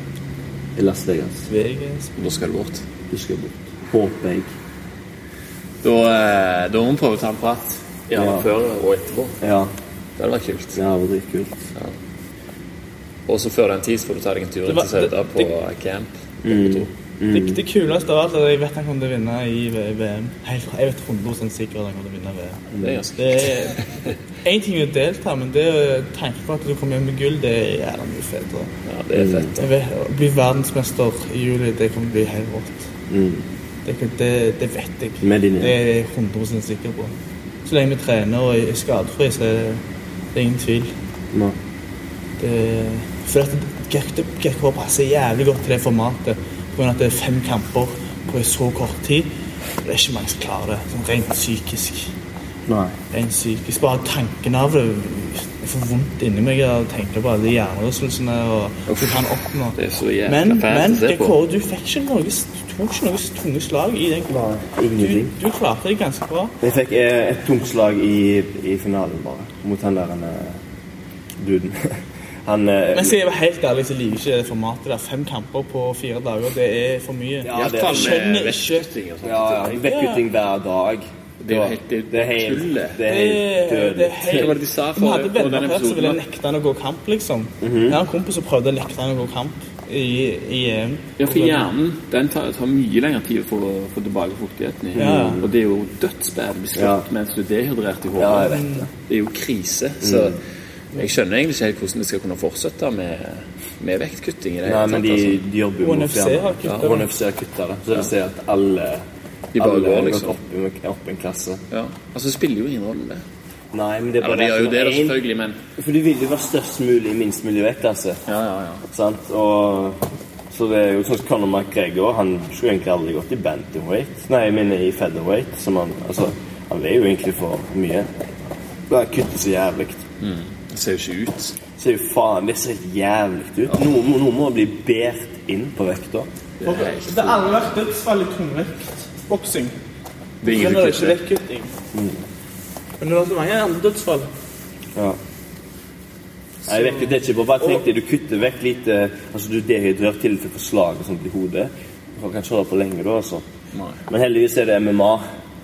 I Las Vegas. Vegas. Da skal du bort. Du skal bort. Håper jeg. Da, eh, da må vi prøve å ta en prat. Ja, Ja. Før og etterpå. Ja. Det hadde vært kult. Ja, Det hadde vært Ja. Og så før den tid får du ta deg en tur inn til Sauda på det- camp. Mm. Det, det kuleste av alt er at jeg vet han kommer til å vinne i VM. Helt, jeg vet 100 sikkert at han kommer til å vinne VM. Det er ganske Det Én ting er å delta, men det å tanken på at du kommer hjem med gull, det er jævla mye fetere. Ja, det er fett. Å bli verdensmester i juli, det kommer til å bli helt rått. Mm. Det, det, det vet jeg. Med din Det er jeg 100 sikker på. Så lenge vi trener og er skadefri, så er det, det ingen tvil. No. Det, for at GK passer jævlig godt til det formatet. Av at det er fem kamper på så kort tid. Det er ikke mange som klarer det, sånn rent psykisk. Nei. Rent psykisk. Bare tanken av det Jeg får vondt inni meg av å tenke på alle de hjernerystelsene og du kan oppnå. Det er så Men, men å se du fikk ikke noe Du tok ikke noe tunge slag i den. Du, Ingenting. du klarte det ganske bra. Jeg fikk eh, et tungt slag i, i finalen, bare. Mot han der eh, duden. Han eh, Men jeg være helt ærlig, så liker ikke det formatet der. Fem kamper på fire dager, det er for mye. Ja, det- jeg skjønner ikke vekkutting og sånt. Ja, ja. Vekkutting hver dag. Det er helt- det er det er helt, tullet. det er Det, helt det er helt Hva var det de sa Vi for- hadde for den venner her som ville nekte han å gå kamp, liksom. Mhm. Jeg har en kompis som prøvde å nekte han å gå kamp i, i EM. Ja, for hjernen den tar, tar mye lengre tid for å få, tilbake fuktigheten i. Ja. Og det er jo dødsbad å bli slått Ja. mens du er dehydrert i hodet. Ja, det. Det er jo krise. Så jeg skjønner egentlig ikke helt hvordan de skal kunne fortsette med, med vektkutting i det. Nei, men de, altså. de jobber jo HNFC har kutta det. HNFC har kutta det. Så det vil si at alle De bare alle går, liksom. opp, i- opp en klasse. Ja. Altså, det spiller jo ingen rolle, det. Nei, men det er bare bare de gjør jo det, da, selvfølgelig, men For de vil jo være størst mulig i minst mulig vektklasse. Ja, ja, ja. Sant? Og så det er jo sånn som Conor McGregor, han skulle egentlig aldri gått i bantamweight. Nei, jeg mener i featherweight. Som han, altså, han veier jo egentlig for mye. Bare kutter så jævlig. Det ser jo ikke ut. Ser jo faen, det ser jævlig ut. Ja. må- noe må bli båret inn på vekta. Det er Det har aldri vært dødsfall i tungvektboksing. Det er ingen er som ikke kutter. vekkutting. Men det har vært mange andre dødsfall. Ja. Nei, jeg vet ikke, det er ikke bare, bare tenk deg, du kutter vekk litt eh, Altså, du dehydrerer til for slag og sånt i hodet. Du kan ikke holde på lenge da, altså. Nei. Men heldigvis er det MMA.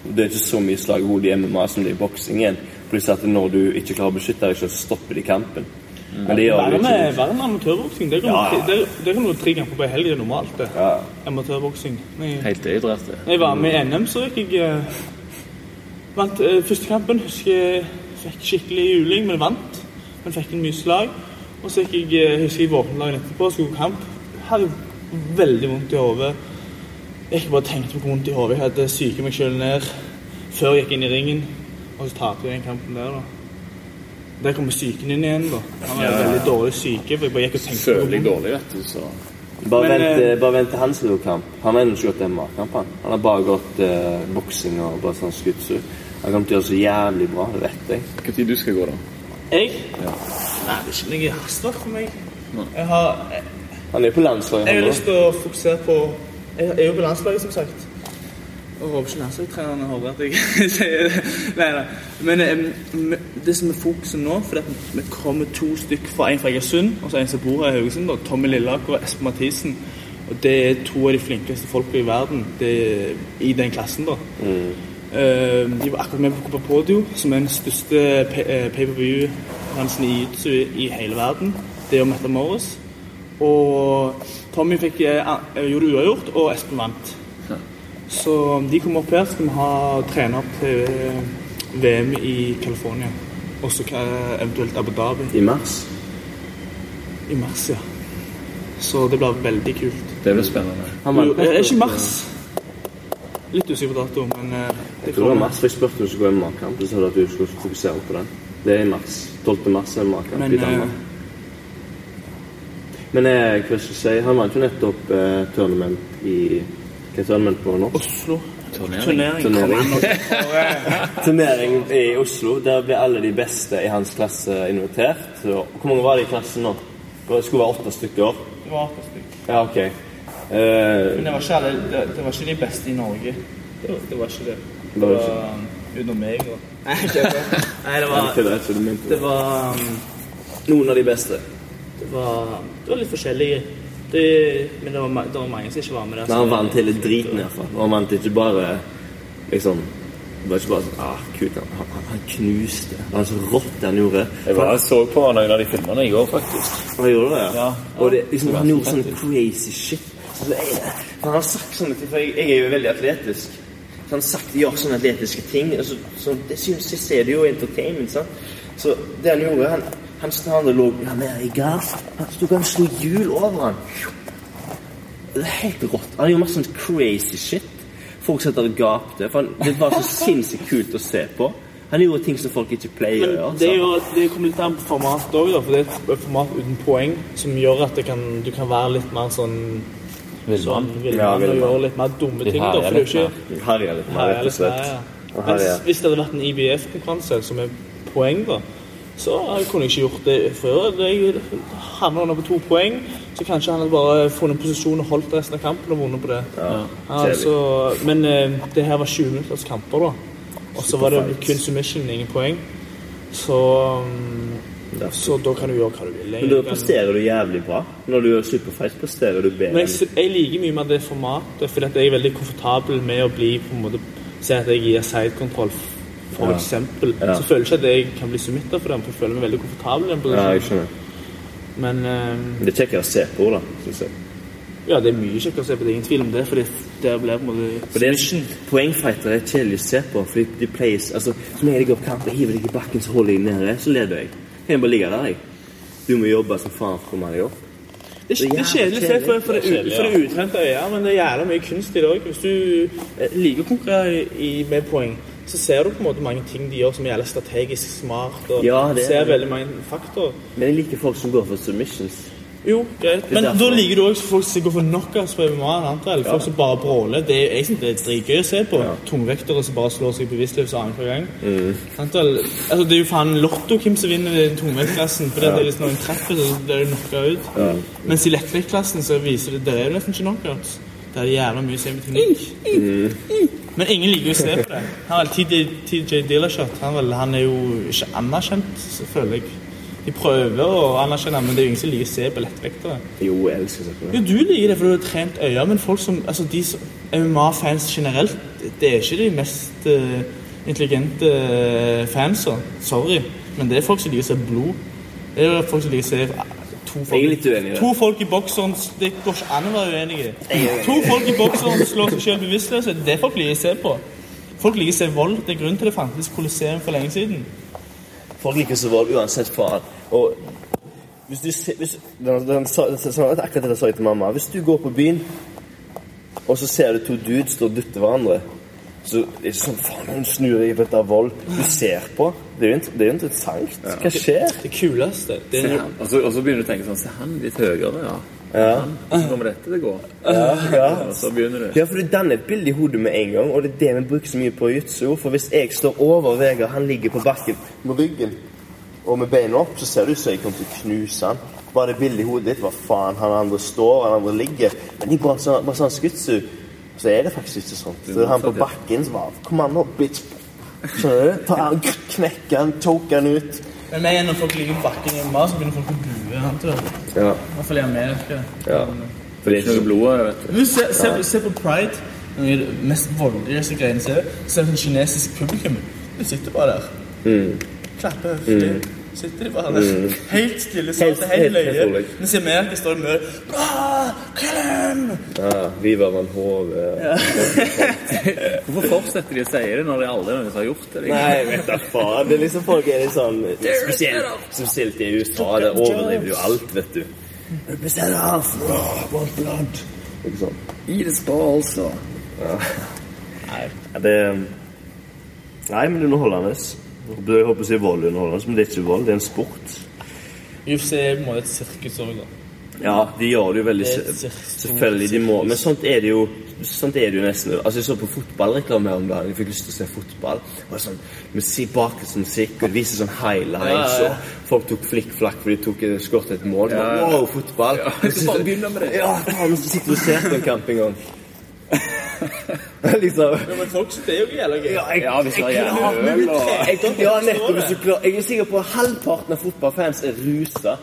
Det er ikke så mye slag i hodet i MMA som det er i boksing igjen. Pluss at når du ikke klarer å beskytte deg så stopper de kampen. Men det gjør jo ikke. verre med amatørboksing. Det kan du tre kamper på en helg. Er normalt, det. Ja. Amatørboksing. Helt dehydrert. det. jeg var med i NM, så gikk jeg eh, Vant eh, første kampen. Husker jeg fikk skikkelig juling, men vant. Men fikk en mye slag. Og så gikk jeg, eh, husker jeg våknet dagen etterpå og skulle på kamp. Hadde veldig vondt i hodet. Jeg ikke bare tenkte på hvor vondt i hodet. Jeg hadde syket meg sjøl ned før jeg gikk inn i ringen. Og så taper jeg den kampen der, da. Der kommer psyken inn igjen, da. Han var Ja. veldig dårlig syke. For jeg bare gikk og tenkte på Føler deg dårlig, vet du, så Bare, Men, vent, eh, eh, bare vent til hans lille kamp. Han har ennå ikke gått en matkamp. Han Han har bare gått eh, boksing og bare sånn skutsu Han kommer til å gjøre så jævlig bra, det vet jeg. Når du skal gå, da? Jeg? Nei, det er ikke noe hastverk for meg. Jeg har, jeg, Han er på landslaget, jeg har lyst til å fokusere på Jeg er jo på landslaget, som sagt. Og håper ikke landslagstrenerne hører at jeg sier det. Nei, nei. Men det som er fokuset nå, for det at vi kommer to stykker fra en fra Egersund og så en som bor her i Haugesund, da, Tommy Lillaker og Espen Mathisen. Og det er to av de flinkeste folka i verden det, i den klassen. da. Eh, de var akkurat med på Copa Podio, som er den største eh, pay-per-view-dansen i jiu-jitsu i, hele verden. Det er Mette Morris. Og Tommy fikk, eh, eh, gjorde uavgjort, og Espen vant. Så de kommer opp her, skal vi ha trene opp til eh, VM i California. Og så eventuelt Abu Dhabi I mars. i mars, ja. Så det blir veldig kult. Det blir spennende. Han Jo, vant eh, ikke i mars. Litt usikker på dato, men eh, det Jeg tror det var mars, for jeg spurte om du skulle gå i matkamp. så sa du at du skulle fokusere på den. Det er i mars. 12. mars er matkamp Men, i Danmark. Men eh, hva skal jeg si, han vant jo nettopp eh, tournament i Hva er tournament på nå? Oslo. Turnering. Turnering. Turnering. Turnering i Oslo. Der ble alle de beste i hans klasse invitert. Så, hvor mange var det i klassen nå? Det skulle være åtte stykker. Det var åtte stykker. Ja, ok. Uh, Men det var ikke, alle, det, det var ikke de beste i Norge. Det var, det var ikke det. Det Det var var um, utenom meg og Nei. Nei, det var, du mente? det var um, Noen av de beste. Det var, det var litt forskjellige. Det, men det var, det var mange som ikke var med der. Men han vant hele driten, iallfall. Og han vant ikke bare liksom Det var ikke bare sånn ah, kult. Han, han, han knuste. Det var så rått det han gjorde. Jeg bare så på noen av de filmene i går, faktisk. Han gjorde det, ja. Ja. Og det, liksom, Det han gjorde sånn crazy shit. Så det er, han har sagt sånne ting, for jeg, jeg er jo veldig atletisk. Så han har sagt gjør sånne atletiske ting. Og så, så det synes jeg ser det jo entertainment. sant? Så det han gjorde Han, han, han lå ja, i gass. Han sto og slo hjul over han. Det er helt rått. Han gjør masse sånn crazy shit. Folk satt der og gapte. For han, det var så sinnssykt kult å se på. Han gjorde ting som folk ikke pleier å gjøre. det, er jo, det kommer litt an på formatet òg, for det er et format uten poeng som gjør at det kan, du kan være litt mer sånn Villmann. sånn villmann Ja, og gjøre litt mer dumme ting. da, for det er litt jo ikke er litt mer, rett og slett. ja. Og Mens herjer. hvis det hadde vært en IBF-konkurranse som er poeng, da, så kunne jeg ikke gjort det før. Jeg handler under på to poeng, så kanskje han hadde bare funnet posisjon og holdt resten av kampen og vunnet på det. Ja, altså, men eh, det her var 20 minutters kamper, da. Og så var det kun submission, ingen poeng. Så, um, så da kan du gjøre hva du vil. Men da presterer du jævlig bra. Når du gjør superfights, presterer du bedre. Men jeg, jeg liker mye mer det formatet, fordi jeg er veldig komfortabel med å bli på en måte Si at jeg gir sidekontroll, for Ja. eksempel. Så føler jeg ikke at jeg kan bli submitter for dem, for jeg føler meg veldig komfortabel i den posisjonen. Men uh, det er kjekkere å se på, da. Synes jeg. ja, det er mye kjekkere å se på, det er ingen tvil om det, fordi det blir på en måte For det er Poengfightere er kjedelig å se på. Fordi de plays altså, Som jeg går på kamp og hiver deg i bakken, så holder jeg nede, så leder jeg. Kan jeg bare ligge der, jeg. Du må jobbe som faen for å komme deg opp. Det det er kjedelig å se for, for, det, det, det utrente øyet, men det er jævla mye kunst i det òg. Hvis du eh, liker å konkurrere med poeng, så ser du på en måte mange ting de gjør som gjelder strategisk smart. Og Ja, det er ser veldig mange faktorer. Men jeg liker folk som går for submissions. Jo, greit. Men da liker du òg folk som går for knockouts på MMA. Eller folk som bare bråler. Det er, jeg synes det er dritgøy å se på. Tungvektere som bare slår seg bevisstløse annenhver gang. Mm. Altså, det er jo faen lotto hvem som vinner den tungvektklassen. For det er liksom noen treffer, så blir du knocka ut. Mens i lettvektklassen så viser det det er jo nesten ikke knockouts. Der er jævla mye semiteknikk. Mm. Men ingen liker å se på det. Han er TJ Dillershot. Han, han er jo ikke anerkjent, føler jeg. De prøver å anerkjenne men det er jo ingen som liker å se på lettvektere. Jo, jeg elsker å Jo, du liker det, for du har trent øyne, men folk som, altså de som MMA-fans generelt, det er ikke de mest uh, intelligente eh, fansa. Sorry. Men det er folk som liker å se blod. Det er jo folk som liker å se to folk, Jeg er litt uenig i det. To folk i bokseren Det går ikke an å være uenige. To folk i bokseren slår seg selv bevisstløse. Det folk liker å se på. Folk liker å se vold. Det er grunnen til det fantes Colosseum for lenge siden. Folk liker å se vold uansett faen. Og hvis du ser hvis, den, den, Akkurat det jeg sa til mamma. Hvis du går på byen, og så ser du to dudes stå og dytte hverandre så det er det sånn Faen, hun snur i et av vold. Du ser på. Det er jo, det er jo interessant. Hva skjer? Det kuleste det er. Og så, og så begynner du å tenke sånn Se han litt høyere, ja. Ja. Kommer dette til å gå? Ja, ja. Og så begynner du. Ja, for du danner et bilde i hodet med en gang, og det er det vi bruker så mye på jutsu. For hvis jeg står over Vegard, han ligger på bakken med ryggen og med beina opp, så ser du ut som jeg kommer til å knuse han. Bare det bildet i hodet ditt, hva faen, han andre står, han andre ligger. Men i sånn, bare sånn skutsu, så er det faktisk ikke sånn. Så han på bakken som bare Kom an nå, bitch. Skjønner du? Ta han, knekke han, choke han ut. Men med når folk ligger på bakken i MMA, så begynner folk å bue. sant du? Ja. I hvert fall i Amerika. ja. For det er ikke Ikke blodet, vet du. Se, se, se på Pride. Noen av det mest voldelige greiene jeg ser. Se på kinesisk publikum. De sitter bare der. Mm. Klapper høflig. Sitter de bare mm. Helt stille. Så Helt- det helt helt- helt løye. rolig. Mens i Amerika står det mye Bra! Kill him! ja. Viva van Hove. Hvorfor fortsetter de å si det når det aldri noen har gjort det? liksom? Nei, vet da faen. Det er liksom folk er litt sånn Spesielt, spesielt i USA. Der overdriver jo alt, vet du. Represent us! Want blood. Ikke sånn. Eat his balls, Nei, Ja, det Nei, men underholdende. Jeg håper å si vold er underholdende, men det er ikke vold, det er en sport. UFC er på en måte et sirkus òg, da. Ja, de gjør det jo veldig Det se- et Selvfølgelig, de må Men sånt er det jo Sånt er det jo nesten Altså, jeg så på fotballreklame her om dagen. Jeg fikk lyst til å se fotball. Og sånn musikk, bakgrunnsmusikk, og det viser sånn highlights, Ja, ja, ja. og folk tok flikkflakk fordi de tok skåret et mål. Så Wow, fotball! du skal bare begynne med det. Ja, faen, så sitter og ser på en kamp en gang. liksom Ja, men folk det er jo ikke jævla gøy. ja, jeg, Ja, hvis det er jeg, jævla øl og- jeg, ja, nettopp. Hvis du klarer Jeg er sikker på at halvparten av fotballfans er rusa.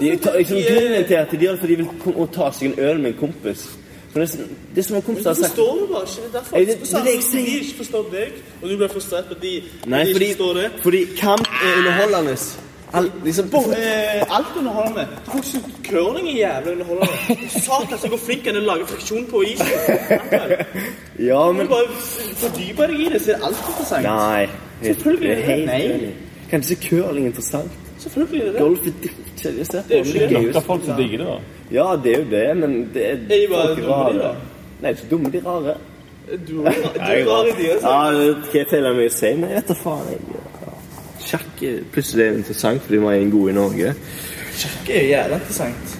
De tar, liksom, grunnen til at de gjør det fordi de vil ta seg en øl med en kompis. Men det, er- det som en kompis har sagt Forstår det bare ikke? Det er derfor. jeg, det- det er det jeg sier. De ikke forstår deg, og du blir frustrert på de, Nei, de fordi, ikke forstår det. fordi kamp er underholdende. All, liksom, Bo, eh, alt underholdende. får ikke curling er jævlig underholdende. Satan, så går flink han er til å lage friksjon på isen. ja, men du bare fordyper deg i det, så er alt interessant. Nei. Selvfølgelig er det helt Nei. enig. Kan ikke se curling interessant? Selvfølgelig er det det. Golf er dritkjedelig å se på. Det er jo ikke det. folk som digger det, da. Ja, det er jo det, men det er, Er de bare folk er dumme, de, da? Nei, ikke dumme, de er rare. Du er du er rar i de, altså. Ja, det kan jeg telle meg å si, Nei, vet da faen. Jeg. Sjakk er plutselig er interessant fordi vi er en god i Norge. Sjakk er jo jævlig interessant,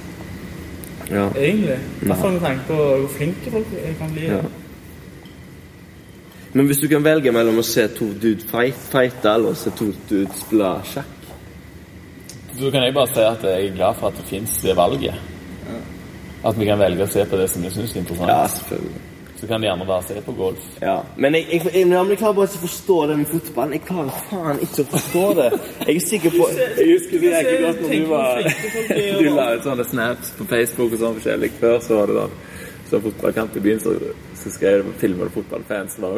Ja. egentlig. I hvert fall med tanke på hvor flinke folk kan bli. Ja. Men hvis du kan velge mellom å se to dude fight, fighte eller å se to dude spille sjakk Så kan jeg bare si at jeg er glad for at det fins det valget. At vi kan velge å se på det som vi syns er interessant. Ja, selvfølgelig. Så kan de gjerne bare se på golf. Ja. Men jeg, jeg, jeg, jeg klarer bare ikke å forstå det med fotballen. Jeg klarer faen ikke å forstå det. Jeg er sikker på Jeg husker det jæklig godt når du var Du og- la ut sånne snaps på Facebook og sånn forskjellig. Før så var det sånn Så fotballkamp i byen, så, så skrev du filmer du fotballfans som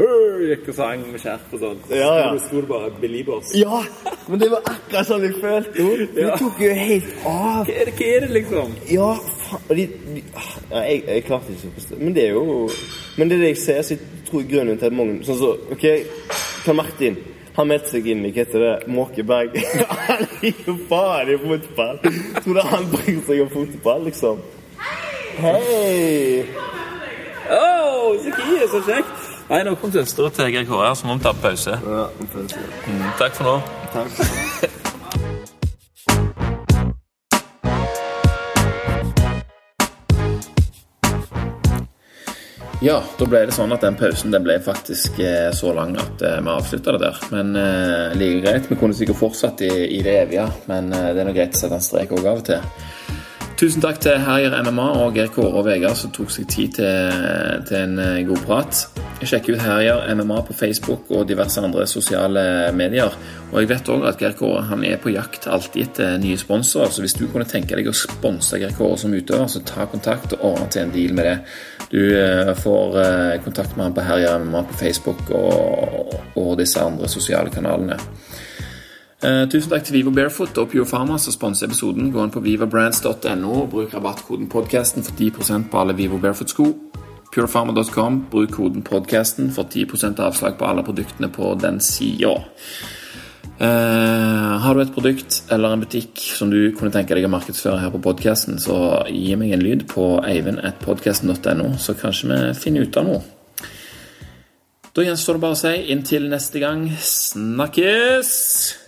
gikk og sang med skjerf og sånn. Ja, ja. Så sto det bare 'Beliebers'. Ja! Men det var akkurat sånn jeg følte henne. Det Ja. tok jo helt av. Hva er det, hva er det liksom? Ja, og de, de, ja, jeg, jeg klarte ikke å forstå Men det er jo Men det er det jeg ser, så jeg tror grunnen til at mange Sånn så, OK, Karl Martin han meldte seg inn i hva heter det, Måkeberg. han liker faen i fotball! Tror du han bryr seg om fotball, liksom? Hei! Oh, så kie, så kjekt! Nei, nå kom søstera til her, så må vi ta pause. Ja, pause. Mm, takk for nå. Takk. Ja, da ble det sånn at den pausen den ble faktisk eh, så lang at eh, vi avslutta det der. Men eh, like greit. Vi kunne sikkert fortsatt i, i det evige, men eh, det er nå greit å sette en strek òg av og til. Tusen takk til Herjer MMA og Geir Kåre og Vegard som tok seg tid til, til en eh, god prat. Sjekk ut Herjer MMA på Facebook og diverse andre sosiale medier. Og jeg vet òg at Geir Kåre han er på jakt alltid etter nye sponsorer, så hvis du kunne tenke deg å sponse Geir Kåre som utøver, så ta kontakt og ordne til en deal med det. Du eh, får eh, kontakt med han på Herjer MMA på Facebook og, og disse andre sosiale kanalene. Eh, tusen takk til Vivo Barefoot og Pure Pharma som sponser episoden. Gå inn på vivabrands.no og bruk rabattkoden podcasten for 10% på alle Vivo Barefoot-sko. Purepharma.com, bruk koden podcasten for 10% avslag på alle produktene på den sida. Eh, har du et produkt eller en butikk som du kunne tenke deg å markedsføre her på podcasten, så gi meg en lyd på eivind.podkasten.no, så kanskje vi finner ut av noe. Da gjenstår det bare å si inntil neste gang snakkes!